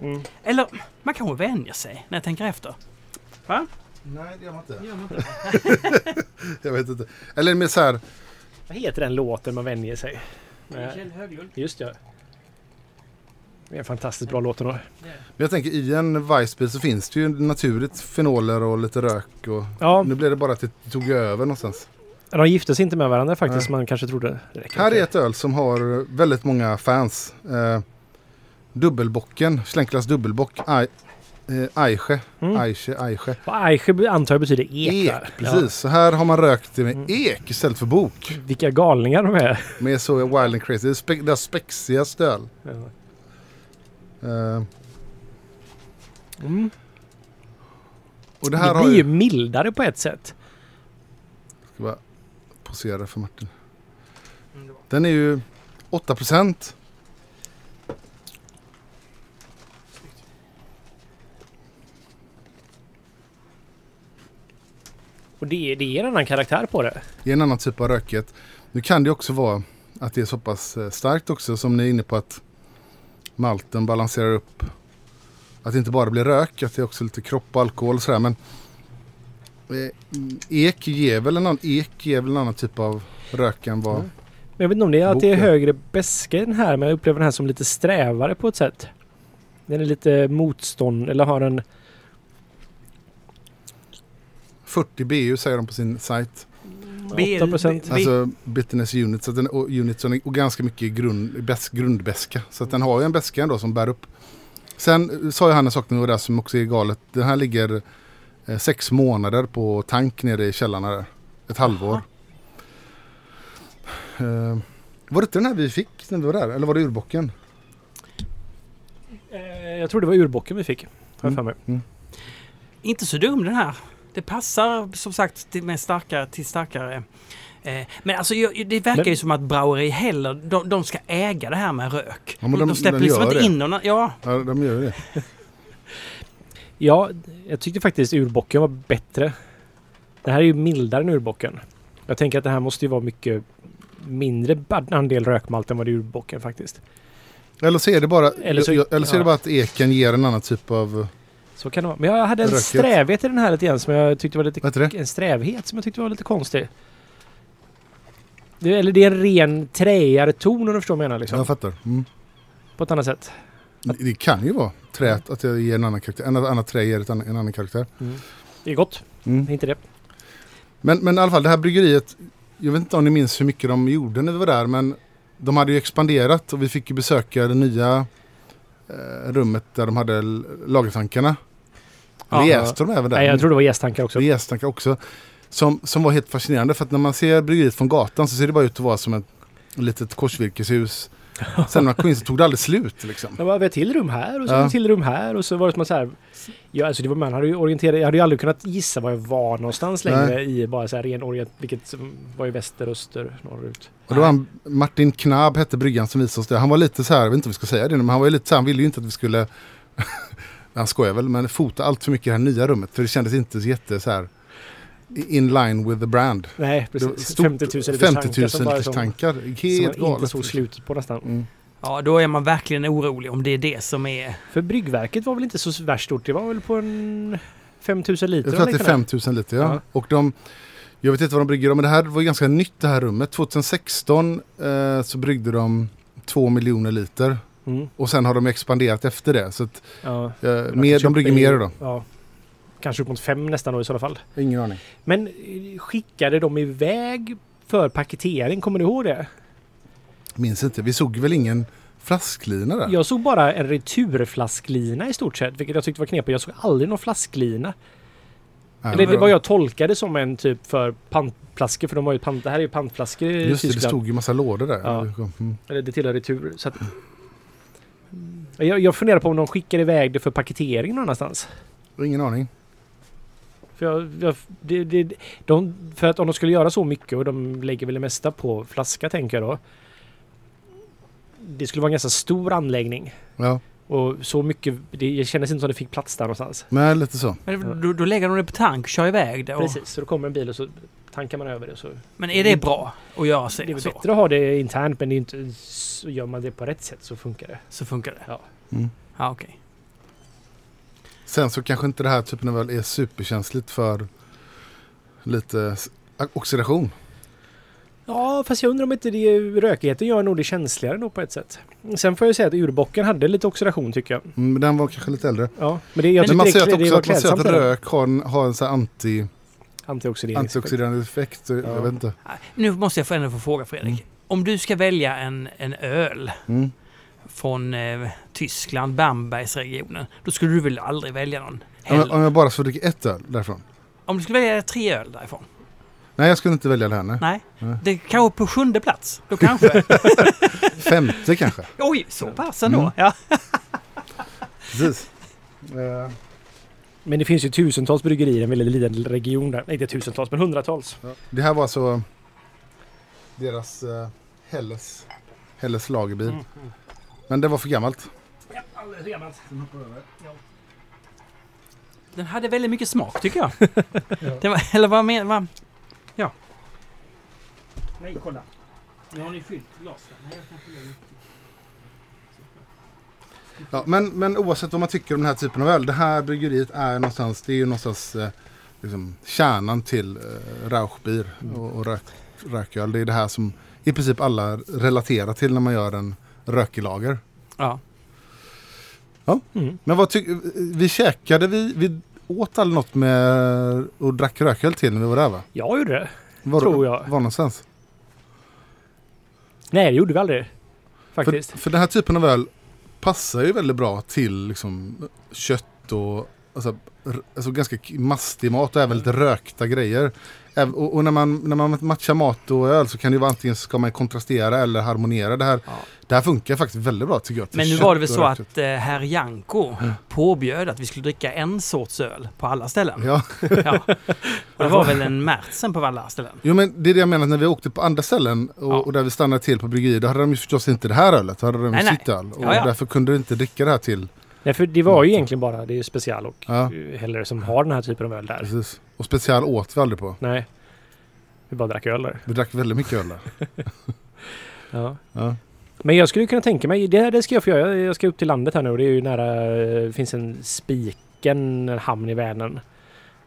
Mm. Eller man kanske vänjer sig när jag tänker efter. Va? Nej, det gör man inte. Gör man inte? Jag vet inte. Eller mer så här. Vad heter den låten man vänjer sig? Nej, Kjell Höglund. Just det. Det är en fantastiskt bra låt ändå. Men jag tänker i en Weissbier så finns det ju naturligt fenoler och lite rök. Och Ja, nu blev det bara att det tog över någonstans. de gifte sig inte med varandra faktiskt Nej. som man kanske trodde. Här inte. är ett öl som har väldigt många fans. Eh, dubbelbocken, Schlenklas dubbelbock. Eh, Eiche. Mm. Eiche. Och Eiche antar jag betyder ek. Ek, precis. Så här har man rökt det med Mm. ek istället för bok. Ja. Vilka galningar de är. Med så wild and crazy. Det är spe- deras spexigaste öl. Ja. Eh, Mm. och det Det, här har blir ju ju... mildare på ett sätt. Ska bara posera för Martin. Den är ju 8 procent. Och det, är- det är en annan karaktär på det. Det är en annan typ av rökighet. Nu kan det också vara att det är så pass eh, starkt också som ni är inne på att malten balanserar upp. Att det inte bara blir rök, att det är också lite kropp och alkohol och sådär. Men eh, ek ger väl en annan, ek ger väl en annan typ av rök än vad... Mm. Men jag vet inte om det är att det är högre beska i den här men jag upplever den här som lite strävare på ett sätt. Den är lite motstånd, eller har en... 40 BU säger de på sin sajt. B- 8 procent. Alltså bitterness unit. Så att den, och, unit, så den, och ganska mycket grund, bäst, grundbäska. Så att den har ju en bäska ändå som bär upp. Sen eh, sa ju han en sak nu där som också är galet. Den här ligger eh, sex månader på tank nere i källarna där. Ett halvår. Eh, var det inte den här vi fick när vi var där? Eller var det urbocken? Eh, Jag tror det var urbocken vi fick. Har jag för mig. Mm. Inte så dum den här. Det passar som sagt till, med starkare, till starkare. Eh, men alltså det verkar Men- ju som att Braueri heller, de, de ska äga det här med rök. Ja, de, de- släpper de liksom inte det. in någon... Ja, Ja, de gör det. Ja, jag tyckte faktiskt urbocken var bättre. Det här är ju mildare än urbocken. Jag tänker att det här måste ju vara mycket mindre andel rökmalt än vad det är urbocken faktiskt. Eller så är det bara, Eller så- eller så, eller så är det bara att eken ger en annan typ av... Så kan det vara. Men jag hade en Rökigt. strävhet i den här lite grann som jag tyckte var lite... En strävhet som jag tyckte var lite konstig. Det, eller det är en ren träigare ton om du förstår vad jag menar liksom. Jag fattar. Mm. På ett annat sätt. Det det kan ju vara träet, att det ger en annan karaktär. En annat trä ger annan, en annan karaktär. Det är gott. Mm. Det är inte det. Men, men i alla fall det här bryggeriet. Jag vet inte om ni minns hur mycket de gjorde när vi var där. Men de hade ju expanderat och vi fick ju besöka det nya rummet där de hade lagertankarna. Ja. jäste de även där. Nej, jag tror det var gästtankar också. Jästankar också. Som, som var helt fascinerande för att när man ser bryggeriet från gatan så ser det bara ut att vara som ett litet korsvirkeshus. Sen när man kom in så tog det aldrig slut liksom. Det var ett till rum här och så Ja. ett till rum här och så var det som att så här. Ja, alltså det var, man hade ju orienterat. Jag hade ju aldrig kunnat gissa var jag var någonstans längre i bara så här ren orient. Vilket var i väster, öster, norrut. Och då han, Martin Knabb hette bryggan som visade oss det. Han var lite så här, jag vet inte om vi ska säga det men han var ju lite så här, han ville ju inte att vi skulle, han skojar väl, men fota allt för mycket i det här nya rummet. För det kändes inte så jätte så här in line with the brand. Nej, precis. stort- 50 000 liters 50 tankar 000 som bara liters som, tankar. som Helt man inte såg slutet på nästan. Mm. ja, då är man verkligen orolig om det är det som är... För bryggverket var väl inte så värst stort. Det var väl på en 5000 liter. Jag tror att det är liknande. 5000 liter ja. Ja. Och de, jag vet inte vad de brygger om, men det här var ju ganska nytt det här rummet. 2016 eh, så bryggde de 2 miljoner liter. Mm. Och sen har de expanderat efter det. Så att, Ja. eh, mer, de brygger mer då. Ja. Kanske upp mot fem nästan då i sådana fall. Ingen aning. Men eh, skickade de iväg för paketering? Kommer du ihåg det? Minns inte. Vi såg väl ingen flasklina där? Jag såg bara en returflasklina i stort sett, vilket jag tyckte var knepigt. Jag såg aldrig någon flasklina. Nej, Eller det var jag tolkade som en typ för pantflaskor, för de har ju pant, det här är ju pantflaskor i Just det, det Tyskland. stod ju massa lådor där. Ja. Mm. Eller det tillhör retur. Så att, jag, jag funderar på om de skickar iväg det för paketering någon annanstans. Ingen aning. För, jag, jag, det, det, de, för att om de skulle göra så mycket och de lägger väl det mesta på flaska tänker jag då. Det skulle vara en ganska stor anläggning. Ja, Och så mycket, det kändes inte som det fick plats där någonstans. men lite så. Men då, då lägger de det på tank och kör iväg det. Och, Precis, så då kommer en bil och så tankar man över det. Så. men är det bra att göra sig Det är så? bättre att ha det internt men det är inte, så gör man det på rätt sätt så funkar det. Så funkar det? Ja. Mm. Ja, okej. Sen så kanske inte det här typen av öl är superkänsligt för lite oxidation. Ja, fast jag undrar om inte det, rökigheten gör nog det känsligare då på ett sätt. Sen får jag säga att urbocken hade lite oxidation tycker jag. Mm, Men den var kanske lite äldre. Ja, men det, jag Men man ser att, det också att, man ser klädsamt att rök har en, har en sån här anti, Antioxidering. antioxiderande effekt. så Ja. Jag vet inte. Nu måste jag få ändå få fråga Fredrik. Mm. Om du ska välja en, en öl Mm. Från eh, Tyskland, Bambergsregionen, då skulle du väl aldrig välja någon Om, jag, om jag bara får dricka ett öl därifrån. Om du skulle välja tre öl därifrån? Nej, jag skulle inte välja det här. Nej. Nej? Nej. Det kanske på sjunde plats? Då kanske? Femte kanske. Oj, så pass ändå? Mm. Ja. Precis. Eh, Men det finns ju tusentals bryggerier i en väldigt liten region där. Nej, inte tusentals, men hundratals. ja. Det här var alltså deras uh, Helles, Helles lagerbil. Mm. Men det var för gammalt. Ja, alldeles gammalt. Den hade väldigt mycket smak tycker jag. Det var, eller vad menar vad? Nej, kolla. Nu har ni fyllt glasen. Fylla Ja, men, men oavsett vad man tycker om den här typen av öl. Det här bryggeriet är någonstans, det är ju någonstans eh, liksom, kärnan till eh, Rauchbier och, och rök, rököl. Det är det här som i princip alla relaterar till när man gör en rökig lager. Ja. Mm. Men vad tycker vi käkade, vi, vi åt aldrig något med och drack rököl till när vi var där va? Jag gjorde det. Var, Tror jag. Var någonstans? Nej, det gjorde vi aldrig. Faktiskt. För, för den här typen av öl passar ju väldigt bra till liksom kött och alltså, alltså ganska mastig mat och även lite rökta grejer. Och, och när, man, när man matchar mat och öl så kan det ju vara antingen ska man kontrastera eller harmonera. Det här, Ja. det här funkar faktiskt väldigt bra tycker jag. Men nu var det väl så rökt att eh, herr Janko påbjöd att vi skulle dricka en sorts öl på alla ställen. Ja. Ja. Och det var väl en Märtsen på alla ställen. Jo men det är det jag menar när vi åkte på andra ställen och, Ja. och där vi stannade till på bryggerier. Då hade de ju förstås inte det här ölet. Då hade de Nej, ju nej. sitt öl. Och Ja, därför kunde du inte dricka det här till. Nej, för det var ju egentligen bara det är ju special och Ja. Heller som har den här typen av öl där. Precis. Och special åt vi aldrig på. Nej. Vi bara drack öl där. Vi drack väldigt mycket öl där. Ja. Ja. Men jag skulle kunna tänka mig, det, det ska jag få göra. Jag ska upp till landet här nu och det är ju nära, eh, det finns en Spiken, en hamn i Vänern.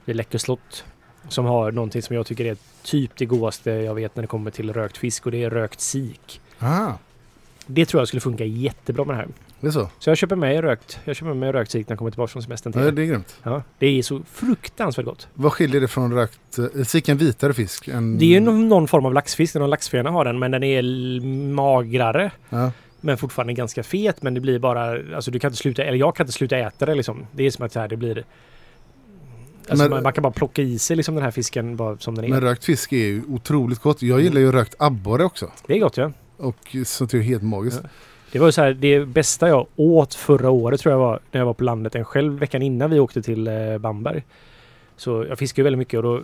Vid Läckö slott. Som har någonting som jag tycker är typ det godaste jag vet när det kommer till rökt fisk och det är rökt sik. Ah, Det tror jag skulle funka jättebra med det här. Det är så. Så jag köper med rökt, jag köper med rökt sik när jag kommer tillbaka från semestern till Ja, det är grymt. Ja, det är så fruktansvärt gott. Vad skiljer det från rökt... Eh, en vitare fisk? Än, Det är ju någon, någon form av laxfisk, någon laxfena har den, men den är magrare. Ja. Men fortfarande ganska fet, men det blir bara... Alltså du kan inte sluta, eller jag kan inte sluta äta det liksom. Det är som att så här, det blir... Alltså Men- man, man kan bara plocka i sig liksom den här fisken bara som den är. Men rökt fisk är ju otroligt gott. Jag gillar ju rökt abborre också. det är gott ja. Och sånt är ju helt magiskt. Ja. Det var så här, det bästa jag åt förra året tror jag var när jag var på landet en själv veckan innan vi åkte till eh, Bamberg. Så jag fiskade ju väldigt mycket och då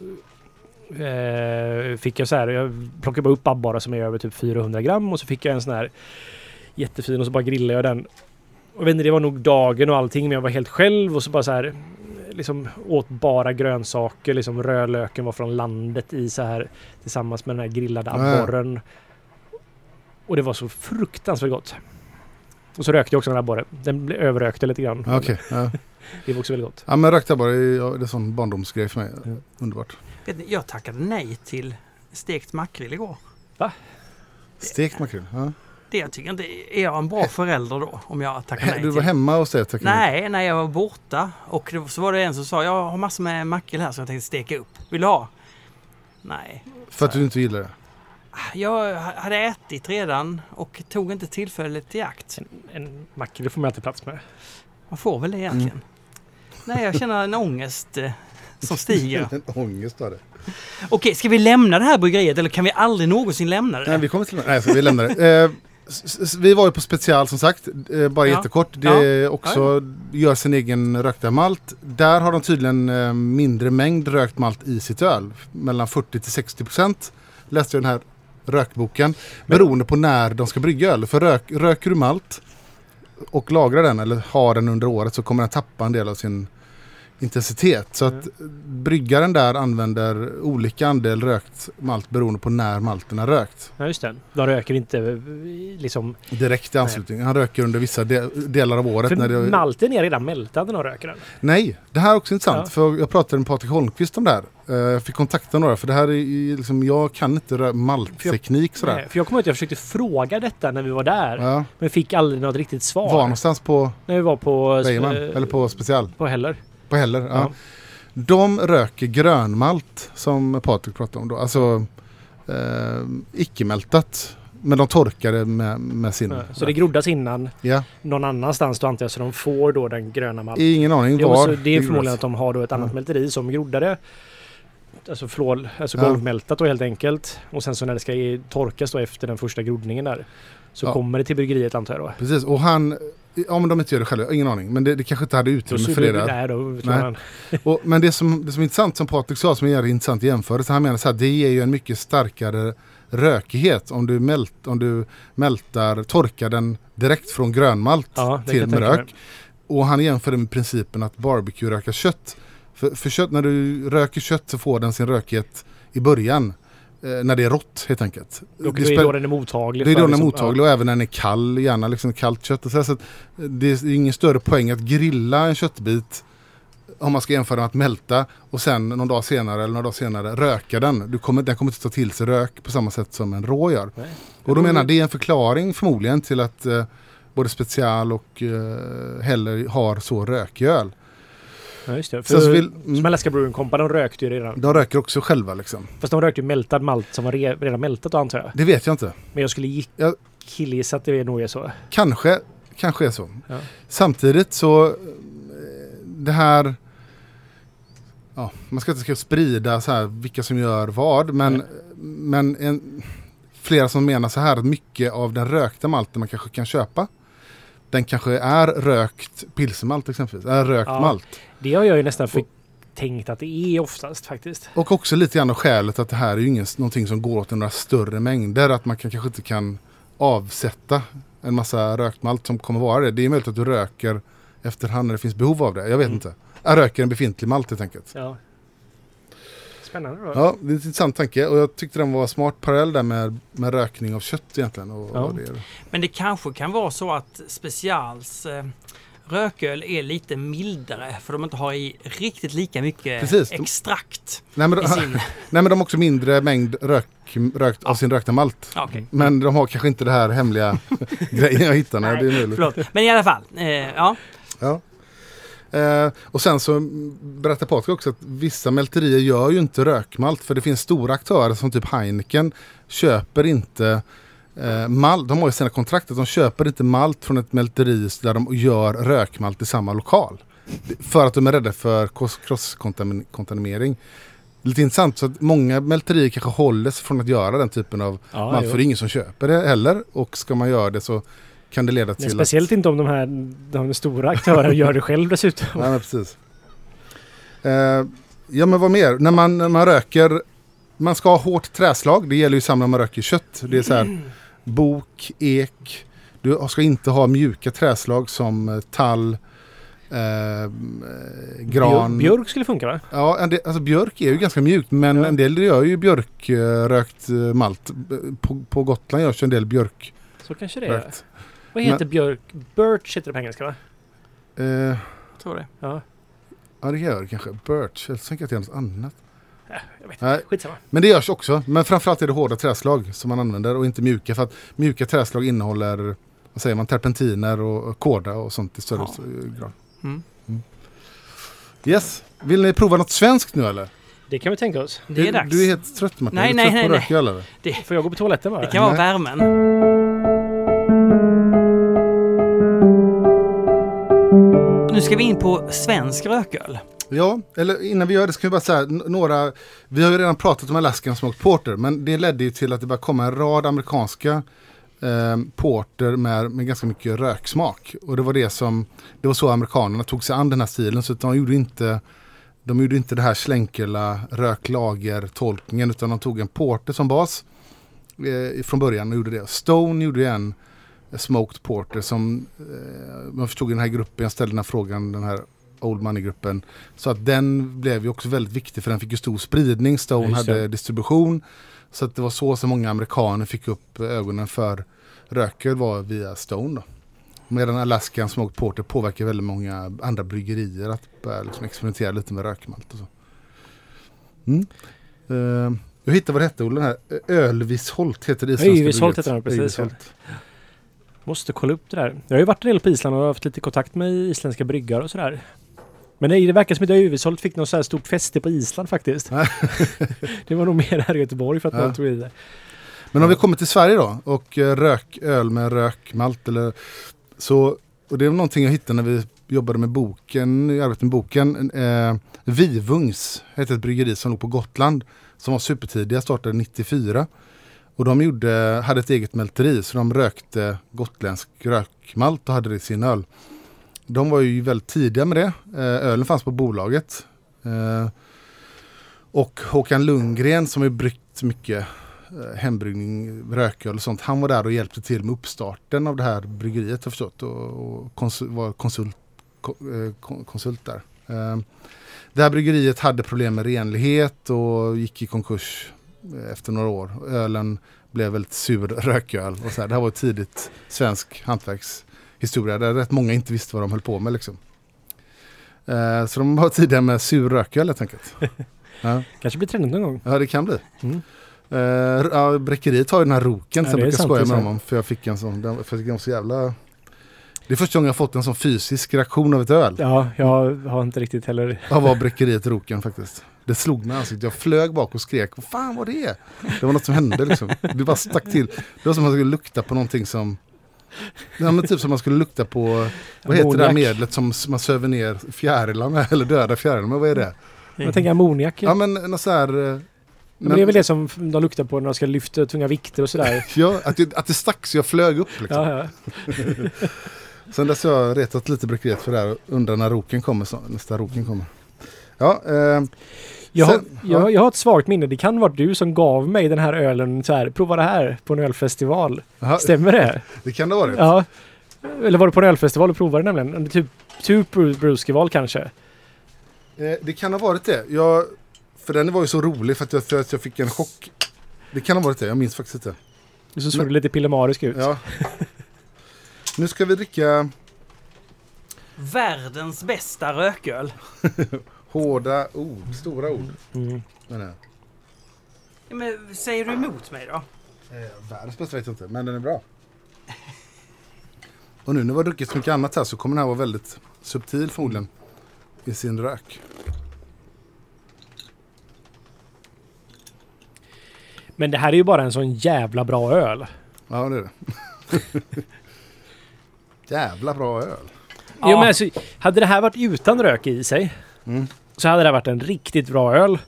eh, fick jag så här, jag plockade bara upp abborre som är över typ 400 gram och så fick jag en sån här jättefin och så bara grillade jag den. Och jag vet inte, det var nog dagen och allting men jag var helt själv och så bara så här liksom åt bara grönsaker, liksom rödlöken var från landet i så här tillsammans med den här grillade abborren. Och det var så fruktansvärt gott. Och så rökte jag också den här abborre. Den blev överrökte lite grann. Okej. Ja. Det var också väldigt gott. ja men rökt abborre är, ja, det är en sån barndomsgrej för mig. Ja. Underbart. Vet ni, Jag tackade nej till stekt makrill igår. Stekt makrill. Ja. Det jag tycker inte, är jag en bra förälder då? Om jag tackar nej Du var till? hemma hos dig? tackade Nej, nej jag var borta. Och det, så var det en som sa, jag har massor med makrill här som jag tänkte steka upp. Vill du ha? Nej. För att du inte gillar det? Jag hade ätit redan och tog inte tillfället i akt. En, en makrill får man alltid plats med. Man får väl det egentligen. Nej, jag känner en ångest eh, som stiger. En ångest av det. Okej, ska vi lämna det här bryggeriet eller kan vi aldrig någonsin lämna det? Nej, vi kommer till Nej, så vi lämnar det. Eh, vi var ju på special som sagt, eh, bara Ja. jättekort. Det Ja. också gör sin egen rökta malt. Där har de tydligen eh, mindre mängd rökt malt i sitt öl. Mellan 40 till 60 procent. Läste jag den här rökboken. Beroende på när de ska brygga öl. För rök, röker du malt och lagrar den eller har den under året så kommer den tappa en del av sin intensitet. Så att bryggaren där använder olika andel rökt malt beroende på när malten är rökt. Ja, just det. De röker inte liksom... Direkt i anslutning. Han röker under vissa de delar av året. För När det... malten är redan mältad när de röker den. Nej, det här är också intressant. Ja. För jag pratade med Patrik Holmqvist om det här. Eh, Jag fick kontakta några för det här är liksom, jag kan inte maltteknik sådär. Nej, För jag kommer ihåg att jag försökte fråga detta när vi var där. Ja. Men fick aldrig något riktigt svar. Var någonstans på När vi var på... Eh, Eller på special? På Heller. På Heller? Ja. Ja. De röker grönmalt som Patrik pratade om då. Alltså eh, icke-mältat. Men de torkar det med, med sin... Ja, Så det groddas innan Ja, någon annanstans då antar jag så de får då den gröna malten. ingen aning Det är, var. det är förmodligen att de har då ett annat Ja. mälteri som groddade. Alltså flål, alltså Ja. golvmältat då helt enkelt. Och sen så när det ska torkas då efter den första groddningen där. Så Ja. kommer det till bryggeriet antar jag då. Precis, och han... Ja men de inte gör det själva, ingen aning. Men det, det kanske inte hade utrymme för det där. Nej, då Nej. Och, men det som, det som är intressant som Patrik sa, som är en intressant jämförelse, han menar så här, det ger ju en mycket starkare rökighet om du, mält, om du mältar, torkar den direkt från grönmalt Ja, till rök. Och han jämför det med principen att barbecue-röka kött. För, för kött, när du röker kött så får den sin rökighet i början. Eh, när det är rått helt enkelt. Då, Det det är då den är mottaglig. det är då den är liksom- mottaglig och även när den är kall, gärna liksom kallt kött. Och så, så att det är ingen större poäng att grilla en köttbit om man ska jämföra med att mälta och sen någon dag senare eller några dagar senare röka den. Du kommer, den kommer inte ta till sig rök på samma sätt som en rå gör. Nej. Och då menar det är en förklaring förmodligen till att eh, både special och uh, heller har så rökig öl. Ja, just det. Sen så För vill, mm, Smällaska Brewing Company, de rökte ju redan. de röker också själva liksom. Fast de rökte ju mältad malt som var re, redan mältat antar jag. Det vet jag inte. Men jag skulle killgissa att det nog är så. Kanske, kanske är så. Ja. Samtidigt så eh, det här ja, man ska inte ska sprida så här vilka som gör vad men, Nej. men en, flera som menar så här att mycket av den rökta malten man kanske kan köpa den kanske är rökt pilsmalt exempelvis, är rökt Ja. malt. Det har jag ju nästan för tänkt att det är oftast faktiskt. Och också lite grann skälet att det här är ju ingen, någonting som går åt några större mängder. Att man kan, kanske inte kan avsätta en massa rökmalt som kommer vara det. Det är möjligt att du röker efterhand när det finns behov av det. Jag vet Mm. inte. Jag röker en befintlig malt helt enkelt. Ja. Spännande då. Ja, det är en intressant tanke och jag tyckte den var smart parallell där med, med rökning av kött egentligen. Och, Ja. och det. Men det kanske kan vara så att Specials eh, rököl är lite mildare för de inte har i riktigt lika mycket Precis, extrakt Nej, men, i de, sin... nej men de har också mindre mängd rök, rökt, av sin rökta malt. Ja, okej. Men de har kanske inte det här hemliga grejen jag hittade. Nej, det är möjligt. Förlåt. Men i alla fall. Eh, ja. Ja. Eh, och sen så berättar Patrik också att vissa mälterier gör ju inte rökmalt för det finns stora aktörer som typ Heineken köper inte eh, malt. De har ju sina kontrakt att de köper inte malt från ett mälteri där de gör rökmalt i samma lokal. För att de är rädda för crosskontaminering. Lite intressant så att många mälterier kanske håller sig från att göra den typen av Ja, malt för det är ingen som köper det heller. Och ska man göra det så kan det leda Men till speciellt inte om de här de stora aktörerna gör det själv dessutom. Nej, men precis. Eh, ja, men vad mer? När man, när man röker, man ska ha hårt träslag. Det gäller ju samma när man röker kött. Det är så här, bok, ek. Du ska inte ha mjuka träslag som eh, tall, eh, eh, gran. Björ- Björk skulle funka va? Ja, del, alltså björk är ju ganska mjukt men Ja. en del gör ju björkrökt eh, malt. På, på Gotland görs en del björkrökt. Så kanske det är. Vad heter björk? Birch heter det på engelska va? Eh, Jag tror det. Ja, ja, det gör det kanske. Birch. Jag tänker att det är något annat. jag vet Nej. inte. Skitsamma. Men det görs också. Men framförallt är det hårda träslag som man använder och inte mjuka. För att mjuka träslag innehåller vad säger man, terpentiner och kåda och sånt i större Ja. grad. Mm. Yes. Vill ni prova något svenskt nu eller? Det kan vi tänka oss. Det är du, dags. du är helt trött Martin. Nej, är nej, nej, nej. rököl, eller? Får jag gå på toaletten bara? Det kan vara Nej. värmen. Ska vi in på svensk rököl. Ja, eller innan vi gör det ska vi bara säga några. Vi har ju redan pratat om Alaskan Smoked Porter. Men det ledde ju till att det började komma en rad amerikanska eh, porter med, med ganska mycket röksmak. Och det var det som, det var så amerikanerna tog sig an den här stilen. Så att de gjorde inte, de gjorde inte det här slänkela röklager-tolkningen. Utan de tog en porter som bas eh, från början och gjorde det. Stone gjorde ju en eh, Smoked Porter som, eh, man förstod i den här gruppen, jag ställde den här frågan, den här Old Money-gruppen. Så att den blev ju också väldigt viktig för den fick ju stor spridning. Stone det. hade distribution. Så att det var så som många amerikaner fick upp ögonen för rököl var via Stone. Då. Medan Alaskan Smoked Porter påverkar väldigt många andra bryggerier att börja liksom experimentera lite med rökmalt och så. Mm. Eh, jag hittade vad det hette, Olle, den här Ölvisholt heter det isländska Öjvisholt heter den, precis. Öjvisholt. Måste kolla upp det där. Jag har ju varit en del på Island och haft lite kontakt med isländska bryggare och sådär. Men det, det verkar som att Öjvisholt fick något så här stort fäste på Island faktiskt. det var nog mer här i Göteborg för att Ja. tog i det. Men om vi kommer till Sverige då och eh, rököl med rökmalt eller så. Och det är någonting jag hittade när vi jobbade med boken, i arbetet med boken. Eh, Vivungs hette ett bryggeri som låg på Gotland. Som var supertidiga, startade 94. Och de gjorde, hade ett eget mälteri så de rökte gotländsk rökmalt och hade det i sin öl. De var ju väldigt tidiga med det. Eh, ölen fanns på bolaget. Eh, och Håkan Lundgren som har bryggt mycket eh, hembryggning, rököl och sånt. Han var där och hjälpte till med uppstarten av det här bryggeriet har förstått och, konsul, var konsult, konsult där. Det här bryggeriet hade problem med renlighet och gick i konkurs efter några år. Ölen blev väldigt sur rököl. Och så här. Det här var tidigt svensk hantverkshistoria där rätt många inte visste vad de höll på med. Liksom. Eh, så de var tidiga med sur rököl helt enkelt. Ja. Kanske blir trendigt någon gång. Ja, det kan bli. Mm. Ja, Bräckeriet har ju den här roken Ja, som jag brukar sant, skoja med dem om. För jag fick en sån, den, för jag så jävla Det är första gången jag fått en sån fysisk reaktion av ett öl. Ja, jag har inte riktigt heller... Av var bräckeriet Roken faktiskt. Det slog mig i ansiktet. Jag flög bak och skrek. Vad fan var det? Det var något som hände liksom. Det bara stack till. Det var som att man skulle lukta på någonting som... Ja, men typ som man skulle lukta på... Vad heter det där medlet som man söver ner fjärilar med? Eller döda fjärilar med? Vad är det? Jag tänker ammoniak. Ja men något så här... eh, men det är väl det som de luktar på när de ska lyfta tunga vikter och sådär. Ja, att det, att det stack så jag flög upp liksom. Ja, ja. Sen dess har jag retat lite bräckeriet för det här och undrar när roken kommer. Så, nästa roken kommer. Ja, eh, Jag, har, Sen- jag, jag har ett svagt minne. Det kan vara du som gav mig den här ölen så här. Prova det här på en ölfestival. aha, Stämmer det? det kan det varit. Ja. Eller var du på en ölfestival och provade nämligen? Typ, typ Bru- Bruskival kanske? Eh, det kan ha varit det. Jag, för den var ju så rolig för att jag, för att jag fick en chock. Det kan ha varit det, jag minns faktiskt inte. Så såg det lite pillemarisk ut. Ja. Nu ska vi dricka Världens bästa rököl. hårda ord, stora ord. Mm. jag. Ja, Men, säger du emot mig då? Eh, världens bästa vet jag inte, men den är bra. Och nu när vi har druckit så mycket annat här så kommer den här vara väldigt subtil förmodligen. I sin rök. Men det här är ju bara en sån jävla bra öl. Ja det är det. Jävla bra öl. Ja. Jo, men alltså, hade det här varit utan rök i sig Mm. Så hade det varit en riktigt bra öl.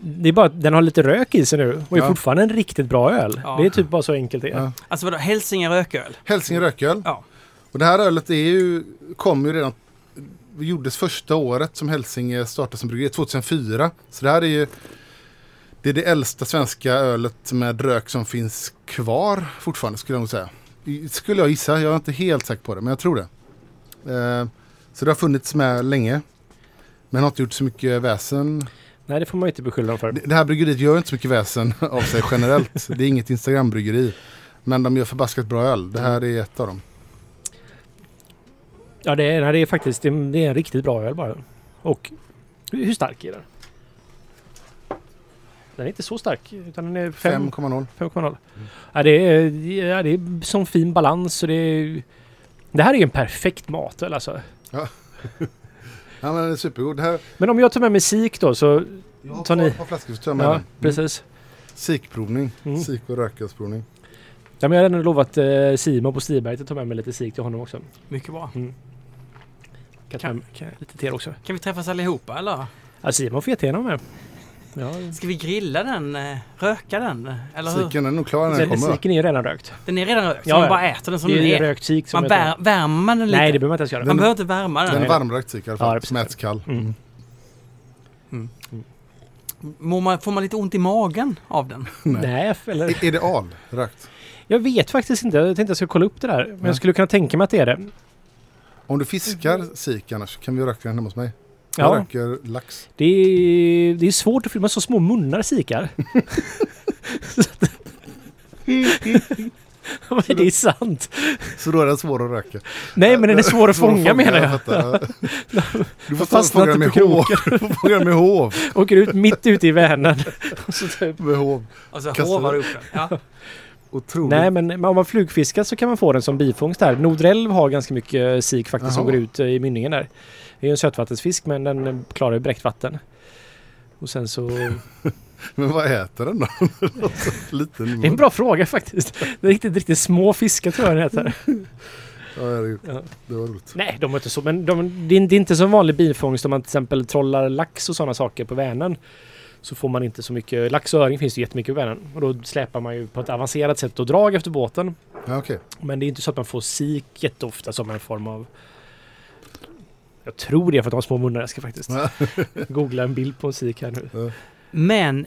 Det är bara den har lite rök i sig nu och är Ja. fortfarande en riktigt bra öl. Ja. Det är typ bara så enkelt det är. Ja. Alltså vadå, Hälsinge rököl? Hälsinge rököl. Ja. Och det här ölet är ju, kom ju redan, gjordes första året som Hälsinge startade som bryggeri, 2004. Så det här är ju, det är det äldsta svenska ölet med rök som finns kvar fortfarande skulle jag nog säga. Skulle jag gissa, jag är inte helt säker på det, men jag tror det. Eh, så det har funnits med länge. Men har inte gjort så mycket väsen. Nej, det får man inte beskylla dem för. Det det här bryggeriet gör inte så mycket väsen av sig generellt. Det är inget Instagram-bryggeri. Men de gör förbaskat bra öl. Det här är ett av dem. Ja, det är, det är faktiskt det är, en riktigt bra öl bara. Och hur stark är den? Den är inte så stark, utan den är 5 5,0. 5,0. Ja, det, är, ja, det är sån fin balans och det är... Det här är en perfekt matöl alltså. Ja men den är supergod. Här, Men om jag tar med mig sik då så... jag har Tar ni- ett par flaskor så tar jag med Ja, den. Mm. precis. Sikprovning. Mm. Sik och rökölsprovning. Ja, men jag har redan lovat eh, Simon på Stiberg att ta med mig lite sik till honom också. Mycket bra. Mm. Kan med kan, lite till också. Kan vi träffas allihopa eller? Ja, Simon får jättegärna med. Ja, Ska vi grilla den? eh, Röka den? Eller hur? Siken är nog klar när den den, kommer. siken är ju redan rökt. Den är redan rökt, så Ja, man bara äter den som det den är är. rökt sik som Man vär, värmer man den lite? Nej, det behöver man inte ens göra. man behöver inte värma den. Den är Nej. varmrökt sik i alla fall. det är som äts kall. Mm. Mår man, får man lite ont i magen av den? Nej, eller... Är, det al rökt? Jag vet faktiskt inte. Jag tänkte jag skulle kolla upp det där. Men Ja. jag skulle kunna tänka mig att det är det. Om du fiskar sik annars kan vi röka den hemma hos mig. Ja, röker lax. det är, det är svårt att filma så små munnar sikar. Men det är sant. Så då är den svår att röka. Nej, men den är svår att fånga menar jag. Du får med inte på hov. Du får fånga den med hov. Åker ut mitt ute i Vänern. Typ. Med hov. Och så Kastar hovar du- upp den. Ja. Otroligt. Nej, men om man flugfiskar så kan man få den som bifångst där. Nordrälv har ganska mycket sik faktiskt som Jaha. går ut i mynningen där. Det är en sötvattensfisk men den klarar ju bräckt vatten. Och sen så... Men vad äter den då? Liten Det är en bra fråga faktiskt. Det är riktigt, riktigt små fiskar tror jag den heter. Ja, herregud. Ja. Det var roligt. Nej, de är inte så. Men de, det, är, inte som vanlig bifångst om man till exempel trollar lax och sådana saker på Vänern. Så får man inte så mycket. Lax och öring finns det jättemycket på Vänern. Och då släpar man ju på ett avancerat sätt och drag efter båten. Ja, okej. Men det är inte så att man får sik jätteofta som en form av... Jag tror det är för att de har små munnar. Jag ska faktiskt googla en bild på en sik här nu. Men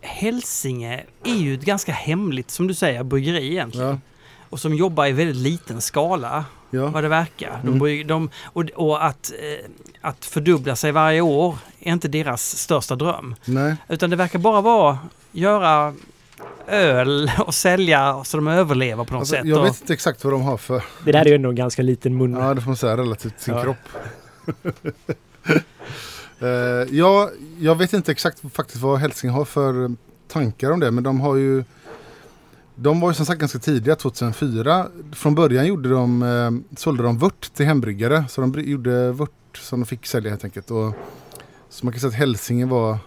Hälsinge är ju ett ganska hemligt, som du säger, bryggeri egentligen. Ja. Och som jobbar i väldigt liten skala, Ja. vad det verkar. De, Mm. de, och och att, eh, att fördubbla sig varje år är inte deras största dröm. Nej. Utan det verkar bara vara göra öl och sälja så de överlever på något Alltså, sätt. jag och, vet inte exakt vad de har för... Det där är ju ändå en ganska liten mun. Ja, det får man säga relativt sin Ja. kropp uh, ja, jag vet inte exakt faktiskt vad Helsing har för eh, tankar om det, men de har ju... De var ju som sagt ganska tidiga, 2004. Från början gjorde de, eh, sålde de vört till hembryggare. Så de gjorde vört som de fick sälja helt enkelt. Och, så man kan säga att Hälsingen var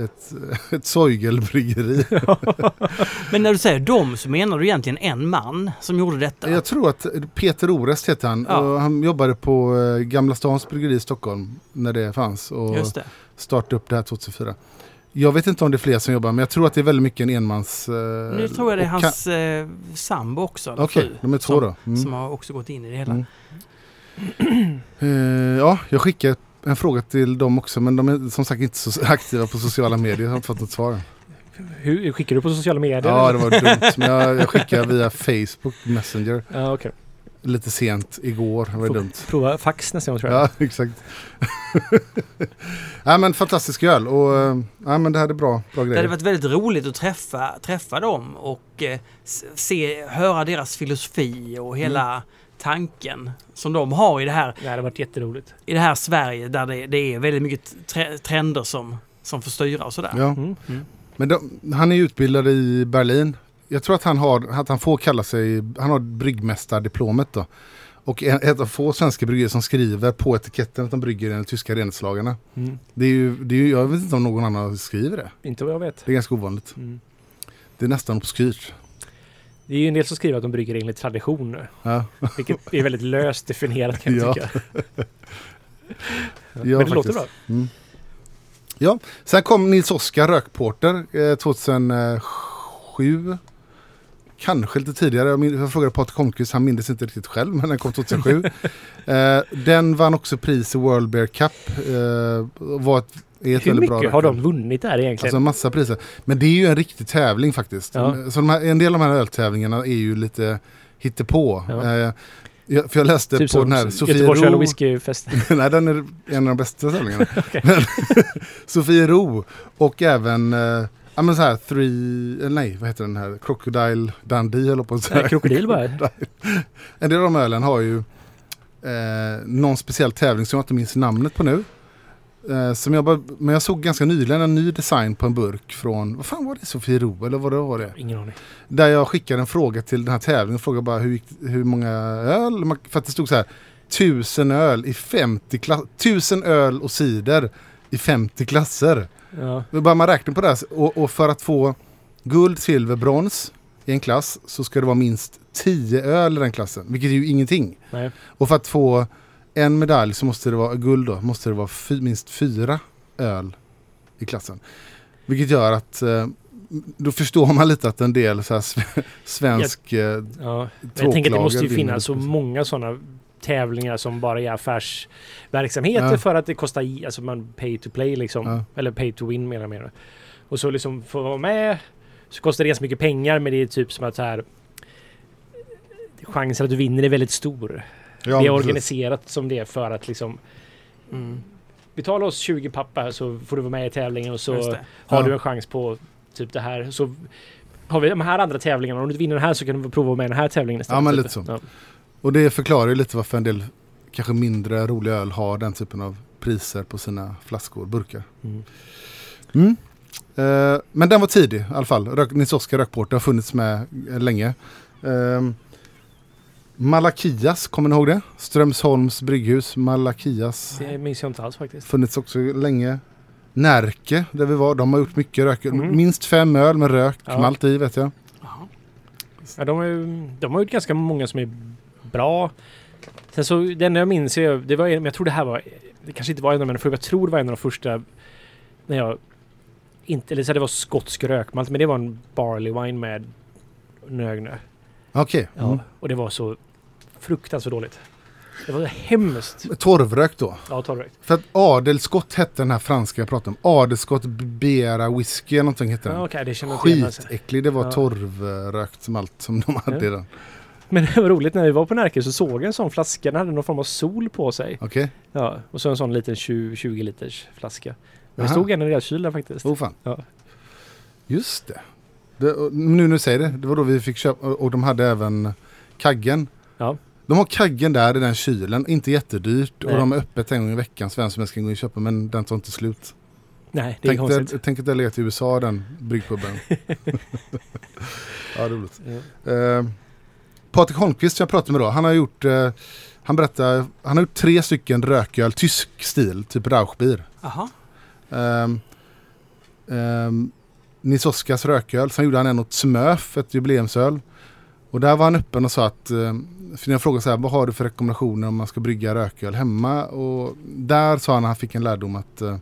ett, ett Soigelbryggeri. Men när du säger dem så menar du egentligen en man som gjorde detta? Jag tror att Peter Orest heter han. Ja. Och han jobbade på eh, Gamla Stans bryggeri i Stockholm när det fanns. Och Just det. startade upp det här 2004. Jag vet inte om det är fler som jobbar men jag tror att det är väldigt mycket en enmans... eh, Nu tror jag det är hans eh, sambo också. Okej, fru, de är två som, då. Mm. Som har också gått in i det hela. Mm. Eh, ja, jag skickade en fråga till dem också men de är som sagt inte så aktiva på sociala medier. Jag har inte fått något svar. Hur, skickar du på sociala medier? Ja, det var dumt. Men jag, jag skickade via Facebook Messenger ja okej. lite sent igår. Det var Får- dumt. Prova fax nästa gång tror jag. Ja, exakt. ja, men fantastisk öl och ja, men det här är bra, bra Det hade grejer. varit väldigt roligt att träffa, träffa dem och eh, se, höra deras filosofi och hela Mm. Tanken som de har i det här, Det hade varit jätteroligt. i det här Sverige där det, det är väldigt mycket tre, trender som, som får styra och sådär. Ja. Mm. Men de, han är utbildad i Berlin. Jag tror att han, har, att han får kalla sig, han har bryggmästardiplomet då. Och en, ett av få svenska bryggerier som skriver på etiketten att de brygger enligt tyska renhetslagarna. Mm. Det är ju, det är ju, jag vet inte om någon annan skriver det. Inte vad jag vet. Det är ganska ovanligt. Mm. Det är nästan obskyrt. Det är ju en del som skriver att de brygger enligt tradition. Ja, Vilket är väldigt löst definierat kan jag Ja. tycka. Ja, Men det låter faktiskt. bra. Mm. Ja, sen kom Nils Oskar Rökporter eh, 2007. Kanske lite tidigare. Jag, min- jag frågade Patrik Holmqvist, han minns inte riktigt själv, men den kom 2007. eh, den vann också pris i World Bear Cup. Eh, var ett Hur mycket har de vunnit där egentligen? Alltså massa priser. Men det är ju en riktig tävling faktiskt. Ja. Så de här, en del av de här öltävlingarna är ju lite hittepå. Ja. Eh, jag, för jag läste typ på den här Sofie Göteborgs öl och Ro. whiskyfest. Nej, den är en av de bästa tävlingarna. Sofiero och även eh, ja, men så här, three, eh, nej vad heter den här, Crocodile Dundee eller på att säga. Krokodil bara. En del av de ölen har ju eh, någon speciell tävling som jag inte minns namnet på nu. Eh, som jag bara, men jag såg ganska nyligen en ny design på en burk från, vad fan var det, Sofiero eller vad det var det? Ingen aning. Där jag skickade en fråga till den här tävlingen. Frågade bara hur, hur många öl? För att det stod så här. Tusen öl i 50 klasser. Tusen öl och cider i 50 klasser. Ja. Bara man räknar på det här. Och, och för att få guld, silver, brons i en klass så ska det vara minst 10 öl i den klassen. Vilket är ju ingenting. Nej. Och för att få en medalj så måste det vara guld då. Måste det vara fy, minst fyra öl i klassen. Vilket gör att eh, då förstår man lite att en del så här sve- svensk... eh, Ja. Men jag tänker att det måste ju finnas så vinner. många sådana tävlingar som bara är affärsverksamheter Ja. för att det kostar, alltså man pay to play liksom. Ja. Eller pay to win mer och mer. Och så liksom att vara med så kostar det ganska mycket pengar men det är typ som att så här chansen att du vinner är väldigt stor. Ja, det är precis. organiserat som det är för att liksom Mm. betala oss 20 pappa så får du vara med i tävlingen och så det. har Ja. du en chans på typ det här. Så har vi de här andra tävlingarna. Om du inte vinner den här så kan du prova med i den här tävlingen istället. Ja, men lite så. Ja. Och det förklarar ju lite varför en del kanske mindre roliga öl har den typen av priser på sina flaskor, burkar. Mm. Mm. Eh, men den var tidig i alla fall. Rök, Nils Oskar Rökport har funnits med länge. Eh, Malakias, kommer ni ihåg det? Strömsholms brygghus, Malakias. Det minns jag inte alls faktiskt. Funnits också länge. Närke, där vi var, de har gjort mycket rök. Mm. Minst fem öl med rök, Ja. malt i vet jag. Ja, de, har ju, de har gjort ganska många som är bra. Sen så, det enda jag minns är, det var, jag tror det här var, det kanske inte var en av mina, för jag tror det var en av de första när jag inte, eller så det var skotsk rökmalt, men det var en barley wine med Nögne. Okej. Ja. Mm. Och det var så fruktansvärt dåligt. Det var hemskt. Torvrök då. Ja, torrrökt. För att Adelskott hette den här franska jag pratade om. Adelskott Bera Whisky eller någonting hette den. Ja, okej, det alltså. Skitäcklig. Det var Ja. torvrökt malt som de hade Ja. den. Men det var roligt när vi var på Närke så såg jag en sån flaska. Den hade någon form av sol på sig. Okej? Ja, och så en sån liten 20, 20 liters flaska. Men det stod en i deras kyl där faktiskt. Oh fan. Ja. Just det. det nu när du säger det. Det var då vi fick köpa. Och och de hade även kaggen. Ja. De har kaggen där i den kylen. Inte jättedyrt. Nej. Och de är öppet en gång i veckan. Så vem som helst kan gå in och köpa. Men den tar inte slut. Nej, det är Tänk, konstigt. dig- tänk att det har legat i USA den bryggpubben. ja, roligt. Ja. Eh, Patrik Holmqvist som jag pratade med då, han har gjort, eh, han berättar, han har gjort tre stycken rököl, tysk stil, typ Rauchbier. Jaha. Um, um, Nils Oskars rököl, sen gjorde han en åt Smöf, ett jubileumsöl. Och där var han öppen och sa att, um, för jag frågade så här, vad har du för rekommendationer om man ska brygga rököl hemma? Och där sa han att han fick en lärdom att uh,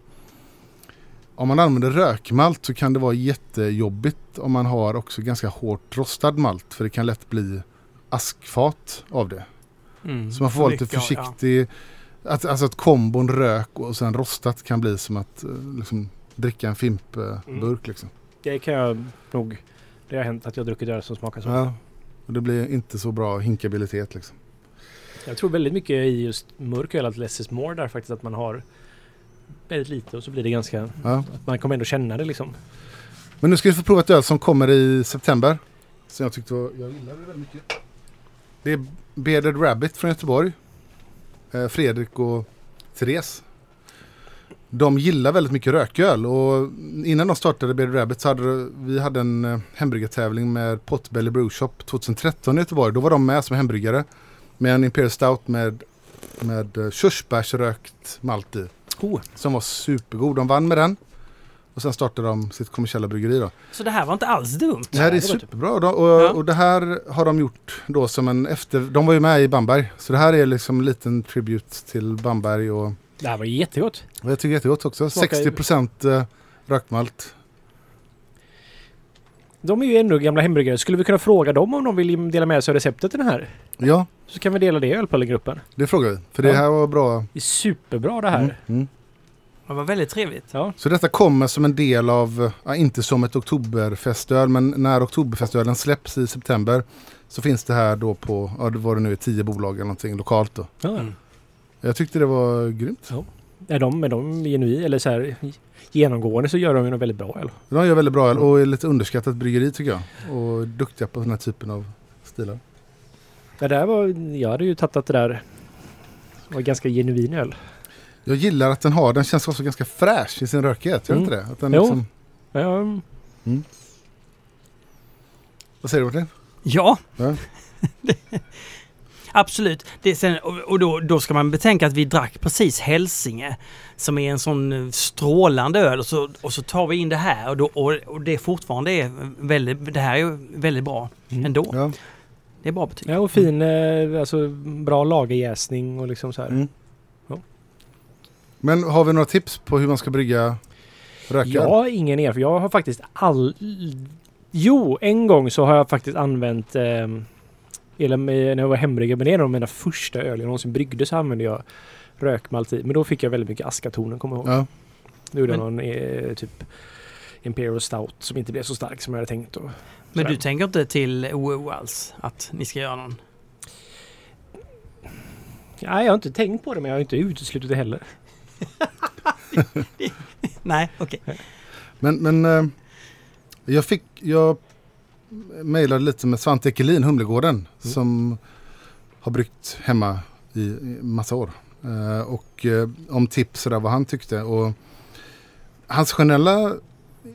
om man använder rökmalt så kan det vara jättejobbigt om man har också ganska hårt rostad malt. För det kan lätt bli askfat av det. Mm. Så man får vara lite mycket, ja. försiktig. Att, alltså att kombon rök och sen rostat kan bli som att eh, liksom, dricka en fimpburk. Mm. Liksom. Det kan jag nog... Det har hänt att jag druckit öl som smakar så. Ja. Och det blir inte så bra hinkabilitet. Liksom. Jag tror väldigt mycket i just mörk öl att less is more där faktiskt. Att man har väldigt lite och så blir det ganska... Ja. Att man kommer ändå känna det liksom. Men nu ska vi få prova ett öl som kommer i september. Som jag tyckte var, jag gillade väldigt mycket. Det är Bearded Rabbit från Göteborg. Eh, Fredrik och Therese. De gillar väldigt mycket rököl och innan de startade Bearded Rabbit så hade vi hade en eh, hembryggartävling med Potbelly Brew Shop 2013 i Göteborg. Då var de med som hembryggare med en Imperial Stout med, med eh, körsbärsrökt malt i. Oh. Som var supergod. De vann med den. Och sen startade de sitt kommersiella bryggeri då. Så det här var inte alls dumt. Det här är typ- superbra. Och, och, Ja. och det här har de gjort då som en efter... De var ju med i Bamberg. Så det här är liksom en liten tribute till Bamberg. Och, Det här var jättegott. jag tycker jättegott också. Smakar ju- 60% eh, rökmalt. De är ju ändå gamla hembryggare. Skulle vi kunna fråga dem om de vill dela med sig av receptet till den här? Ja, Så kan vi dela det i ölpullegruppen. det frågar vi. För det Ja. här var bra. Det är superbra det här. Mm, mm. Det var väldigt trevligt. Ja. Så detta kommer som en del av, ja, inte som ett oktoberfestöl, men när oktoberfestölen släpps i september så finns det här då på, ja det var det nu är tio bolag eller någonting lokalt då. Ja. Mm. Jag tyckte det var grymt. Är de, är de genuin eller så här genomgående så gör de ju något väldigt bra öl. De gör väldigt bra öl och är lite underskattat bryggeri tycker jag. Och duktiga på den här typen av stilar. Det där var, jag hade ju tagit att det där var ganska genuin öl. Jag gillar att den har, den känns också ganska fräsch i sin rökighet. Gör Mm. inte det? Att den Jo. liksom, Ja, vad säger du Martin? Ja. Ja. Absolut. Det är sen, och och då, då ska man betänka att vi drack precis Hälsinge som är en sån eh, strålande öl och så, och så tar vi in det här och, då, och, och det fortfarande är väldigt, det här är väldigt bra Mm. ändå. Ja. Det är bra betyg. ja och fin, eh, alltså bra lagerjäsning och liksom så här. Mm. Ja. Men har vi några tips på hur man ska brygga rököl? Jag har ingen erfarenhet. Jag har faktiskt all... Jo, en gång så har jag faktiskt använt... Eh, eller när jag var hembryggare, men det är en av mina första öl jag någonsin bryggde så använde jag rökmalt i. Men då fick jag väldigt mycket askatonen, kommer jag ihåg. Ja. Då gjorde någon eh, typ Imperial Stout som inte blev så stark som jag hade tänkt. Och Men sådär. du tänker inte till OO alls att ni ska göra någon? Nej, jag har inte tänkt på det men jag har inte uteslutit det heller. Nej, okej. Men, men eh, jag fick, jag mejlade lite med Svante Ekelin, Humlegården, Mm. som har bryggt hemma i, massa år. Eh, och eh, om tips och där vad han tyckte. Och hans generella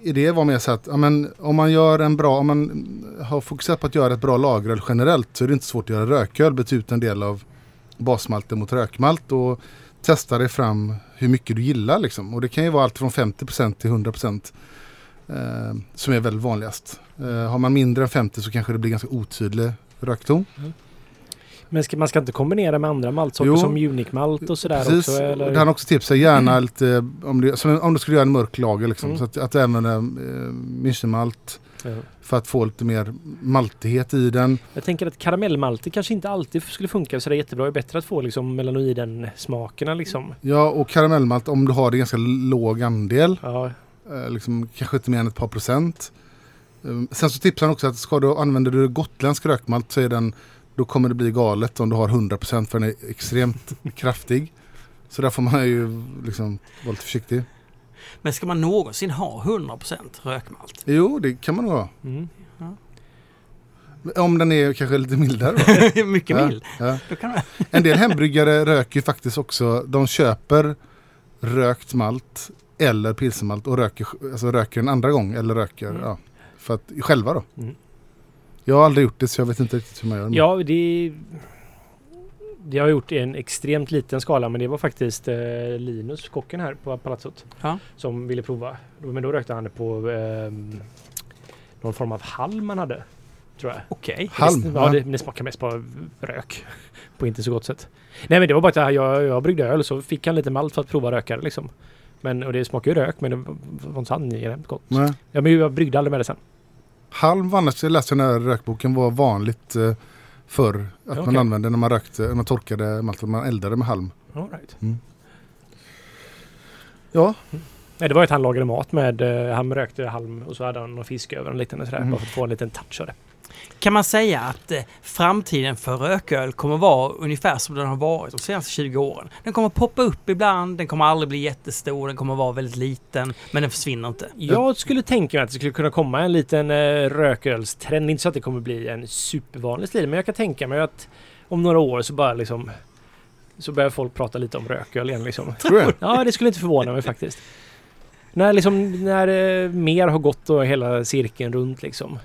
idé var mer så att ja, men, om man gör en bra, om man har fokuserat på att göra ett bra lageröl generellt så är det inte svårt att göra rököl. Byt ut en del av basmalten mot rökmalt och testa dig fram hur mycket du gillar liksom. Och det kan ju vara allt från 50% till 100% eh, som är väldigt vanligast. Eh, har man mindre än 50 så kanske det blir ganska otydlig rökton. Men ska, man ska inte kombinera med andra maltsorter som Unique-malt och sådär Precis, också? Eller? det han också tipsar gärna lite om du, som om du skulle göra en mörk lager liksom. Mm. Så att, att eh, münchenmalt Ja. för att få lite mer maltighet i den. Jag tänker att karamellmalter kanske inte alltid skulle funka så det är jättebra. Det är bättre att få liksom melanoiden-smakerna liksom. Ja och karamellmalt om du har det ganska låg andel. Ja, Eh, liksom, kanske inte mer än ett par procent. Eh, sen så tipsar han också att ska du, använder du gotländsk rökmalt så är den, då kommer det bli galet om du har 100% för den är extremt kraftig. Så där får man ju liksom vara lite försiktig. Men ska man någonsin ha 100% rökmalt? Jo, det kan man nog ha. mm. Om den är kanske lite mildare då. Mycket Ja, mild. ja. En del hembryggare röker ju faktiskt också, de köper rökt malt eller pilsnermalt och röker, alltså röker en andra gång eller röker, Mm. ja. För att, själva då. Mm. Jag har aldrig gjort det så jag vet inte riktigt hur man gör. men- Ja, det... Det har jag gjort i en extremt liten skala men det var faktiskt eh, Linus, kocken här på Palazzot, Ja. som ville prova. Men då rökte han det på eh, någon form av halm han hade. Tror jag. Okej. Halm? Det, Ja. det, men det smakar mest på rök. På inte så gott sätt. Nej men det var bara att jag, jag bryggde öl så fick han lite malt för att prova röka det liksom. Men, och det smakar ju rök men det var inte så angenämt gott. Nej. Ja, men jag bryggde aldrig med det sen. Halm annars, jag läste den här rökboken, var vanligt eh, förr. Att man Okej. använde när man rökte, när man torkade malt, man eldade med halm. All right. Ja, Nej, det var ju att han lagade mat med, eh, han rökte halm och så hade han någon fisk över en liten och sådär. Mm. Bara för att få en liten touch av det. Kan man säga att eh, framtiden för rököl kommer vara ungefär som den har varit de senaste 20 åren? Den kommer poppa upp ibland, den kommer aldrig bli jättestor, den kommer vara väldigt liten, men den försvinner inte. Jag skulle tänka mig att det skulle kunna komma en liten eh, rökölstrend. Inte så att det kommer bli en supervanlig stil, men jag kan tänka mig att om några år så bara liksom så börjar folk prata lite om rököl igen liksom. tror jag. Ja, det skulle inte förvåna mig faktiskt. När liksom, när eh, mer har gått och hela cirkeln runt liksom.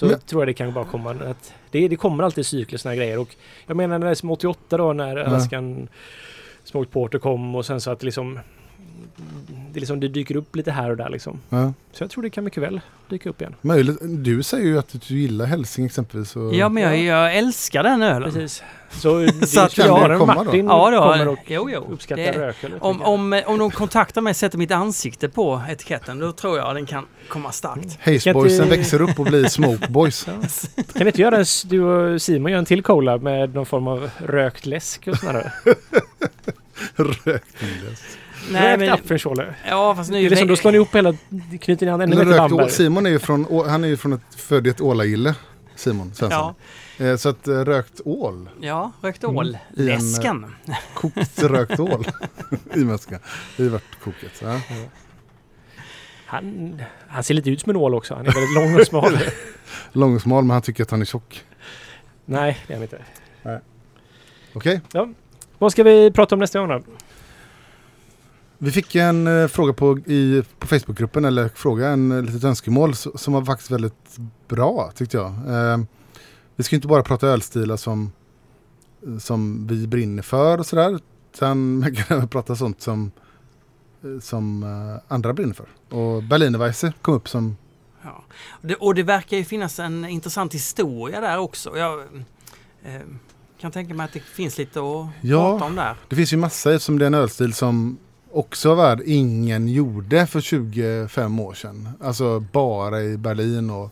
Så Men- tror jag det kan bara komma att det, det kommer alltid cykler såna här grejer. Och jag menar när det är som 88 då när Alaskan Smoked Porter kom och sen så att liksom det, liksom det dyker upp lite här och där liksom. Ja. Så jag tror det kan mycket väl dyka upp igen. Möjligt. Du säger ju att du gillar hälsing exempelvis. Och... Ja, men jag, jag älskar den ölen. Precis. Så det Så att jag komma den. då? Martin Ja, kommer då, och jo, jo. uppskattar Det- rököl. Om, om, om de kontaktar mig och sätter mitt ansikte på etiketten, då tror jag den kan komma starkt. Hazeboysen Ska inte- växer upp och blir Smokeboys. Kan ni inte göra en, du och Simon gör en till cola med någon form av rökt läsk och sådär? Rökläsk. Nej, rökt men, apfelschorle. ja, fast nu Det är liksom, då slår ni ihop hela, knyter ni an ännu mer Bamberg. Simon är ju från, han är ju från ett, född i ett ålagille. Simon Svensson. Ja, Eh, Så att eh, rökt ål, ja, rökt Mm. ål. I en, eh, Läsken. kokt rökt ål i mäska. Det är värt koket. Ja. Han, han ser lite ut som en ål också. Han är väldigt lång och smal. Lång och smal men han tycker att han är tjock. Nej, det är han inte. Okej. Vad ska vi prata om nästa gång då? Vi fick en eh, fråga på, i, på Facebookgruppen, eller fråga, en eh, litet önskemål som var faktiskt väldigt bra tyckte jag. Eh, vi ska inte bara prata ölstilar som, som vi brinner för och sådär. Utan man kan även prata sånt som, som andra brinner för. Och Berlinerweisse kom upp som, Ja. Det, och det verkar ju finnas en intressant historia där också. Jag kan tänka mig att det finns lite att Ja. prata om där. det finns ju massa eftersom det är en ölstil som också var värd ingen gjorde för 25 år sedan. Alltså bara i Berlin och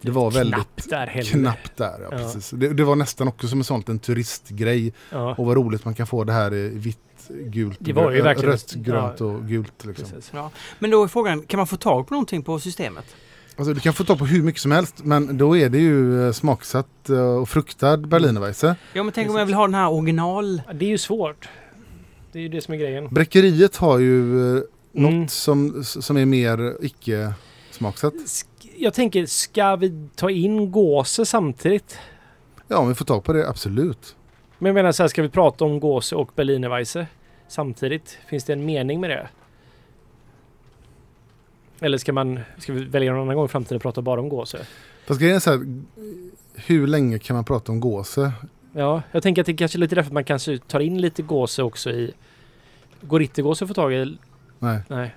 det var väldigt Knappt där heller. knappt där. Ja, Ja. Precis. Det, det var nästan också som en sån en turistgrej. Ja, Och vad roligt man kan få det här i vitt, gult, Det var ju verkligen- rött, grönt ja. och gult. Liksom. precis. Ja. Men då är frågan, kan man få tag på någonting på systemet? Alltså, du kan få tag på hur mycket som helst men då är det ju eh, smaksatt eh, och fruktad Berlinerweisse. Ja men tänk om jag vill ha den här original... Det är ju svårt. Det är ju det som är grejen. Bräckeriet har ju eh, Mm. något som, som är mer icke smaksatt. Jag tänker, ska vi ta in gåse samtidigt? Ja, om vi får tag på det, absolut. Men jag menar så här, ska vi prata om gåse och Berlinerweisse samtidigt? Finns det en mening med det? Eller ska man, ska vi välja någon annan gång i framtiden och prata bara om gåse? Fast grejen är så här, hur länge kan man prata om gåse? Ja, jag tänker att det kanske är lite därför att man kanske tar in lite gåse också i... Går inte gåse att få tag i? Nej. Nej.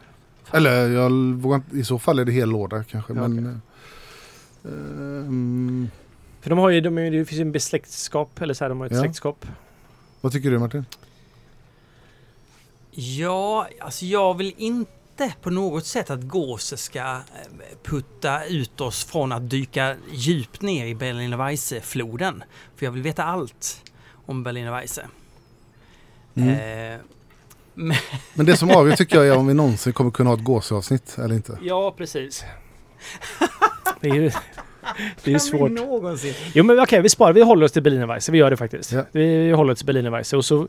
Eller jag vågar inte, i så fall är det hel låda kanske. Ja, men, eh, ehm, För de har ju, de, det finns ju en besläktskap, eller så här, de har ett Ja. släktskap. vad tycker du Martin? Ja, alltså jag vill inte på något sätt att gåse ska eh, putta ut oss från att dyka djupt ner i Berliner Weisse-floden. För jag vill veta allt om Berliner Weisse. Mm. Eh, men, Men det som avgör tycker jag är om vi någonsin kommer kunna ha ett gåseavsnitt eller inte. Ja, precis. det är ju... Det är svårt. Jo men okej, vi sparar. Vi håller oss till Berlinerweisse. Vi gör det faktiskt. Ja. Vi håller oss till Berlinerweisse. Och så...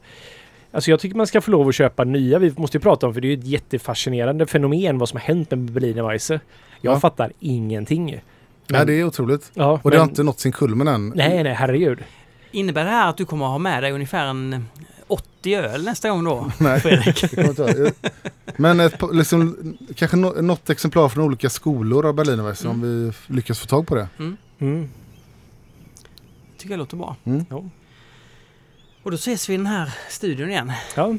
Alltså jag tycker man ska få lov att köpa nya. Vi måste ju prata om för det är ju ett jättefascinerande fenomen vad som har hänt med Berlinerweisse. Jag Ja. fattar ingenting. Men- Nej, det är otroligt. Ja, Och det har inte nått sin kulmen än. Nej, nej, herregud. Innebär det här att du kommer att ha med dig ungefär en 80 öl nästa gång då, Nej, Fredrik. det kommer inte vara. Men ett, liksom, kanske nå- något exemplar från olika skolor av Berlinerweisse om vi lyckas få tag på det. Mm. tycker jag låter bra. Mm. Ja. Och då ses vi i den här studion igen. ja.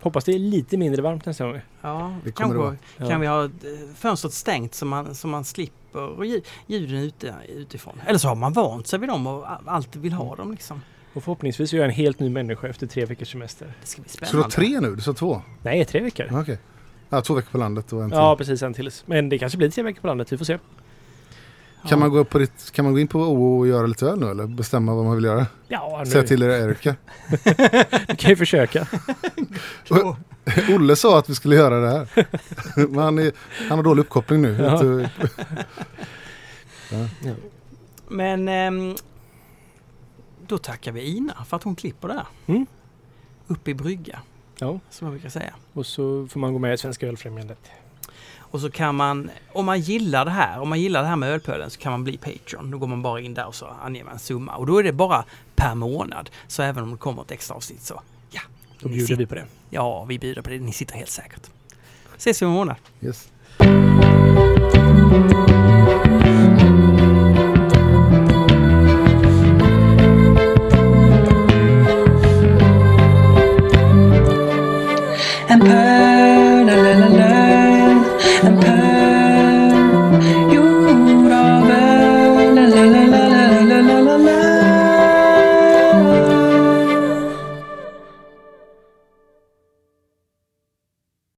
Hoppas det är lite mindre varmt nästa gång. Ja, Det kommer det kanske vara. kan Ja. vi ha eh, fönstret stängt så man, så man slipper ljuden ute, utifrån. Eller så har man vant sig vid dem och alltid vill ha dem liksom. Och förhoppningsvis är jag en helt ny människa efter tre veckors semester. Det ska bli Ska du spännande. ha tre nu? Du sa två? Nej, tre veckor. Okej. Ja, två veckor på landet och en till. Ja, precis. En till. Men det kanske blir tre veckor på landet. Vi får se. Ja. Kan, man gå upp på ditt, kan man gå in på OO och göra lite öl nu eller bestämma vad man vill göra? Ja, Säg nu. till er Erika. Du kan ju försöka. Olle sa att vi skulle göra det här. Men han, är, han har dålig uppkoppling nu. Ja. Vet du, Men ehm, då tackar vi Ina för att hon klipper det här. Mm. Uppe i brygga, Ja, som jag brukar säga. och så får man gå med i Svenska Ölfrämjandet. Och så kan man, om man gillar det här, om man gillar det här med ölpölen så kan man bli Patreon. Då går man bara in där och så anger man en summa. Och då är det bara per månad. Så även om det kommer ett extra avsnitt så, ja. Då bjuder vi på det. Ja, vi bjuder på det. Ni sitter helt säkert. Ses om en månad. yes.